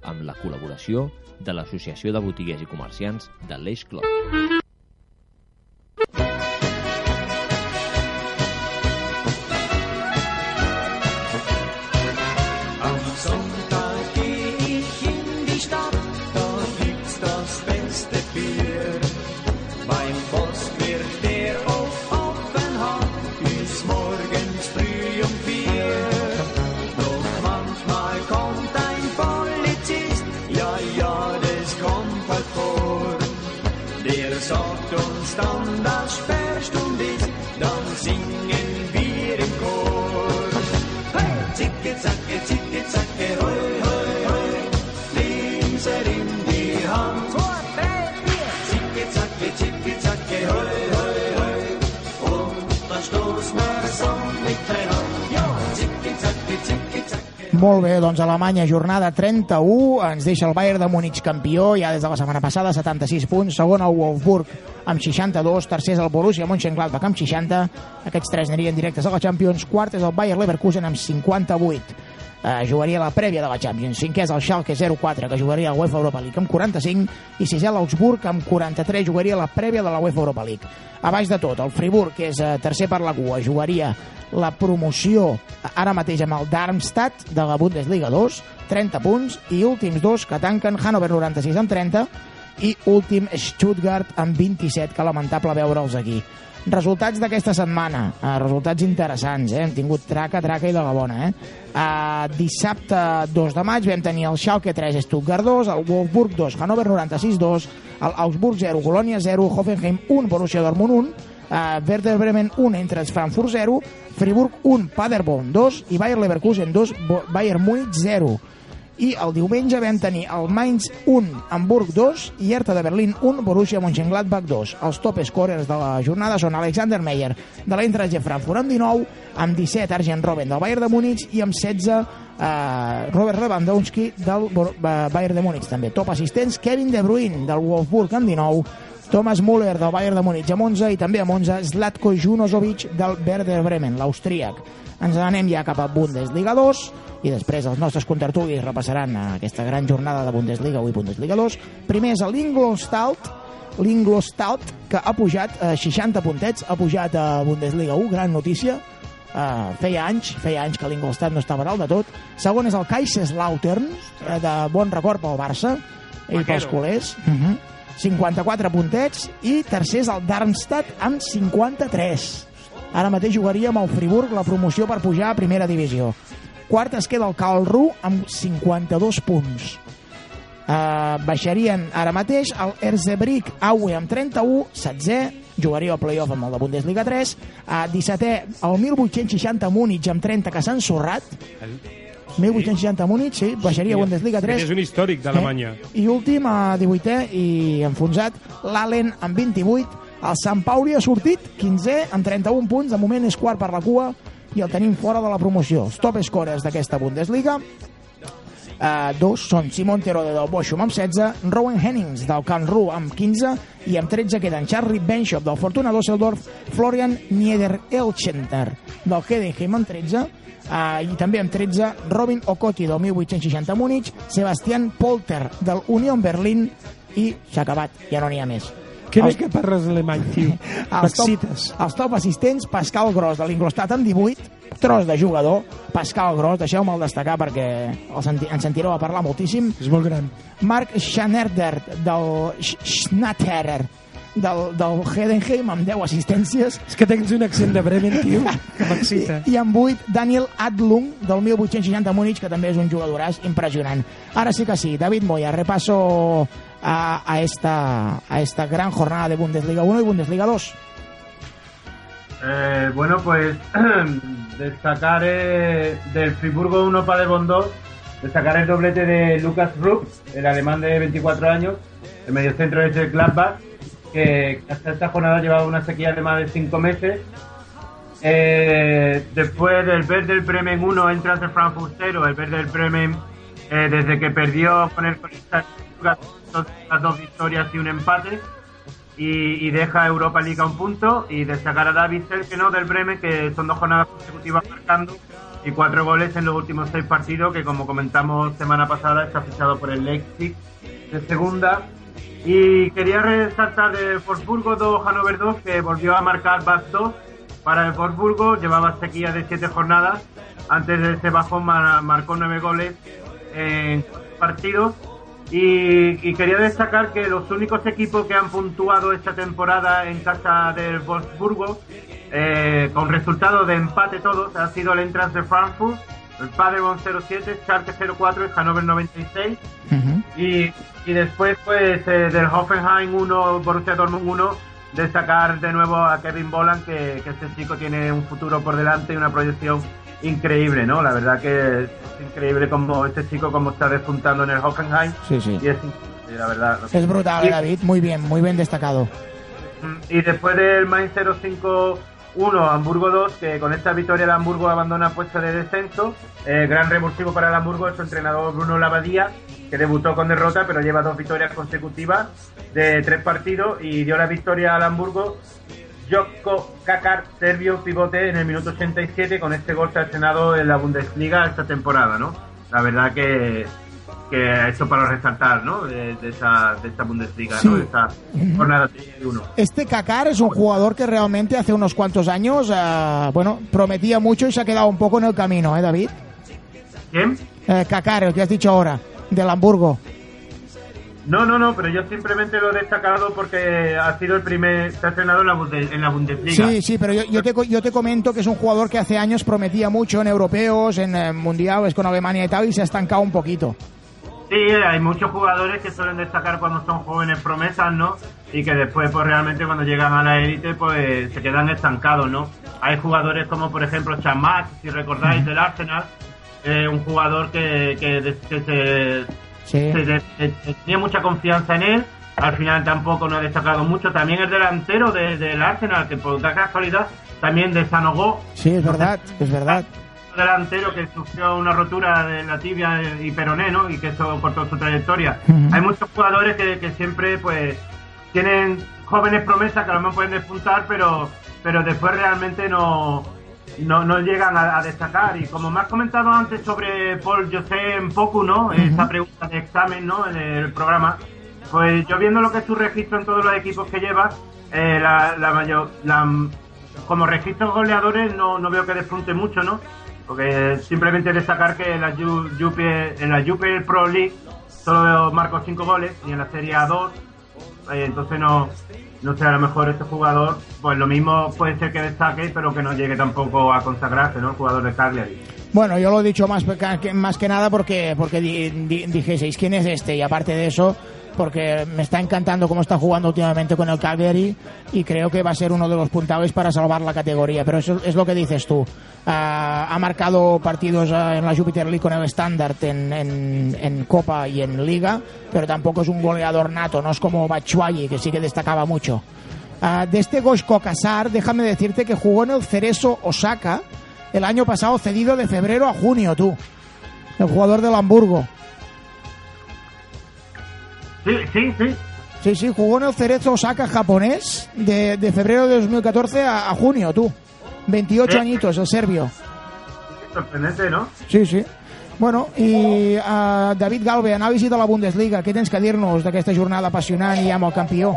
Amb la col·laboració de l'Associació de Botiguers i Comerciants de l'Eix Clot. Molt bé, doncs Alemanya, jornada 31, ens deixa el Bayern de Múnich campió, ja des de la setmana passada, 76 punts, segon el Wolfsburg amb 62, tercer és el Borussia Mönchengladbach amb 60, aquests tres anirien directes a la Champions, quart és el Bayer Leverkusen amb 58, eh, jugaria la prèvia de la Champions, cinquè és el Schalke 04, que jugaria la UEFA Europa League amb 45, i sisè l'Augsburg amb 43, jugaria la prèvia de la UEFA Europa League. A baix de tot, el Friburg, que és eh, tercer per la cua, jugaria la promoció ara mateix amb el Darmstadt de la Bundesliga 2, 30 punts, i últims dos que tanquen Hannover 96 amb 30 i últim Stuttgart amb 27, que lamentable veure'ls aquí. Resultats d'aquesta setmana, eh, resultats interessants, eh? hem tingut traca, traca i de la bona. Eh? Eh, dissabte 2 de maig vam tenir el Schalke 3, Stuttgart 2, el Wolfsburg 2, Hannover 96 2, el Augsburg 0, Colònia 0, Hoffenheim 1, Borussia Dortmund 1, eh, Werder Bremen 1, entre Frankfurt 0, Friburg 1, Paderborn 2 i Bayer Leverkusen 2, Bo- Bayern Múnich 0. I el diumenge vam tenir el Mainz 1, Hamburg 2 i Hertha de Berlín 1, Borussia Mönchengladbach 2. Els top scorers de la jornada són Alexander Meyer de l'Eintracht de Frankfurt amb 19, amb 17 Arjen Robben del Bayern de Múnich i amb 16 eh, Robert Lewandowski del eh, Bayern de Múnich també. Top assistents Kevin De Bruyne del Wolfsburg amb 19, Thomas Müller del Bayern de Múnich amb 11 i també amb 11 Zlatko Junozovic del Werder Bremen, l'austríac. Ens n'anem ja cap a Bundesliga 2 i després els nostres contertulis repassaran aquesta gran jornada de Bundesliga 1 i Bundesliga 2. Primer és l'Ingolstadt, l'Ingolstadt que ha pujat eh, 60 puntets, ha pujat a Bundesliga 1, gran notícia. Uh, feia anys, feia anys que l'Ingolstadt no estava dalt de tot. Segon és el Kaiserslautern, eh, de bon record pel Barça i pels culers. Uh -huh. 54 puntets i tercer és el Darmstadt amb 53. Ara mateix jugaria amb el Friburg la promoció per pujar a primera divisió. Quart es queda el Calru amb 52 punts. Uh, baixarien ara mateix el Erzebrick Aue amb 31, 16 jugaria el playoff amb el de Bundesliga 3 uh, 17è el 1860 Múnich amb 30 que s'ha ensorrat 1860 Múnich, sí, baixaria a Bundesliga 3 És un històric d'Alemanya. i últim, a 18è i enfonsat, l'Allen amb 28. El Sant Pauli ha sortit 15è amb 31 punts. De moment és quart per la cua i el tenim fora de la promoció. Els top scorers d'aquesta Bundesliga. Uh, dos són Simon Terode del Bochum amb 16, Rowan Hennings del Can Ru amb 15 i amb 13 queden Charlie Benchop del Fortuna Düsseldorf, Florian Nieder-Elchenter del Hedenheim amb 13 Uh, i també amb 13 Robin Okoti del 1860 Múnich, Sebastian Polter del Union Berlin i s'ha acabat, ja no n'hi ha més. Que bé Els- que parles alemany, tio. els top, M'excites. els top assistents, Pascal Gros de l'Ingolstadt amb 18, tros de jugador, Pascal Gros, deixeu-me'l destacar perquè el senti en sentireu a parlar moltíssim. És molt gran. Marc Schneider del Sch- Schnatterer del, del Hedenheim amb 10 assistències És que tens un accent de Bremen, tio, que m'excita. i amb 8 Daniel Adlung del 1860 Múnich, que també és un jugadoràs impressionant. Ara sí que sí, David Moya, repaso a, esta, a esta gran jornada de Bundesliga 1 y Bundesliga 2. Eh, bueno, pues destacar eh, del Friburgo 1 Paderborn 2, destacar el doblete de Lucas Rupp, el alemán de 24 años, el mediocentro de ese Gladbach, que hasta esta jornada llevaba una sequía de más de 5 meses. Eh, después del Werder Bremen 1 entra de Frankfurt 0, el Werder Bremen eh, desde que perdió con el las dos victorias y un empate y, deja Europa League a un punto y destacar a David Selkeno del Bremen que son dos jornadas consecutivas marcando y cuatro goles en los últimos seis partidos que como comentamos semana pasada está fichado por el Leipzig de segunda. Y quería resaltar de Wolfsburgo 2 Hannover 2 que volvió a marcar Bas 2 para el Wolfsburgo llevaba sequía de siete jornadas. Antes de ese bajón mar- marcó nueve goles en partidos y, y quería destacar que los únicos equipos que han puntuado esta temporada en casa del Wolfsburgo, eh, con resultado de empate todos, ha sido el Entrance de Frankfurt, el Paderborn 07, Schalke 04 y Hannover 96. Y, y después, pues, eh, del Hoffenheim 1, Borussia Dortmund 1, destacar de nuevo a Kevin Boland, que, este chico tiene un futuro por delante y una proyección increíble, ¿no? La verdad que es increíble como este chico como está despuntando en el Hockenheim. Sí, sí. Y es, la verdad. Es brutal, David. Muy bien, muy bien destacado. Y después del Main 05 1, Hamburgo 2, que con esta victoria el Hamburgo abandona puesta de descenso. Eh, gran revulsivo para el Hamburgo es su entrenador Bruno Labadía, que debutó con derrota, pero lleva dos victorias consecutivas de tres partidos y dio la victoria al Hamburgo. Jokko Kakar, serbio pivote en el minuto 87, con este gol se ha estrenado en la Bundesliga esta temporada, ¿no? La verdad que que esto para resaltar, ¿no? De, de esta, de esta Bundesliga, Sí. ¿no? De esta jornada 31. Este Kakar es un jugador que realmente hace unos cuantos años, eh, bueno, prometía mucho y se ha quedado un poco en el camino, ¿eh, David? ¿Quién? Eh, Kakar, el que has dicho ahora, del Hamburgo. No, no, no, pero yo simplemente lo he destacado porque ha sido el primer, se ha estrenado en la, Bundes- en la Bundesliga. Sí, sí, pero yo, yo, te, yo te comento que es un jugador que hace años prometía mucho en europeos, en eh, mundiales con Alemania y tal, y se ha estancado un poquito. Sí, hay muchos jugadores que suelen destacar cuando son jóvenes promesas, ¿no? Y que después, pues realmente cuando llegan a la élite, pues se quedan estancados, ¿no? Hay jugadores como, por ejemplo, Chamac, si recordáis, del Arsenal, eh, un jugador que, que, que se, Sí. se de- de- de- tenía mucha confianza en él, al final tampoco no ha destacado mucho. También el delantero de- del Arsenal, que por casualidad también desanogó Sí, es verdad, es verdad. Delantero que sufrió una rotura de la tibia y peroné, ¿no? Y que eso cortó su trayectoria. Ujú. Hay muchos jugadores que, que siempre, pues, tienen jóvenes promesas que a lo mejor pueden despuntar, pero, pero después realmente no, no, no llegan a, a destacar. Y como me has comentado antes sobre Paul José Poku, ¿no? Esa pregunta de examen, ¿no? En el programa. Pues yo viendo lo que es su registro en todos los equipos que lleva, eh, la, la mayor, la, como registros goleadores no, no veo que despunte mucho, ¿no? Porque simplemente destacar que en la, Jupe- en la Pro League solo marcó 5 goles y en la Serie A 2. eh, entonces no, no sé, a lo mejor este jugador, pues lo mismo puede ser que destaque, pero que no llegue tampoco a consagrarse, ¿no? El jugador de Cagliari. Bueno, yo lo he dicho más, más que nada porque, porque di- di- dijeseis quién es este y aparte de eso, porque me está encantando cómo está jugando últimamente con el Cagliari y creo que va a ser uno de los puntables para salvar la categoría. Pero eso es lo que dices tú. Ah, ha marcado partidos ah, en la Jupiter League con el Standard en, en, en Copa y en Liga, pero tampoco es un goleador nato, no es como Batshuayi, que sí que destacaba mucho. Ah, de este Goshko Casar, déjame decirte que jugó en el Cerezo Osaka el año pasado cedido de febrero a junio, tú. El jugador del Hamburgo. Sí, sí, sí. Sí, sí, jugó en el Cerezo Osaka japonés de, de febrero de 2014 a, a junio, tú. 28 Sí. añitos, el serbio. Sorprendente, ¿no? Sí, sí. Bueno, i uh, David Galve, anàlisi de la Bundesliga. Què tens que dir-nos d'aquesta jornada apassionant i amb el campió?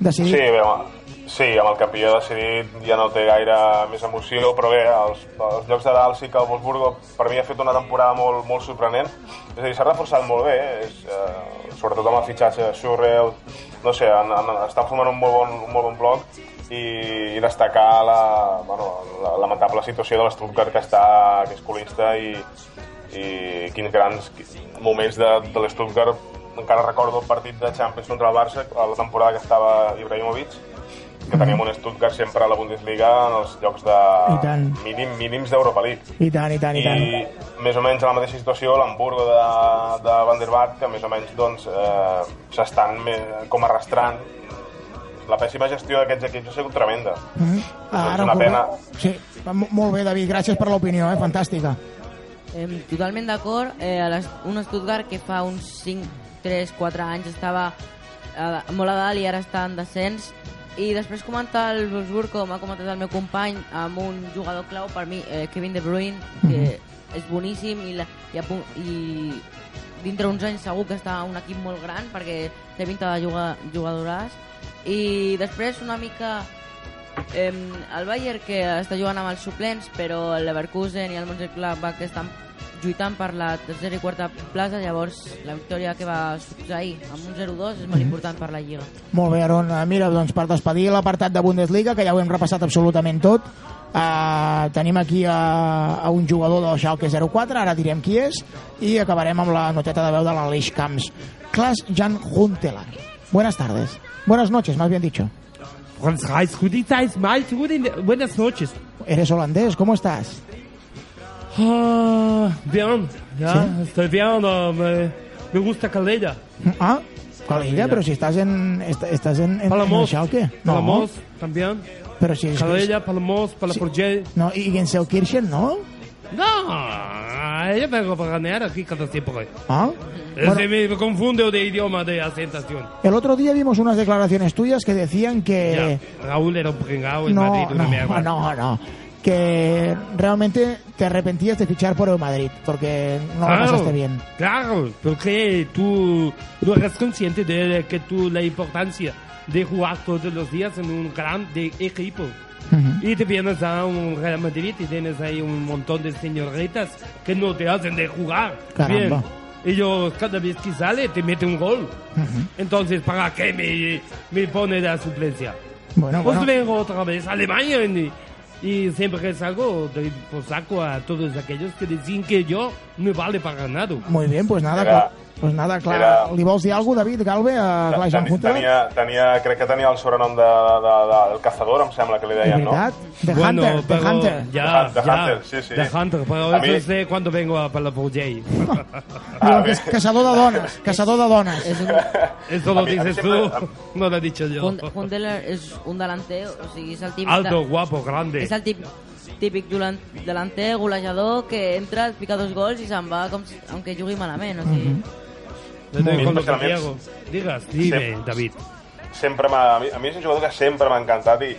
Decidit. Sí, bé, home, sí, amb el campió decidit ja no té gaire més emoció, però bé, els, els llocs de dalt sí que el Wolfsburgo per mi ha fet una temporada molt, molt sorprenent. És a dir, s'ha reforçat molt bé, eh? és, eh, sobretot amb el fitxatge de Schurrell, no sé, han, han, estan formant un molt bon, un molt bon bloc i, i destacar la, bueno, la lamentable situació de l'Stuttgart que està que és colista i, i quins grans moments de, de l'Stuttgart encara recordo el partit de Champions contra el Barça a la temporada que estava Ibrahimovic que teníem un Stuttgart sempre a la Bundesliga en els llocs de I mínim, mínims d'Europa League. I tant, i tant, i tant. i més o menys a la mateixa situació l'Hamburgo de, de Van der Vaart que més o menys doncs, eh, s'estan com arrastrant la pèssima gestió d'aquests equips ha sigut tremenda Mhm. és una pena Sí, molt bé, David, gràcies per l'opinió, eh? fantàstica. Eh, totalment d'acord. Eh, a les- un Stuttgart que fa uns 5, 3, 4 anys estava eh, molt a dalt i ara està en descens. I després comentar el Wolfsburg, com ha comentat el meu company, amb un jugador clau per mi, eh, Kevin De Bruyne, que és boníssim i, la, i, a punt, i dintre uns anys segur que està un equip molt gran perquè té pinta de jugar, jugadoràs. I després una mica Eh, el Bayern que està jugant amb els suplents, però el Leverkusen i el Mönchengladbach que estan lluitant per la tercera i quarta plaça, llavors la victòria que va succeir amb un 0-2 és molt important per la Lliga. Molt bé, Aaron. Eh, Mira, doncs per despedir l'apartat de Bundesliga, que ja ho hem repassat absolutament tot, eh, tenim aquí a, a un jugador del Schalke 04, ara direm qui és, i acabarem amb la noteta de veu de l'Aleix Camps. Klaas Jan Huntelaar. Buenas tardes. Buenas noches, más bien dicho. Buenas noches. Eres holandés, ¿cómo estás? Ah, bien, ya, ¿Sí? estoy bien, ah, me, me gusta Calella. Ah, Calella, pero si estás en, est- estás en, en, en el Palamos, Schalke. No, Palamos, también. pero si es Calella, Palamos, Palaforgé. No, y Genselkirchen, ¿no? No, yo vengo para ganar aquí cada tiempo. Ah, Ese me confunde de idioma de asentación. el otro día vimos unas declaraciones tuyas que decían que... Ya, Raúl era un pringao en no, Madrid, no, mierda. no, no. Que realmente te arrepentías de fichar por el Madrid, porque no lo pasaste bien. Claro, porque tú no eres consciente de que tú la importancia de jugar todos los días en un gran de equipo. Y te vienes a un Real Madrid y tienes ahí un montón de señoritas que no te hacen de jugar. Caramba. Bien. Ellos cada vez que sale te mete un gol. Entonces, ¿para qué me, me pone de la suplencia? Bueno, pues bueno. vengo otra vez a Alemania y, y siempre que salgo doy por saco a todos aquellos que dicen que yo no vale para nada. Muy bien, pues nada, pues nada, clar. era- Li vols dir alguna cosa, David Galve, a Clar Tenia, Huntelaar? tenia, tenia, crec que tenia el sobrenom de, de, de, del cazador, em sembla que li De deien, no? veritat? De Bueno, Hunter, de pero Hunter. Ya, De ya, Hunter, sí, sí. De Hunter, pero A mí- sé cuando vengo a Palafolley. Diuen que és caçador de dones, caçador de dones. És un, Eso lo dices tú, no lo he dicho yo. Hundeler és un delanter, o sigui, és el típic... Alto, de- guapo, grande. És el típic, típic delanter, golejador, que entra, pica dos gols i se'n va com si, aunque jugui malament. O sigui, Le doy Molt con que hago. Digas, dime, Sí. David. sempre m'ha... A mi, a mi és un jugador que sempre m'ha encantat i,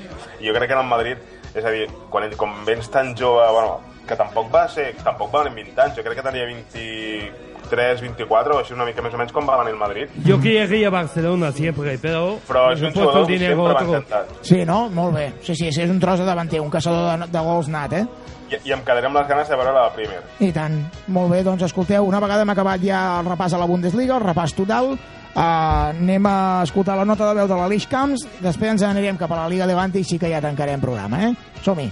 i jo crec que en el Madrid, és a dir, quan, ell, quan vens tan jove, bueno, que tampoc va ser, tampoc va venir amb 20 anys, jo crec que tenia 23, 24, o així una mica més o menys com va venir el Madrid. Yo quería Barcelona siempre, pero... Però és un jugador que dinero sempre m'ha encantat. Sí, no? Molt bé. Sí, sí, sí, és un tros de davanter, un caçador de, de gols nat, eh? I, I em quedaré amb les ganes de veure la Premier. I tant. Molt bé, doncs escolteu, una vegada hem acabat ja el repàs a la Bundesliga, el repàs total, uh, anem a escoltar la nota de veu de l'Aleix Camps, després ens anirem cap a la Liga Levante i sí que ja tancarem programa, eh? Som-hi.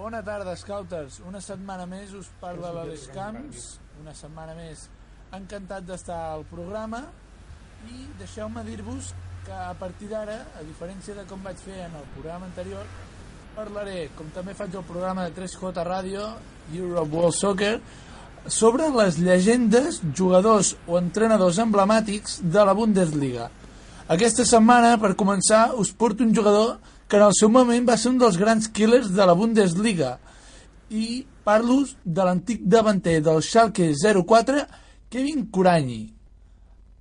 Bona tarda, Scouters. Una setmana més us parla l'Aleix Camps. Una setmana més encantat d'estar al programa i deixeu-me dir-vos que a partir d'ara, a diferència de com vaig fer en el programa anterior, parlaré, com també faig el programa de 3J Ràdio, Europe World Soccer, sobre les llegendes, jugadors o entrenadors emblemàtics de la Bundesliga. Aquesta setmana, per començar, us porto un jugador que en el seu moment va ser un dels grans killers de la Bundesliga i parlo de l'antic davanter del Schalke 04, Kevin Kuranyi.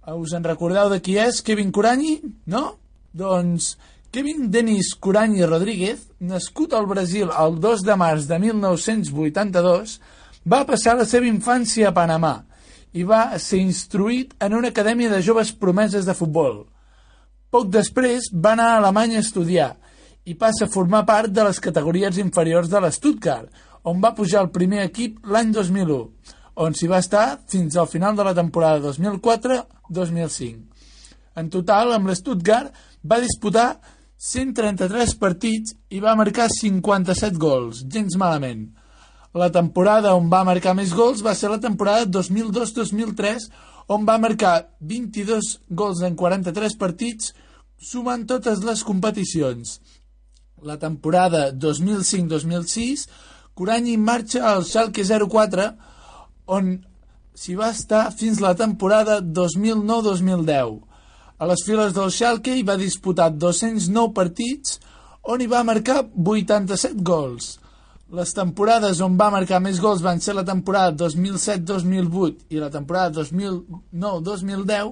Eh, Us en recordeu de qui és? Kevin Curanyi? No? Doncs Kevin Denis Curanyi Rodríguez, nascut al Brasil el 2 de març de 1982, va passar la seva infància a Panamà i va ser instruït en una acadèmia de joves promeses de futbol. Poc després va anar a Alemanya a estudiar i passa a formar part de les categories inferiors de l'Stuttgart, on va pujar al primer equip l'any 2001, on s'hi va estar fins al final de la temporada 2004-2005. En total, amb l'Stuttgart, va disputar 133 partits i va marcar 57 gols, gens malament. La temporada on va marcar més gols va ser la temporada 2002-2003, on va marcar 22 gols en 43 partits, sumant totes les competicions. La temporada 2005-2006, Curanyi marxa al Schalke 04, on s'hi va estar fins la temporada 2009-2010. A les files del Schalke hi va disputar 209 partits, on hi va marcar 87 gols. Les temporades on va marcar més gols van ser la temporada 2007-2008 i la temporada 2009-2010,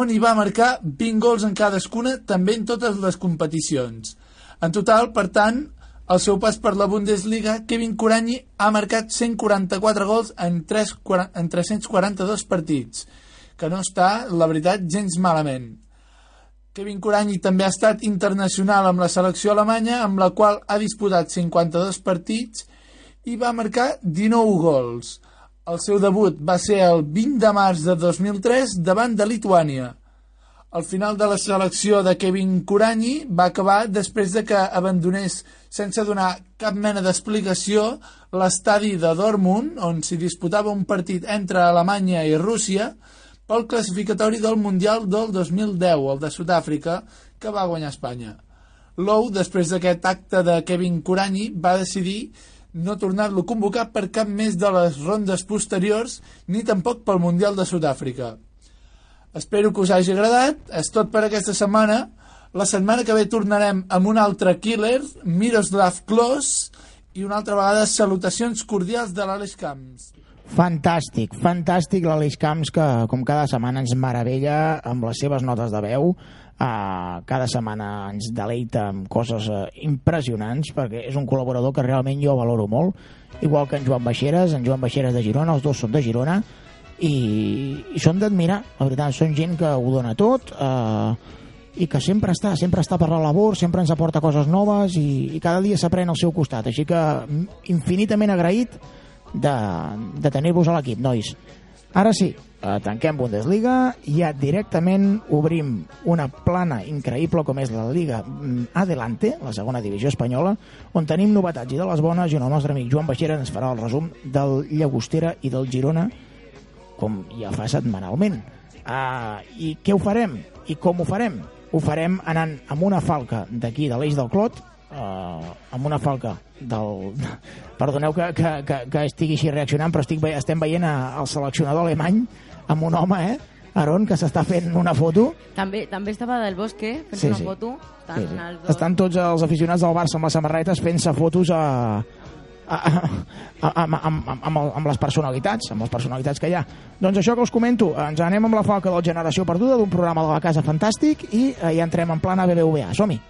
on hi va marcar 20 gols en cadascuna, també en totes les competicions. En total, per tant, al seu pas per la Bundesliga, Kevin Curanyi ha marcat 144 gols en, 3, en 342 partits, que no està, la veritat, gens malament. Kevin Curanyi també ha estat internacional amb la selecció alemanya, amb la qual ha disputat 52 partits i va marcar 19 gols. El seu debut va ser el 20 de març de 2003 davant de Lituània. El final de la selecció de Kevin Curanyi va acabar després de que abandonés sense donar cap mena d'explicació l'estadi de Dortmund, on s'hi disputava un partit entre Alemanya i Rússia, pel classificatori del Mundial del 2010, el de Sud-àfrica, que va guanyar Espanya. Lou, després d'aquest acte de Kevin Curanyi, va decidir no tornar-lo a convocar per cap més de les rondes posteriors ni tampoc pel Mundial de Sud-àfrica. Espero que us hagi agradat. És tot per aquesta setmana. La setmana que ve tornarem amb un altre killer, Miroslav Klose, i una altra vegada salutacions cordials de l'Àlex Camps. Fantàstic, fantàstic l'Aleix Camps que com cada setmana ens meravella amb les seves notes de veu. Uh, cada setmana ens deleita amb coses uh, impressionants perquè és un col·laborador que realment jo valoro molt. Igual que en Joan Baixeres, en Joan Baixeres de Girona els dos són de Girona i, i són d'admirar, la veritat, són gent que ho dona tot uh, i que sempre està, sempre està per la labor, sempre ens aporta coses noves i, i cada dia s'aprèn al seu costat, així que mm, infinitament agraït de, de tenir-vos a l'equip, nois. Ara sí, eh, tanquem Bundesliga i ja directament obrim una plana increïble com és la Liga mm, Adelante, la segona divisió espanyola, on tenim novetats i de les bones i on el nostre amic Joan Baixera ens farà el resum del Llagostera i del Girona com ja fa setmanalment. Uh, I què ho farem? I com ho farem? Ho farem anant amb una falca d'aquí, de l'Eix del Clot, uh, amb una falca del... Perdoneu que, que, que, que estigui així reaccionant, però estic, estem veient a- el seleccionador alemany amb un home, eh? Aaron, que s'està fent una foto. També, també estava del Bosque fent Sí, una sí. foto. Estan Sí, sí. els dos. Estan tots els aficionats del Barça amb les samarretes fent-se fotos a, a, a, a, amb, amb, amb, amb les personalitats, amb les personalitats que hi ha. Doncs això que us comento, ens anem amb la falca del Generació Perduda, d'un programa de la Casa Fantàstic, i eh, ja entrem en plana BBVA. Som-hi!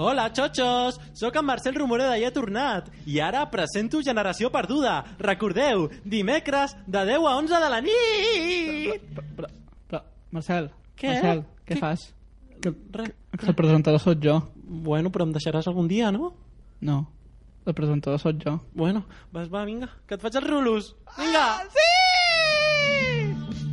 Hola, xotxos! Sóc en Marcel Romoreda i he tornat. I ara presento Generació Perduda. Recordeu, dimecres de 10 a 11 de la nit! Però, però, Marcel, Què? Marcel, què, Què? fas? Que, Re, que el presentador sóc jo. Bueno, però em deixaràs algun dia, no? No, el presentador sóc jo. Bueno, vas, va, vinga, que et faig els rulos. Vinga! Ah, sí! Som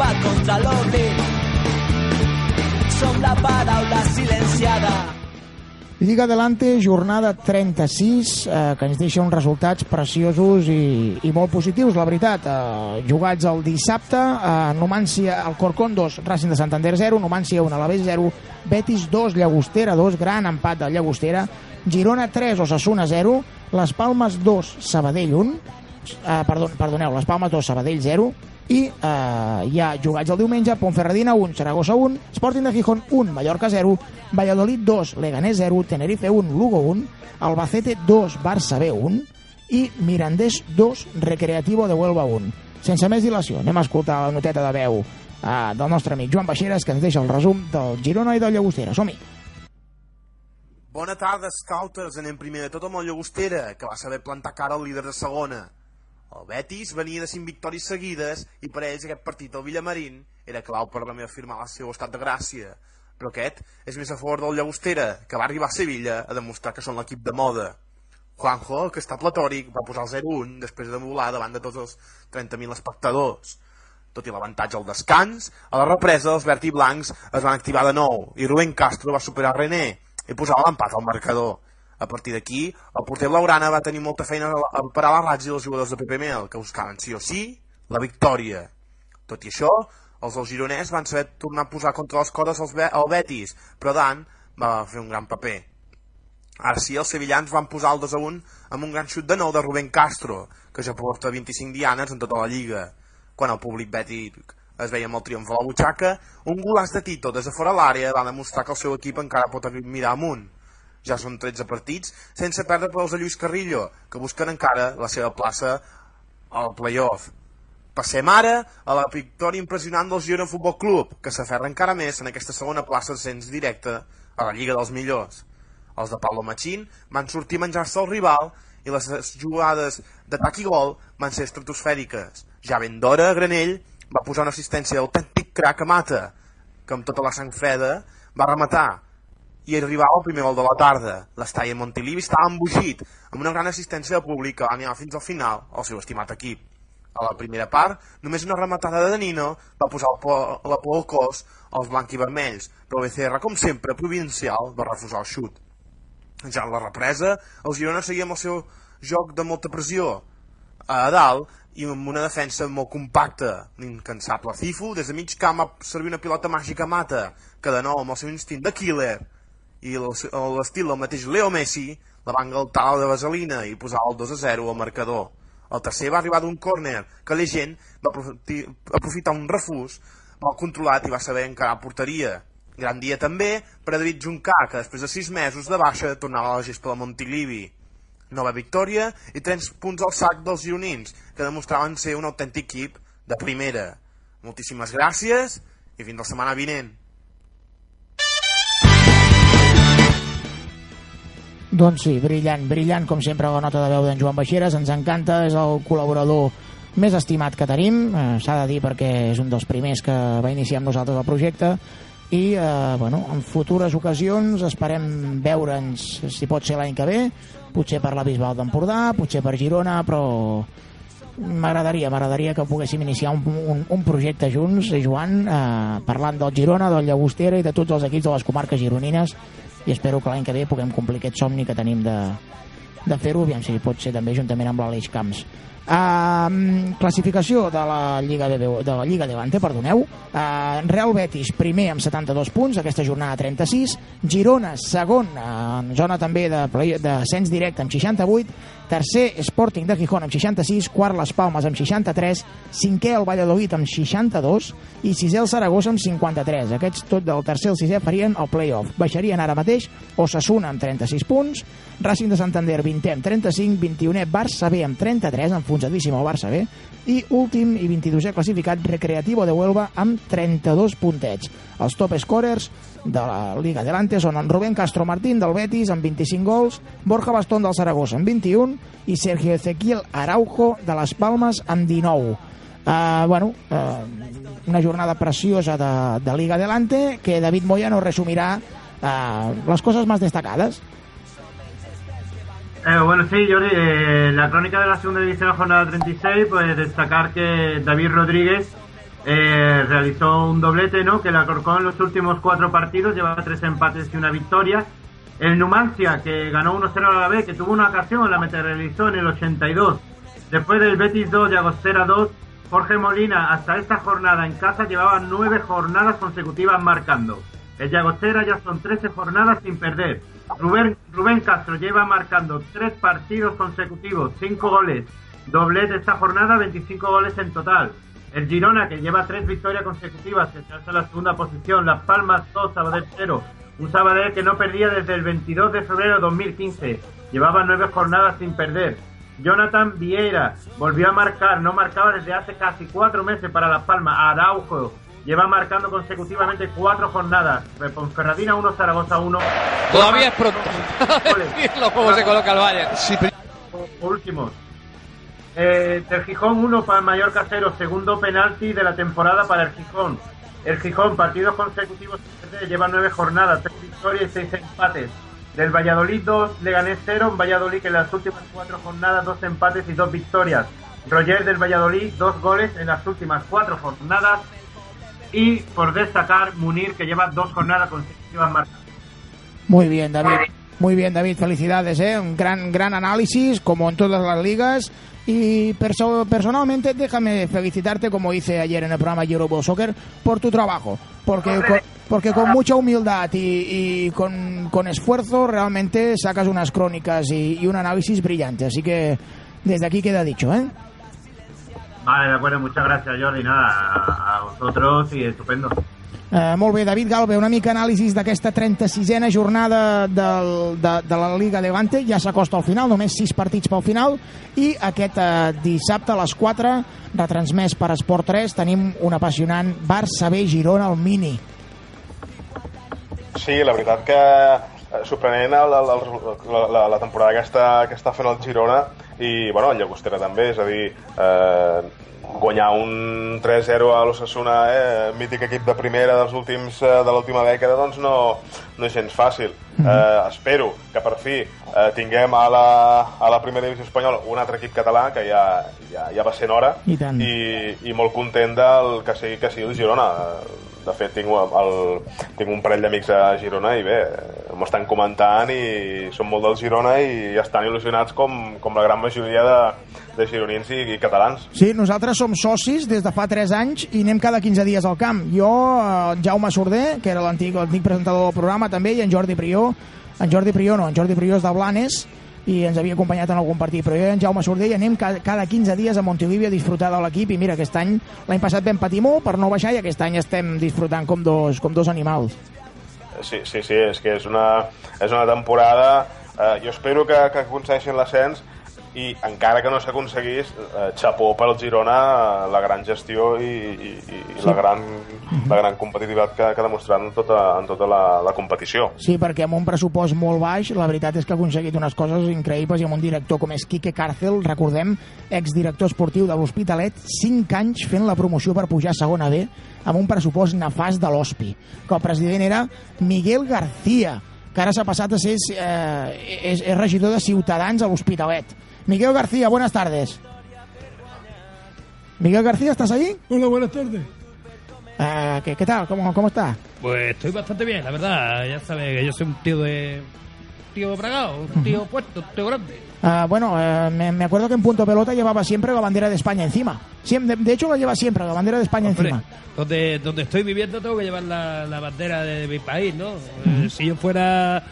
combat contra l'oblit. Som la paraula silenciada. Lliga Adelante, jornada 36, eh, que ens deixa uns resultats preciosos i, i molt positius, la veritat. Eh, jugats el dissabte, eh, Numància, el Corcón 2, Racing de Santander 0, Numància 1, Alavés 0, Betis 2, Llagostera 2, gran empat de Llagostera, Girona 3, Osasuna 0, Les Palmes 2, Sabadell 1, eh, perdó, perdoneu, Les Palmes 2, Sabadell 0, i eh, hi ha jugats el diumenge Ponferradina 1, Saragossa 1, Sporting de Gijón 1, Mallorca 0, Valladolid 2, Leganés 0, Tenerife 1, Lugo 1, Albacete 2, Barça B 1 i Mirandés 2, Recreativo de Huelva 1. Sense més dilació, anem a escoltar la noteta de veu eh, del nostre amic Joan Baixeres que ens deixa el resum del Girona i del Llagostera. Som-hi! Bona tarda, scouters. Anem primer de tot amb el Llagostera, que va saber plantar cara al líder de segona. El Betis venia de 5 victòries seguides i per ells aquest partit del Villamarín era clau per la meva firmar el seu estat de gràcia. Però aquest és més a favor del Llagostera, que va arribar a Sevilla a demostrar que són l'equip de moda. Juanjo, que està platòric, va posar el 0-1 després de volar davant de tots els 30.000 espectadors. Tot i l'avantatge al descans, a la represa els verd i blancs es van activar de nou i Rubén Castro va superar René i posar l'empat al marcador. A partir d'aquí, el porter Laurana va tenir molta feina a parar la ratlla dels jugadors de Pepe Mel, que buscaven sí o sí la victòria. Tot i això, els del Gironès van saber tornar a posar contra les cordes els Be el Betis, però Dan va fer un gran paper. Ara sí, els sevillans van posar el 2 a 1 amb un gran xut de nou de Rubén Castro, que ja porta 25 dianes en tota la lliga. Quan el públic bètic es veia amb el triomf a la butxaca, un golaç de Tito des de fora l'àrea va demostrar que el seu equip encara pot mirar amunt. Ja són 13 partits sense perdre pels de Lluís Carrillo, que busquen encara la seva plaça al playoff. Passem ara a la victòria impressionant del Girona Futbol Club, que s'aferra encara més en aquesta segona plaça d'ascens directe a la Lliga dels Millors. Els de Pablo Machín van sortir a menjar-se el rival i les jugades d'atac i gol van ser estratosfèriques. Ja ben d'hora, Granell va posar una assistència d'autèntic crac a Mata, que amb tota la sang freda va rematar i arribava el primer gol de la tarda. L'estall Montilivi estava embogit, amb una gran assistència de públic que va fins al final el seu estimat equip. A la primera part, només una rematada de Nino va posar por, la por al cos als blanc i vermells, però BCR, com sempre, provincial, va refusar el xut. Ja en la represa, el Girona seguia amb el seu joc de molta pressió. A dalt, i amb una defensa molt compacta, incansable. Cifu, des de mig camp, va servir una pilota màgica Mata, que de nou, amb el seu instint de killer, i l'estil del mateix Leo Messi, la va engaltar de vaselina i posar el 2 a 0 al marcador. El tercer va arribar d'un córner que la gent va aprofitar un refús mal controlat i va saber encarar porteria. Gran dia també per a David Juncà, que després de 6 mesos de baixa tornava a la gespa de Montilivi. Nova victòria i 3 punts al sac dels gironins, que demostraven ser un autèntic equip de primera. Moltíssimes gràcies i fins la setmana vinent. Doncs sí, brillant, brillant, com sempre, la nota de veu d'en Joan Baixeres. Ens encanta, és el col·laborador més estimat que tenim, eh, s'ha de dir perquè és un dels primers que va iniciar amb nosaltres el projecte, i eh, bueno, en futures ocasions esperem veure'ns, si pot ser l'any que ve, potser per la Bisbal d'Empordà, potser per Girona, però m'agradaria, m'agradaria que poguéssim iniciar un, un, un projecte junts, Joan, eh, parlant del Girona, del Llagostera i de tots els equips de les comarques gironines i espero que l'any que ve puguem complir aquest somni que tenim de, de fer-ho, aviam si pot ser també juntament amb l'Aleix Camps. Uh, classificació de la Lliga de, de la Lliga Levante, perdoneu. Uh, Real Betis primer amb 72 punts, aquesta jornada 36. Girona segon en zona també de play, d'ascens directe amb 68. Tercer Sporting de Gijón amb 66, quart Les Palmes amb 63, cinquè el Valladolid amb 62 i sisè el Saragossa amb 53. Aquests tot del tercer al sisè farien el play-off. Baixarien ara mateix Osasuna amb 36 punts, Racing de Santander 20è amb 35, 21è Barça B amb 33, enfonsadíssim el Barça B, i últim i 22è classificat Recreativo de Huelva amb 32 puntets. Els top scorers de la Liga Adelante són en Rubén Castro Martín del Betis amb 25 gols, Borja Bastón del Saragossa amb 21 i Sergio Ezequiel Araujo de les Palmes amb 19. Uh, bueno, uh, una jornada preciosa de, de Liga Adelante que David Moya nos resumirá uh, las cosas más destacadas. Eh, bueno, sí, Jordi, eh, la crónica de la segunda división de la jornada 36, pues destacar que David Rodríguez eh, realizó un doblete, ¿no? Que la Corcón en los últimos cuatro partidos lleva tres empates y una victoria. El Numancia, que ganó 1-0 a la vez, que tuvo una ocasión, la materializó en el 82. Después del Betis 2 y Agostera 2, Jorge Molina hasta esta jornada en casa llevaba nueve jornadas consecutivas marcando. El Llagostera ya son 13 jornadas sin perder. Rubén, Castro lleva marcando tres partidos consecutivos, cinco goles. Doblete esta jornada, 25 goles en total. El Girona, que lleva tres victorias consecutivas, se alza en la segunda posición. Las Palmas 2, Sabadell 0. Un Sabadell que no perdía desde el 22 de febrero de 2015. Llevaba nueve jornadas sin perder. Jonathan Vieira volvió a marcar, no marcaba desde hace casi cuatro meses para Las Palmas. Araujo lleva marcando consecutivamente cuatro jornadas. Ponferradina 1, Zaragoza 1. Todavía es pronto. Decirlo cómo se coloca el Bayern. Últimos. Eh, del Gijón 1 para el Mallorca 0, segundo penalti de la temporada para el Gijón. El Gijón, partidos consecutivos, lleva nueve jornadas, tres victorias y seis empates. Del Valladolid 2, Leganés 0, un Valladolid que en las últimas cuatro jornadas, dos empates y dos victorias. Roger del Valladolid, dos goles en las últimas cuatro jornadas. Y por destacar, Munir, que lleva dos jornadas consecutivas marcadas. Muy bien, David. Muy bien, David. Felicidades, ¿eh? Un gran, gran análisis, como en todas las ligas. Y perso- personalmente, déjame felicitarte, como hice ayer en el programa Eurobo Soccer, por tu trabajo. Porque con, porque con mucha humildad y, y con, con esfuerzo, realmente sacas unas crónicas y, y un análisis brillante. Así que desde aquí queda dicho, ¿eh? Vale, de acuerdo, muchas gracias, Jordi. Nada, a, a vosotros y estupendo. Eh, molt bé, David Galve, una mica anàlisis d'aquesta 36a jornada del, de, de la Liga Levante, ja s'acosta al final, només 6 partits pel final, i aquest eh, dissabte a les 4, retransmès per Esport 3, tenim un apassionant Barça B Girona al Mini. Sí, la veritat que eh, sorprenent el, la, la, la temporada que està, que està fent el Girona. I bueno, el Llagostera també, és a dir eh, guanyar un 3-0 a l'Ossassuna, eh, mític equip de primera dels últims, eh, de l'última dècada, doncs no, no és gens fàcil. Eh, espero que per fi eh, tinguem a la, a la primera divisió espanyola un altre equip català, que ja, ja, ja va sent hora, I tant. i, i molt content del que sigui, que sigui el Girona. De fet, tinc, el, tinc un parell d'amics a Girona i bé, m'ho estan comentant i són molt del Girona i estan il·lusionats com, com la gran majoria de, de gironins i, i catalans. Sí, nosaltres som socis des de fa 3 anys i anem cada 15 dies al camp. Jo, eh, Jaume Sorder, que era l'antic presentador del programa també, i en Jordi Prió, en Jordi Prió no, en Jordi Prió és de Blanes, i ens havia acompanyat en algun partit, però jo i en Jaume Sorder anem cada, cada 15 dies a Montilivi a disfrutar de l'equip i mira, aquest any, l'any passat vam patir molt per no baixar i aquest any estem disfrutant com dos, com dos animals. Sí, sí, sí, és que és una, és una temporada... Eh, jo espero que, que aconsegueixin l'ascens i encara que no s'aconseguís, eh, xapó pel Girona, eh, la gran gestió i, i, i la, gran, la gran competitivitat que, que ha demostrat en tota, en tota la, la competició. Sí, perquè amb un pressupost molt baix, la veritat és que ha aconseguit unes coses increïbles i amb un director com és Quique Càrcel, recordem, exdirector esportiu de l'Hospitalet, 5 anys fent la promoció per pujar a segona B amb un pressupost nefast de l'Hospi, que el president era Miguel García, que ara s'ha passat a ser eh, és, és regidor de Ciutadans a l'Hospitalet. Miguel García, buenas tardes. Miguel García, ¿estás ahí? Hola, buenas tardes. Eh, ¿qué, qué tal? ¿Cómo, ¿Cómo está? Pues estoy bastante bien, la verdad. Ya sabes que yo soy un tío de. Tío bragado, un tío puesto, un tío grande. Ah, bueno, eh, me, me acuerdo que en Punto Pelota llevaba siempre la bandera de España encima. Siempre, de, de hecho, la lleva siempre, la bandera de España Hombre, encima. donde, donde estoy viviendo tengo que llevar la, la bandera de mi país, ¿no? Eh, si yo fuera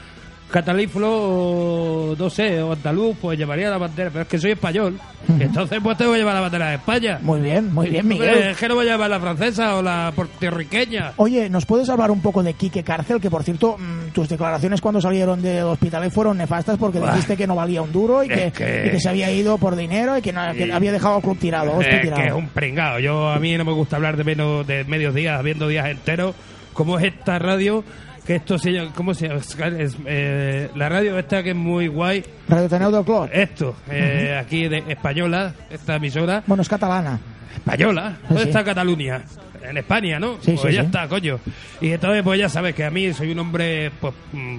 catalífolo o no sé, o andaluz, pues llevaría la bandera, pero es que soy español. Entonces pues tengo que llevar la bandera de España. Muy bien, muy bien, Miguel. Es que no voy a llevar la francesa o la puertorriqueña. Oye, ¿nos puedes hablar un poco de Quique Cárcel? Que, por cierto, mm, tus declaraciones cuando salieron del hospital fueron nefastas porque dijiste que no valía un duro y que, Es que- y que se había ido por dinero y que, no- que había dejado al club tirado. Es tirado. que es un pringado. Yo a mí no me gusta hablar de menos de medios días, viendo días enteros. Como es esta radio que esto se llama, ¿cómo se llama? Es, eh, la radio esta que es muy guay. Radio Teneu del Clot. Esto, eh, aquí de española, esta emisora. Bueno, es catalana. Española. ¿Dónde sí. está Cataluña? En España, ¿no? Sí, pues sí, ya está, coño. Y entonces, pues ya sabes que a mí soy un hombre, pues, mm,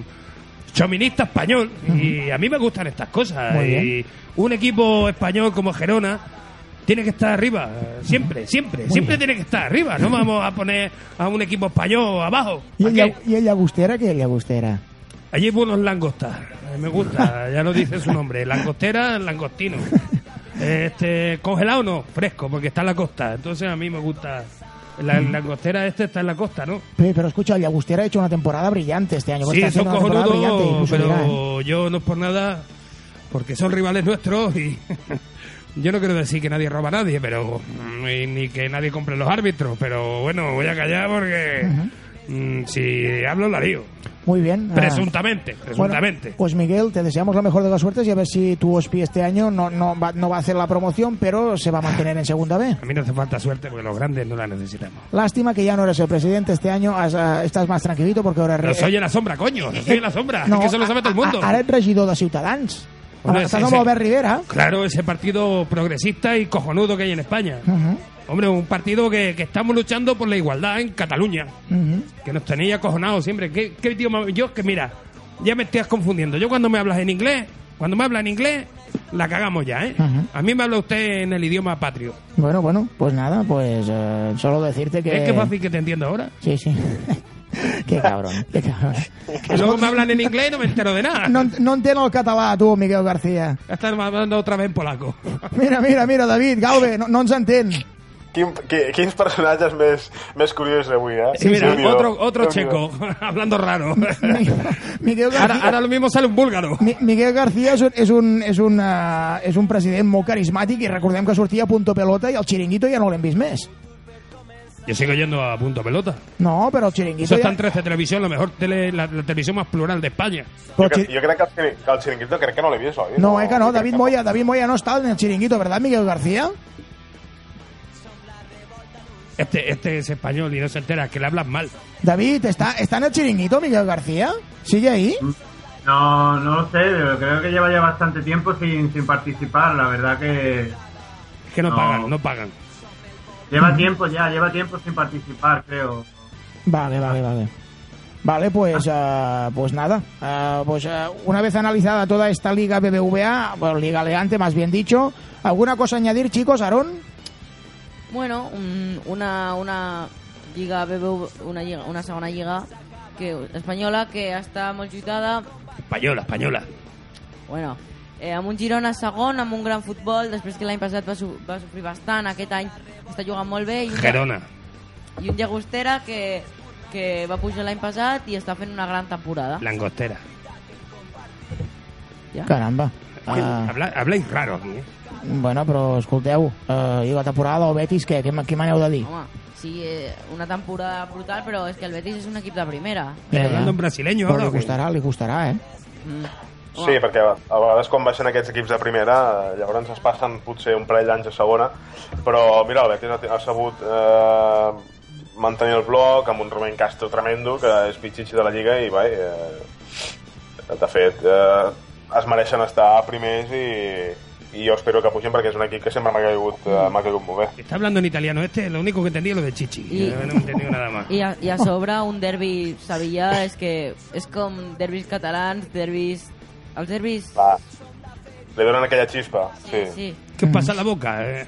chominista español. Y a mí me gustan estas cosas. Muy y bien. un equipo español como Gerona tiene que estar arriba. Siempre, siempre. siempre tiene que estar arriba. No vamos a poner a un equipo español abajo. ¿Para el, qué? I el Llagostera, què el Llagostera? Allí buenos langostas. Me gusta, ya lo dice su nombre. Langostera, langostino. Este, congelado no, fresco, porque está en la costa. Entonces a mí me gusta. La langostera este está en la costa, ¿no? Pe- Pero escucha, el Llagostera ha hecho una temporada brillante este año. Sí, son cojonudos, dirá, ¿eh? pero yo no es por nada, porque son rivales nuestros y yo no quiero decir que nadie roba a nadie, pero mm, ni que nadie compre los árbitros, pero bueno, voy a callar porque mm, si hablo la lío. Muy bien. ah. Presuntamente, presuntamente. Bueno, pues Miguel, te deseamos la mejor de las suertes y a ver si tu Ospi este año no, no, va, no va a hacer la promoción, pero se va a mantener en segunda B. A mí no hace falta suerte porque los grandes no la necesitamos. Lástima que ya no eres el presidente este año, has, ah, estás más tranquilito porque ahora... No soy en la sombra, coño, no soy en la sombra, No, es que eso lo sabe todo el mundo. a- Ara ets regidor de Ciutadans. Ese- amb Albert Rivera. Claro, ese partido progresista y cojonudo que hay en España. Hombre, un partido que, que estamos luchando por la igualdad en Cataluña. que nos tenía acojonados siempre. ¿Qué, qué idioma? Yo, que mira, ya me estás confundiendo. Yo cuando me hablas en inglés, cuando me hablas en inglés, la cagamos ya, ¿eh? A mí me habla usted en el idioma patrio. Bueno, bueno, pues nada, pues eh, solo decirte que... Es que fácil que te entiendo ahora. Sí, sí. qué cabrón, qué cabrón. Que luego me hablan en inglés y no me entero de nada. No, no entiendo el català, tu, Miguel García. Estás hablando otra vez en polaco. Mira, mira, mira, David, Galve, no, no ens entén. Quin, qui, quins personatges més, més curiosos avui, eh? Sí, mira, Déu-n'hi-do. otro, otro checo, hablando raro. Miguel Ahora, García, ahora lo mismo sale un búlgaro. Mi- Miguel García és un, és, un, és, un, uh, és un president molt carismàtic i recordem que sortia a Punto Pelota i el Chiringuito ja no l'hem vist més. Yo sigo yendo a punto pelota. No, però el Eso Chiringuito está en 13 Televisión, la mejor tele, la, la televisión más plural de España. Jo, cre- jo crec que el xiringuito crec que no l'he vist, oi? No, eh, que no, David Moya, David Moya no està en el Chiringuito, ¿verdad, Miguel García? Este, este es español y no se entera, que le hablan mal. David, ¿está, ¿está en el Chiringuito, Miguel García? ¿Sigue ahí? No, no lo sé, pero creo que lleva ya bastante tiempo sin, sin participar. La verdad que Es que no, No. pagan, no pagan. Lleva tiempo ya, lleva tiempo sin participar, creo. Vale, vale, vale. Vale, pues, ah, pues nada. Ah, pues ah, una vez analizada toda esta liga BBVA, bueno, liga elegante más bien dicho, ¿alguna cosa a añadir, chicos, Aarón? Bueno, un, una, una lliga BBV, una, lliga, una segona lliga que, espanyola que està molt lluitada Española, española. bueno, eh, amb un Girona segon, amb un gran futbol, després que l'any passat va, su va sofrir bastant, aquest any està jugant molt bé, i un, Gerona. i un Llagostera que, que va pujar l'any passat i està fent una gran temporada. Langostera. Ja? Caramba. Ah, Habla, habláis raro aquí, ¿eh? bueno, però escolteu, eh, i la temporada del Betis, què, què, què m'aneu de dir? Home, sí, eh, una temporada brutal, però és que el Betis és un equip de primera. En brasileño Però li costarà, li costarà, eh? Sí, perquè a vegades quan baixen aquests equips de primera, eh, llavors es passen potser un parell d'anys a segona, però mira, el Betis ha, ha sabut eh, mantenir el bloc amb un Rubén Castro tremendo, que és pitxitxi de la Lliga, i vai, eh, de fet, eh, es mereixen estar primers i, i jo espero que pugin perquè és un equip que sempre m'ha caigut, eh, m'ha caigut molt bé. Está hablando en italiano este, lo único que entendí es lo de Chichi. Y- No he entendido nada más. I a, I a sobre un derbi Sevilla és que és com derbis catalans, derbis... Els derbis... Va, li donen aquella xispa, sí. Sí. ¿Qué os pasa en la boca? eh?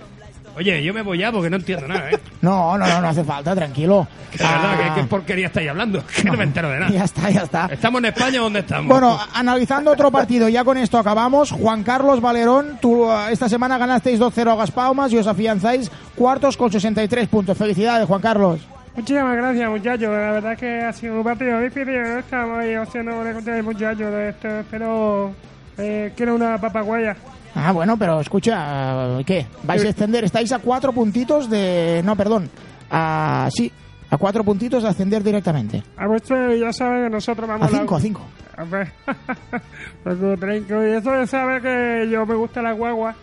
Oye, yo me voy ya porque no entiendo nada, ¿eh? No, no, no, no hace falta, tranquilo. Que de verdad, Ah, ¿qué, qué porquería estáis hablando? Que no me entero de nada. Ya está, ya está. ¿Estamos en España o dónde estamos? Bueno, analizando otro partido, ya con esto acabamos. Juan Carlos Valerón, tú uh, esta semana ganasteis 2-0 a Gaspalmas y os afianzáis cuartos con 63 puntos. Felicidades, Juan Carlos. Muchísimas gracias, muchachos. La verdad que ha sido un partido difícil. No estamos ahí haciendo contra el muchacho de esto, pero eh, quiero una papaguaya. Ah, bueno, pero escucha, uh, ¿qué? ¿Vais a extender? Estáis a cuatro puntitos de... No, perdón. A... Sí, a cuatro puntitos de ascender directamente. A vuestro, ya saben que nosotros vamos A cinco, a cinco. A. Porque tranquilo, y eso de saber que yo me gusta la guagua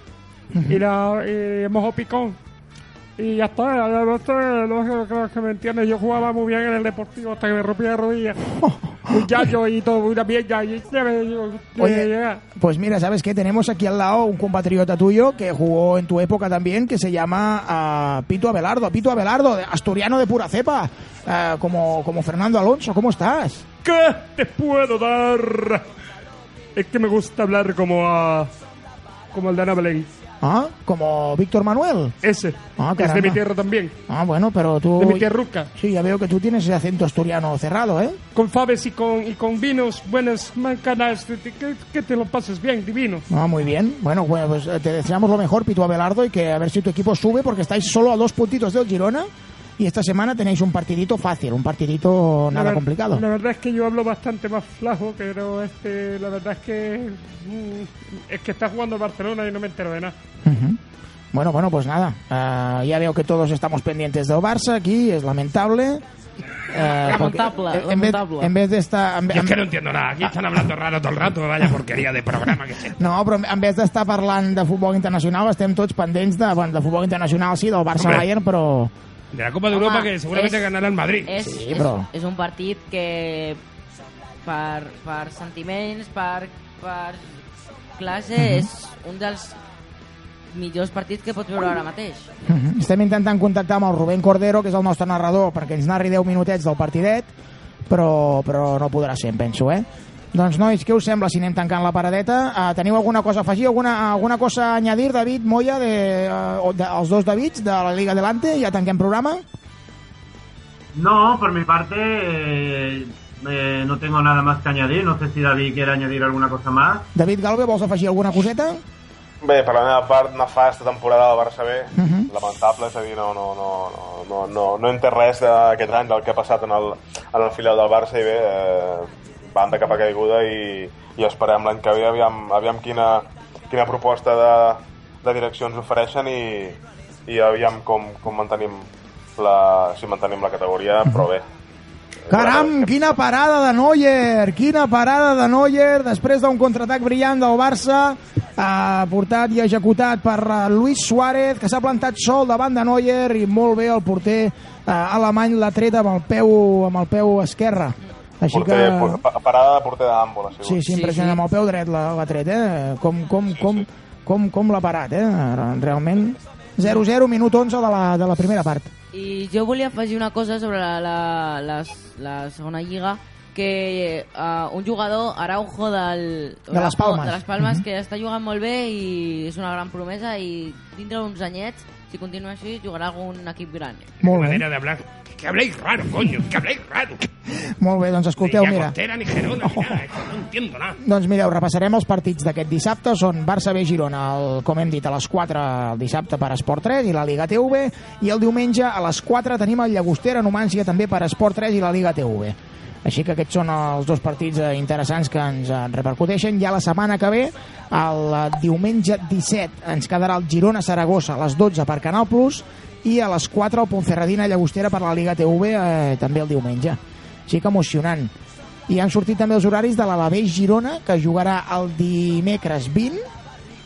y, la, y mojo picón. Y ya está, ya no sé, no sé, creo que me entiendes. Yo jugaba muy bien en el deportivo hasta que me rompí la rodilla. Muchacho y todo, una mierda. Y Oye. Pues mira, ¿sabes qué? Tenemos aquí al lado un compatriota tuyo que jugó en tu época también, que se llama ah, Pito Abelardo. Pito Abelardo, asturiano de pura cepa, ah, como, como Fernando Alonso. ¿Cómo estás? ¿Qué te puedo dar? Es que me gusta hablar como a. como el de Ana Belén. Ah, como Víctor Manuel. Ese. Ah, es de mi tierra también. Ah, bueno, pero tú... De mi tierruca. Sí, ya veo que tú tienes ese acento asturiano cerrado, ¿eh? Con faves y con, y con vinos, buenas mancanas, que, que te lo pases bien, divino. Ah, muy bien. Bueno, bueno, pues eh, te deseamos lo mejor, Pitu Abelardo, y que a ver si tu equipo sube, porque estáis solo a dos puntitos del Girona, y esta semana tenéis un partidito fácil, un partidito La nada ver- complicado. La verdad es que yo hablo bastante más flajo, pero este, la verdad es que mm, es que está jugando el Barcelona y no me entero de nada. Ujú. Bueno, bueno, pues nada. Ah, ya veo que todos estamos pendientes del Barça aquí, es lamentable. Eh, Lamentable, en, vez, lamentable. en vez de estar... en- Yo es que no entiendo nada. Aquí están hablando raro todo el rato, vaya porquería de programa que sé. No, però en vez d'estar parlant de futbol internacional estem tots pendents de, bueno, de futbol internacional, sí, del. Barça-Bayern, però... De la Copa d'Europa que seguramente és- ganará el Madrid. És, Sí, és, però- és un partit que per, per sentiments, per, per classe, Mhm. és un dels millors partits que pots veure ara mateix. Uh -huh. Estem intentant contactar amb el Rubén Cordero, que és el nostre narrador, perquè ens narri 10 minutets del partidet, però, però no podrà ser, em penso, eh? Doncs, nois, què us sembla si anem tancant la paradeta? Uh, teniu alguna cosa a afegir? Alguna, alguna cosa a añadir, David, Moya, de, uh, de, els dos Davids de la Liga Adelante? Ja tanquem programa? No, por mi parte eh, eh, no tengo nada más que añadir. No sé si David quiere añadir alguna cosa más. David Galve, vols afegir alguna coseta? Bé, per la meva part, nefasta temporada del Barça B, Uh -huh. lamentable, és a dir, no, no, no, no, no, no, no he entès res d'aquest any del que ha passat en el, en el filial del Barça i bé, eh, van de capa caiguda i, i esperem l'any que ve, aviam, aviam quina, quina proposta de, de direcció ens ofereixen i, i aviam com, com mantenim la, si mantenim la categoria, però bé, Caram, quina parada de Neuer! Quina parada de Neuer després d'un contraatac brillant del Barça eh, portat i executat per eh, Luis Suárez que s'ha plantat sol davant de Neuer i molt bé el porter eh, alemany l'ha tret amb el peu amb el peu esquerre així porter, que... pa- parada de porter ha sigut. Sí, sí, impressionant, amb el peu dret l'ha l'ha tret, eh? Com, com, com, com, com l'ha parat, eh? Realment. 0-0, minut 11 de la, de la primera part. I jo volia afegir una cosa sobre la, la, la, la segona lliga, que uh, un jugador, Araujo, del, De les Palmes. de les Palmes Mhm. que està jugant molt bé i és una gran promesa i dintre d'uns anyets, si continua així, jugarà algun equip gran. Molt bé. manera de hablar. Que habléis raro, coño, que habléis raro. Molt bé, doncs escolteu, ni mira. Ni Gerona, ni nada. es que No entiendo nada. Doncs mireu, repassarem els partits d'aquest dissabte. Són Barça B Girona, el, com hem dit, a les 4 el dissabte per Esport 3 i la Liga TV. I el diumenge a les 4 tenim el Llagostera Numància també per Esport 3 i la Liga TV. Així que aquests són els dos partits eh, interessants que ens eh, repercuteixen. Ja la setmana que ve, el eh, diumenge 17, ens quedarà el Girona-Saragossa a les 12 per Canal Plus i a les 4 el Ponferradina-Llagostera per la Liga TV eh, també el diumenge. Així que emocionant. I han sortit també els horaris de l'Alavés Girona, que jugarà el dimecres 20,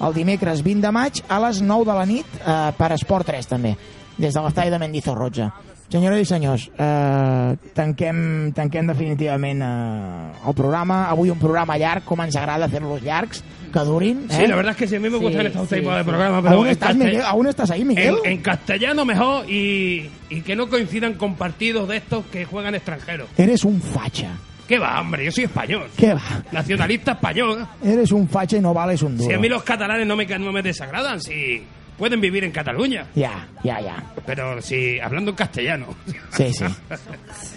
el dimecres 20 de maig, a les 9 de la nit, eh, per Esport 3 també, des de l'estadi de Mendizorroja. Senyores i senyors, eh, tanquem, tanquem definitivament eh, el programa. Avui un programa llarg, com ens agrada fer-los llargs, durin. Eh? Sí, la verdad es que sí, a mí me gustan Sí, estos sí, tipos de sí. programas, pero ¿Aún estás, castell- Miguel? ¿Aún estás ahí, Miguel? En, en castellano mejor y, y que no coincidan con partidos de estos que juegan extranjeros. Eres un facha. ¿Qué va, hombre? Yo soy español. ¿Qué va? Nacionalista español. Eres un facha y no vales un duro. Si a mí los catalanes no me, no me desagradan, si pueden vivir en Cataluña. Ya, ya, ya. Pero si hablando en castellano. Sí, sí.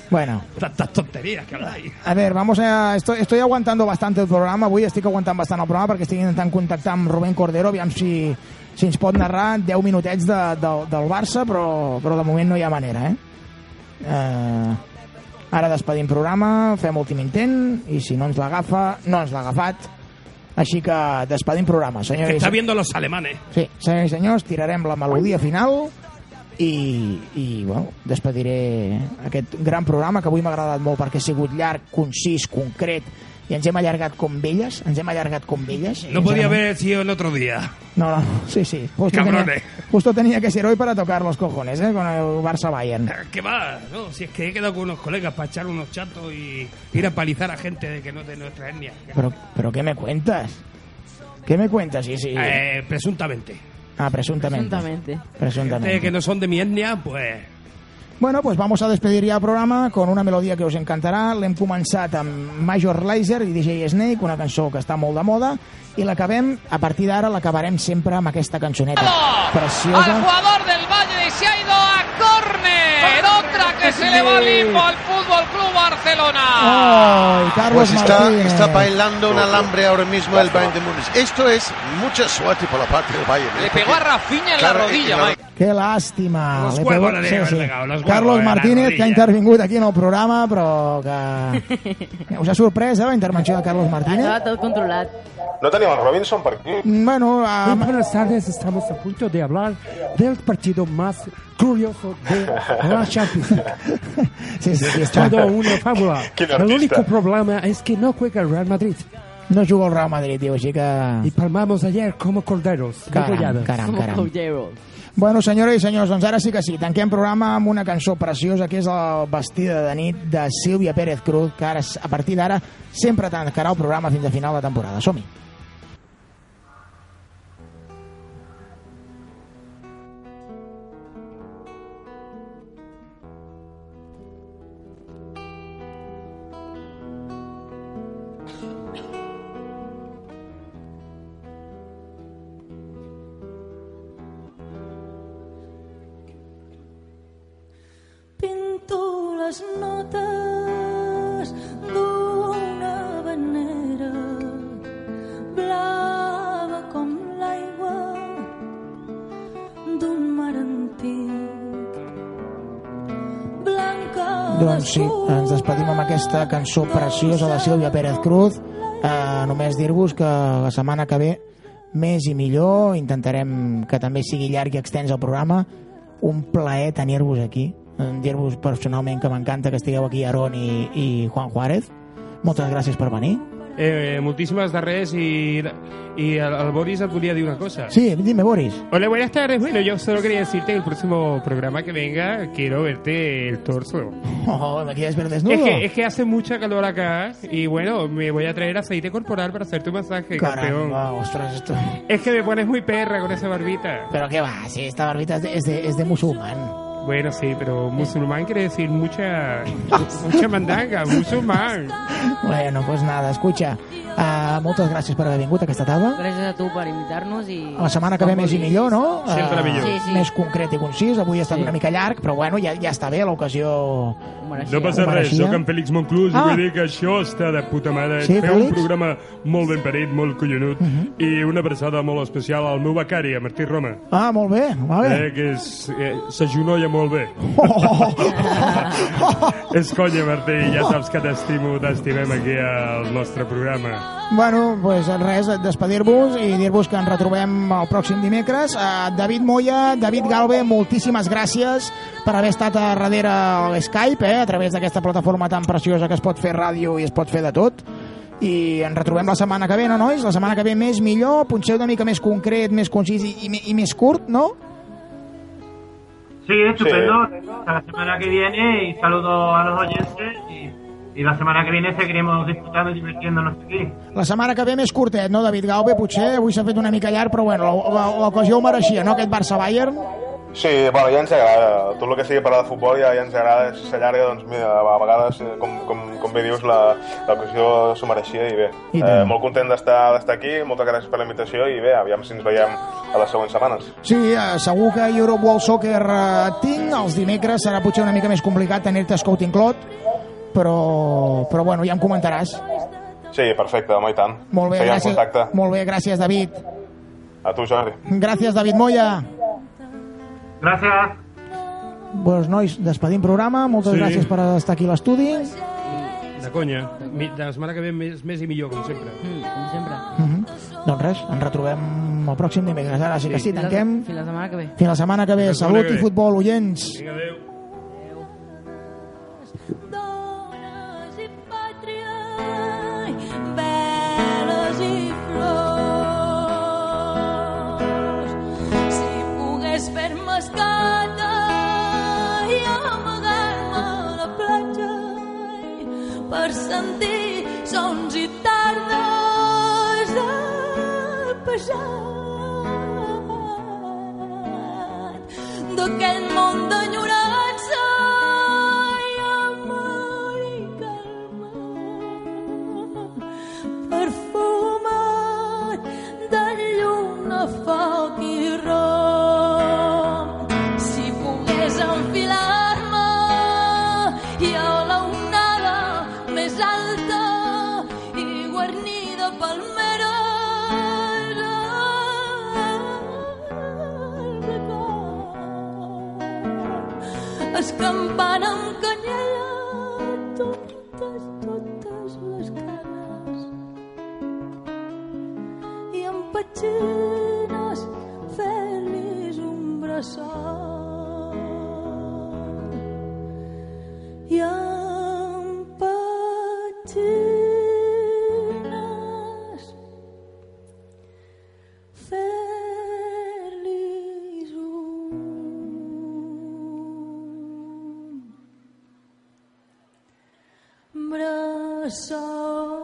Bueno, Tantas tonterías que habláis. A ver, vamos a... Estoy, estoy aguantando bastante el programa, avui estic aguantant bastant el programa perquè estic intentant contactar amb Rubén Cordero, aviam si, si ens pot narrar 10 minutets de, de, del Barça, però, però de moment no hi ha manera, eh? eh ara despedim programa, fem últim intent, i si no ens l'agafa, no ens l'ha agafat. Així que despedim programa, Que senyores está viendo los alemanes. Sí, senyors i senyors, tirarem la melodia final i, i bueno, despediré aquest gran programa que avui m'ha agradat molt perquè ha sigut llarg, concís, concret i ens hem allargat com velles, ens hem allargat com velles. No podía haber sido el otro día. No, no, sí, sí. Justo Cabrones. tenía, justo tenía que ser hoy para tocar los cojones, ¿eh? Con el Barça-Bayern. ¿Qué va? No, si es que he quedado con unos colegas para echar unos chatos y ir a palizar a gente de que no es de nuestra etnia. Pero, pero ¿qué me cuentas? ¿Qué me cuentas? Sí, sí. Eh, presuntamente. Ah, presuntamente. Presuntamente. Presuntamente. Gente que no son de mi etnia, pues Bueno, pues vamos a despedir ya el programa con una melodía que us encantarà. L'hem començat amb Major Lazer i DJ Snake, una cançó que està molt de moda, i l'acabem, a partir d'ara, l'acabarem sempre amb aquesta cançoneta Al preciosa. jugador del Valle se ha ido a córner. Otra que se le va limpo al Fútbol Club Barcelona. Ay, Carlos Pues está, Martínez. está bailando un alambre ahora mismo el Bayern de Múnich. Esto es mucha suerte por la parte del Bayern. ¿eh? Le pegó a Rafinha en Claro, la rodilla, Mike. Qué lástima. Los huevos los huevos Carlos Martínez, que ha intervingut aquí en el programa, però que... Us ha sorprès, eh, la intervenció de Carlos Martínez? Estava tot controlat. No tenim el Robinson aquí? Bueno. Muy buenas tardes, estamos a punto de hablar del partido más curioso de la Champions League. Sí, sí, està. Todo una fábula. El único problema es que no juega el Real Madrid. No juga el Real Madrid, així que... Y palmamos ayer como corderos. Caram, caram, Como caram. Bueno, senyores i senyors, doncs ara sí que sí. Tanquem programa amb una cançó preciosa que és el Vestida de nit de Sílvia Pérez Cruz, que ara, a partir d'ara sempre tancarà el programa fins a final de temporada. Som-hi. Les notes d'una venera blava com l'aigua d'un mar antic blanca Doncs sí, ens despedim amb aquesta cançó preciosa de Sílvia Pérez Cruz. Eh, només dir-vos que la setmana que ve més i millor, intentarem que també sigui llarg i extens el programa. Un plaer tenir-vos aquí. Dir-vos personalment que m'encanta que estigueu aquí Aaron i, i Juan Juárez. Moltes gràcies per venir. Eh, moltíssimes de res i el, el Boris et volia dir una cosa. Sí, dime, Boris. Hola, buenas tardes. Bueno, yo solo quería decirte que el próximo programa que venga quiero verte el torso. Oh, ¿me quieres ver desnudo? Es que, es que hace mucha calor acá y bueno, me voy a traer aceite corporal para hacerte un masaje, campeón. Caramba, ostras, esto... Es que me pones muy perra con esa barbita. Pero qué va, si esta barbita es de, es de, es de musulmán. Bueno, sí, pero musulmán quiere decir mucha, mucha mandanga, musulmán. Bueno, pues nada, escucha, uh, moltes gràcies per haver vingut aquesta tarda. Gràcies a tu per invitar-nos i... La setmana que ve més i millor, no? Sempre Eh, millor. Sí, sí. Més concret i concís. Avui ha estat Sí. una mica llarg, però bueno, ja, ja està bé l'ocasió. No passa res, mereixia. sóc en Fèlix Monclús i Ah. vull dir que això està de puta mare. Sí, Feu un programa molt ben parit, molt collonut i una abraçada molt especial al meu becari, a Martí Roma. Ah, molt bé, va bé. Eh, que és, eh, s'agenolla molt bé. és conya, Martí, ja saps que t'estimo, t'estimem aquí al nostre programa. Bueno, pues res, despedir-vos i dir-vos que ens retrobem el pròxim dimecres. Uh, David Moya, David Galve, moltíssimes gràcies per haver estat a darrere a Skype, eh, a través d'aquesta plataforma tan preciosa que es pot fer ràdio i es pot fer de tot. I ens retrobem la setmana que ve, no, nois? La setmana que ve més millor, potser una mica més concret, més concís i, i, i més curt, no? Sí, estupendo. Hasta la semana que viene y saludo a los oyentes y, y la semana que viene seguiremos disfrutando y divirtiéndonos aquí. La setmana que ve més curtet, no, David Galve? Potser avui s'ha fet una mica llarg, però bueno, l'ocasió ho mereixia, no, aquest Barça-Bayern? Sí, bueno, ja ens agrada. Tot el que sigui parlar de futbol ja, ja ens agrada. Si s'allarga, doncs mira, a vegades, eh, com, com, com bé dius, la- l'ocasió s'ho mereixia i bé. I Eh, molt content d'estar d'estar aquí, moltes gràcies per la invitació i bé, aviam si ens veiem a les següents setmanes. Sí, eh, segur que Europe World Soccer eh, tinc. Els dimecres serà potser una mica més complicat tenir-te a Scouting Clot, però, però bueno, ja em comentaràs. Sí, perfecte, home, i tant. Molt bé, Seguim gràcies, contacte. molt bé, gràcies, David. A tu, Jordi. Gràcies, David Moya. Gràcies. Doncs, nois, despedim programa. Moltes Sí. gràcies per estar aquí a l'estudi. De conya. De la setmana que ve més, més i millor, com sempre. Mm, com sempre. Mhm. Doncs res, ens retrobem el pròxim dimecres. Ara sí que sí, tanquem. Fins la setmana que ve. Fins la setmana que ve. Fins la setmana Salut que i ve. futbol, oients. Vinga, adéu. cascata i la per sentir sons i tardes del passat d'aquell món d'enyorança i amor i calma. Perfumar de llum fort escampant amb canyella totes, totes les canes. I amb petxines fer-los un bressol. I amb so